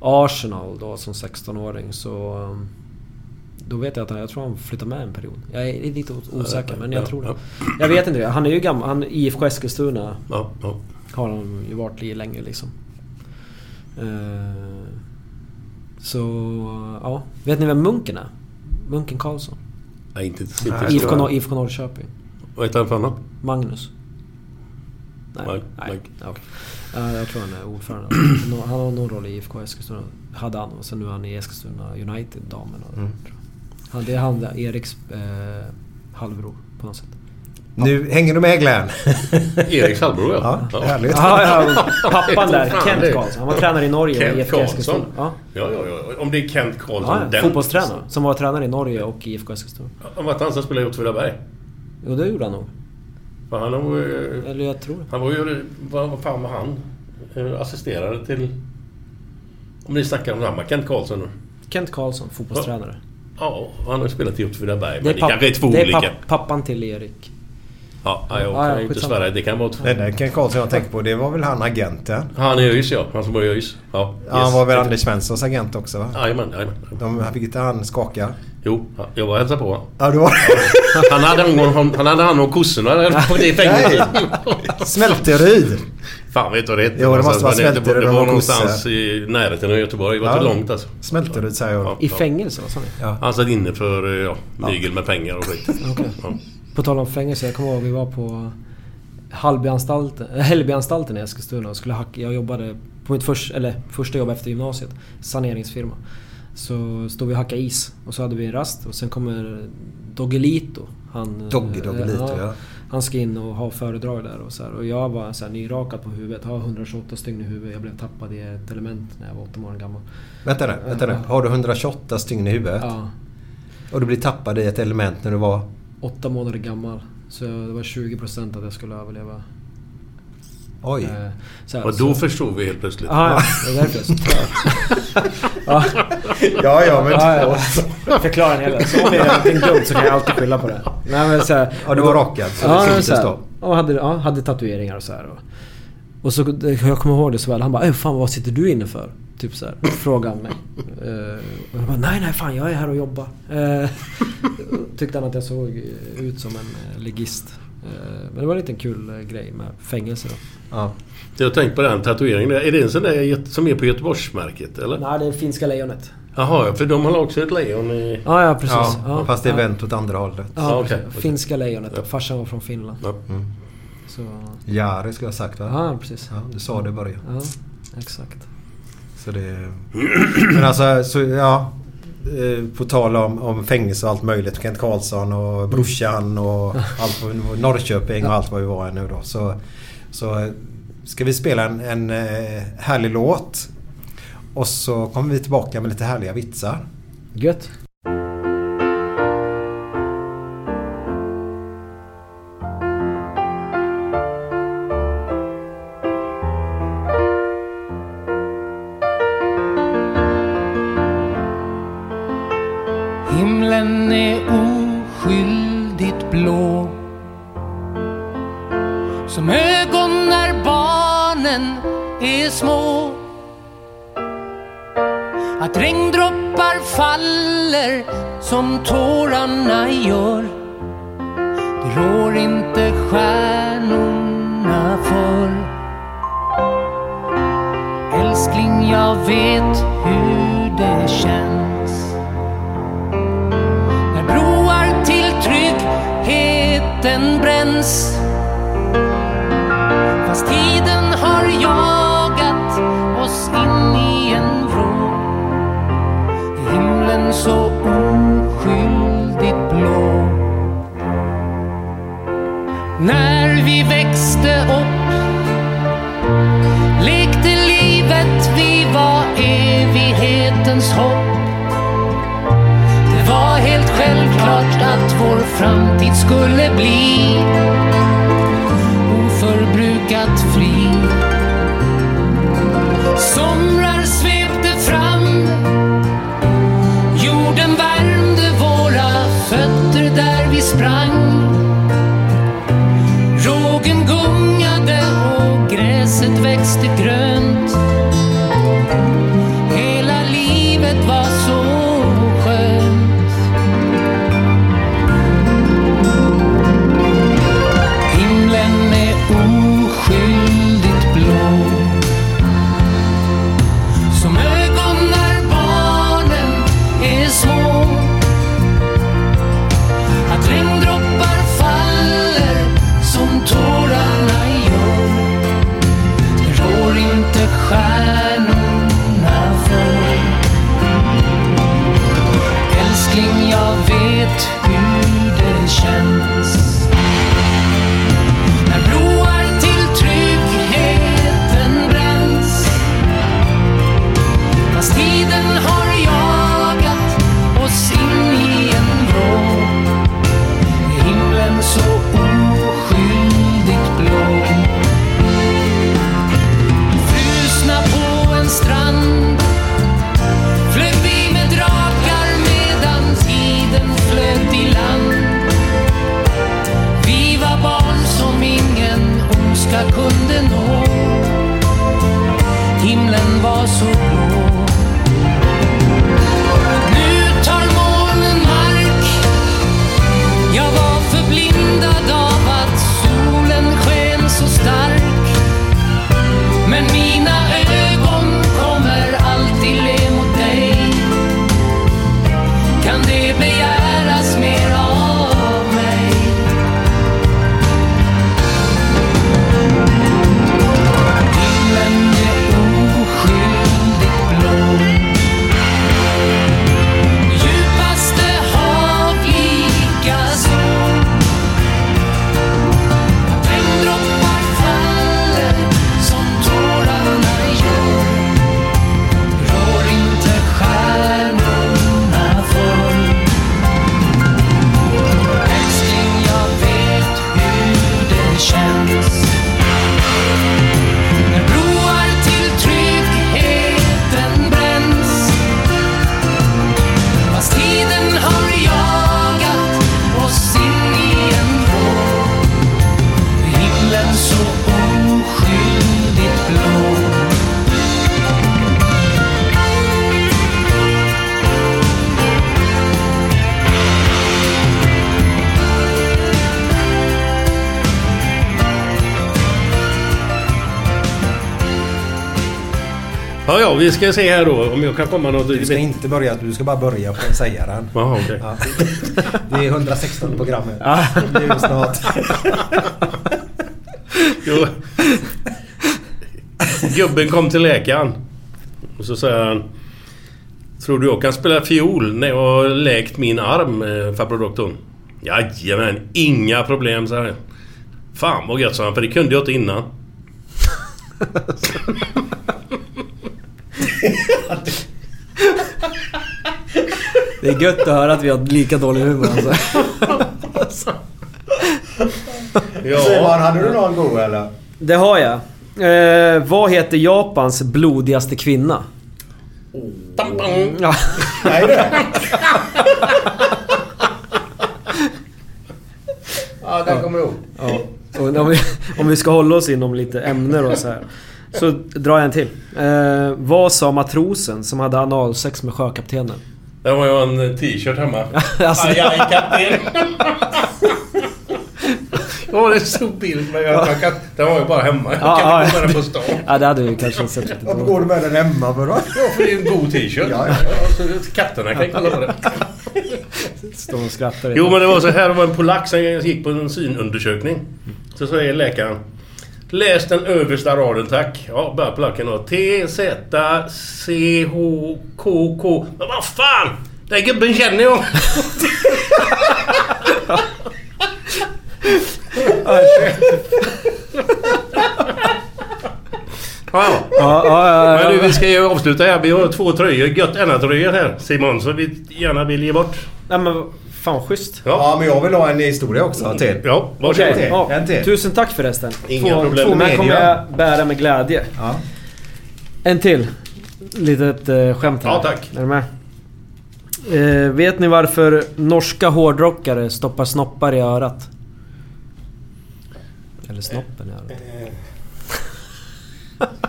Arsenal då som 16-åring så... um, Då vet jag att han, jag tror han flyttade med en period. Jag är lite osäker men jag Ja, tror det. ja. Jag vet inte det. Han är ju gammal. Han, IFK Eskilstuna Ja, ja. har han ju varit i länge liksom. Eh, så, ja. Vet ni vem Munken är? Munken Karlsson. Nej, inte... inte IFK, Nor- IFK Norrköping. Vad heter han för honom? Magnus. Nej. Mike. Nej. Okej. Ja, jag tror han är ordförande. Han har någon roll i IFK Eskilstuna. Hade han och sen nu är han i Eskilstuna United, damerna. Mm. tror jag. Han, det är han Eriks eh, halvbror på något sätt. Nu hänger du med Glenn? Eriks halvbror ja. Ja, härligt. Ja, ja, pappan där, Kent det- Karlsson. Han var tränare i Norge och Kent IFK Eskilstuna. Karlsson. Ja. Ja, ja, ja. Om det är Kent Karlsson. Ja, ja, den- fotbollstränare. Som var tränare i Norge och IFK Eskilstuna. Var inte han som spelade i Åtvidaberg? Jo, det gjorde han nog. För han var ju... Eller jag tror det. Han var ju... Vad, fan var han? Eh, Assisterade till... Om ni snackar om samma Kent Karlsson nu. Kent Karlsson, fotbollstränare. Ja, han har ju spelat i Åtvidaberg. Men det, papp- kanske är två det är olika. papp- pappan till Erik. Ja, ja, jag Ja, ja, kan ju inte svära. Det kan vara två. Den där Ken Karlsson jag tänkte på, det var väl han agenten? Han är ÖIS ja. Han som var i ÖIS. Ja, Ja, han var väl Anders Svenssons agent också va? Jajamän, jajamän. Fick inte han skaka? Jo, jag var och hälsade på honom. Ja, du var Han hade hand han hade hand om kossorna på det fängelset. Smälteryd! Fan vet du vad det heter? Jo, det måste vara det, Smälteryd det och var någonstans i närheten av Göteborg. Det var Ja. inte långt alltså. Smälteryd säger jag. I fängelse, vad sa ni? Ja. Han satt inne för eh, ja, mygel med pengar och skit. Okej. Ja. På tal om fängelse, jag kommer ihåg vi var på Hallbyanstalten, Hällbyanstalten i Eskilstuna och skulle hacka, Jag jobbade på mitt först, eller, första jobb efter gymnasiet, saneringsfirma. Så stod vi och hackade is och så hade vi en rast och sen kommer Doggelito. Han, Dogge eh, Doggelito, ja. Han ska in och ha föredrag där och så här. Och jag var så här nyrakad på huvudet, har 128 stygn i huvudet. Jag blev tappad i ett element när jag var 8 månader gammal. Vänta nu, vänta nu. Har du 128 stygn i huvudet? Ja. Och du blir tappad i ett element när du var... Åtta månader gammal. Så det var 20% att jag skulle överleva. Oj. Eh, så här, Och så- då förstod vi helt plötsligt. Ja, ja. Det är därför jag är så trög. ja. Ja, ja, men... ja, ja. Förklara en hel Så om jag gör någonting dumt så kan jag alltid skylla på det. Nej, men så här, Ja, du var rakad, så ja, det syntes så här, då. Och hade, ja, hade tatueringar och så här. Och, och så, jag kommer ihåg det så väl. Han bara "Äh, fan vad sitter du inne för?” Typ så här, frågade han mig. Eh, och jag bara “Nej, nej, fan jag är här och jobbar”. Eh, tyckte han att jag såg ut som en eh, ligist. Eh, men det var en liten kul grej med fängelse då. Ja. Jag har tänkt på den tatueringen. Är det en sån där som är på Göteborgsmärket eller? Nej, det är finska lejonet. Jaha, ja, för de har också ett lejon i... Ja, ja precis. Ja, Ja, fast det är ja. vänt åt andra hållet. Ja, Ja, okej. Finska lejonet. Farsan var från Finland. Ja. Så, Jari skulle jag ha sagt va? ja, precis. Ja, du sa det i början. Ja, exakt. Så det... Men alltså, så, ja. eh, På tal om, om fängelse och allt möjligt. Kent Karlsson och brorsan och allt Norrköping och allt vad vi var nu då. Så, så eh, ska vi spela en, en eh, härlig låt. Och så kommer vi tillbaka med lite härliga vitsar. Gött. Vi ska se här då om jag kan komma något... Du ska inte börja, du ska bara börja och säga den. Jaha, okej. Ja. Det är 116 programmet. Ja. Det är snart. Jo. Gubben kom till läkaren. Och så säger han... Tror du jag kan spela fiol när jag har läkt min arm, eh, farbror doktorn? Jajamän, inga problem, sa han. Fan vad gött, sa han, för det kunde jag inte innan. Det är gött att höra att vi har lika dålig humor alltså. Simon, hade du någon god eller? Det har jag. Eh, vad heter Japans blodigaste kvinna? Ja. Nej det. Ja, den kommer du ihåg. Ja. Om, vi, om vi ska hålla oss inom lite ämnen och så här. Så drar jag en till. Eh, vad sa matrosen som hade analsex med sjökaptenen? Det var ju en t-shirt hemma. Alltså, Aj, aj, kapten. Ja, det är stor bild men jag, jag kan, Den var ju bara hemma. Jag Ja, kan ja, inte gå med den på stan. Ja, det hade vi kanske sett lite Varför går du med den hemma för då? Ja, för det är en god t-shirt. Ja, ja. så katterna kan kolla på det. Står och skrattar. Jo men det var så här, det var en polack som gick på en synundersökning. Så säger läkaren Läs den översta raden tack. Ja, börjar polacken då. T, Z, C, H, K, K. Men vad fan! Den gubben känner jag! Ja, Ja, ja, ja, Men du, vi ska ju avsluta här. Vi har två tröjor, gött tröjor här Simon, som vi gärna vill ge bort. Nej men fan schysst. Ja, men jag vill ha en historia också till. Ja, varsågod. ja. En till. Tusen tack förresten. Inga två, problem. Två med kommer jag bära med glädje. Ja. En till. Litet eh, skämt här. Ja, tack. Är du med? Eh, vet ni varför norska hårdrockare stoppar snoppar i örat? Eller snoppen i örat.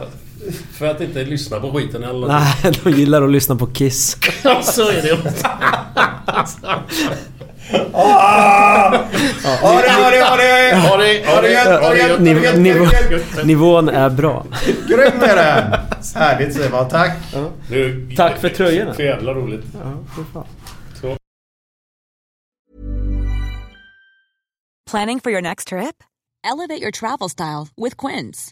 För att inte lyssna på skiten eller. Nej, de gillar att lyssna på Kiss. Så är det. Ha det, ha det, ha det! Ha det, ha det gött, ha det gött, ha det Niv- gött, nivå, ha det gött. nivån är bra. Grym är den! Härligt Simon, tack! Tack för tröjorna. För jävla roligt. Så. Planning for your next trip? Elevate your travel style with Quince.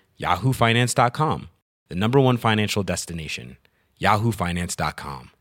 yahoofinance.com, the number one financial destination, yahoofinance.com.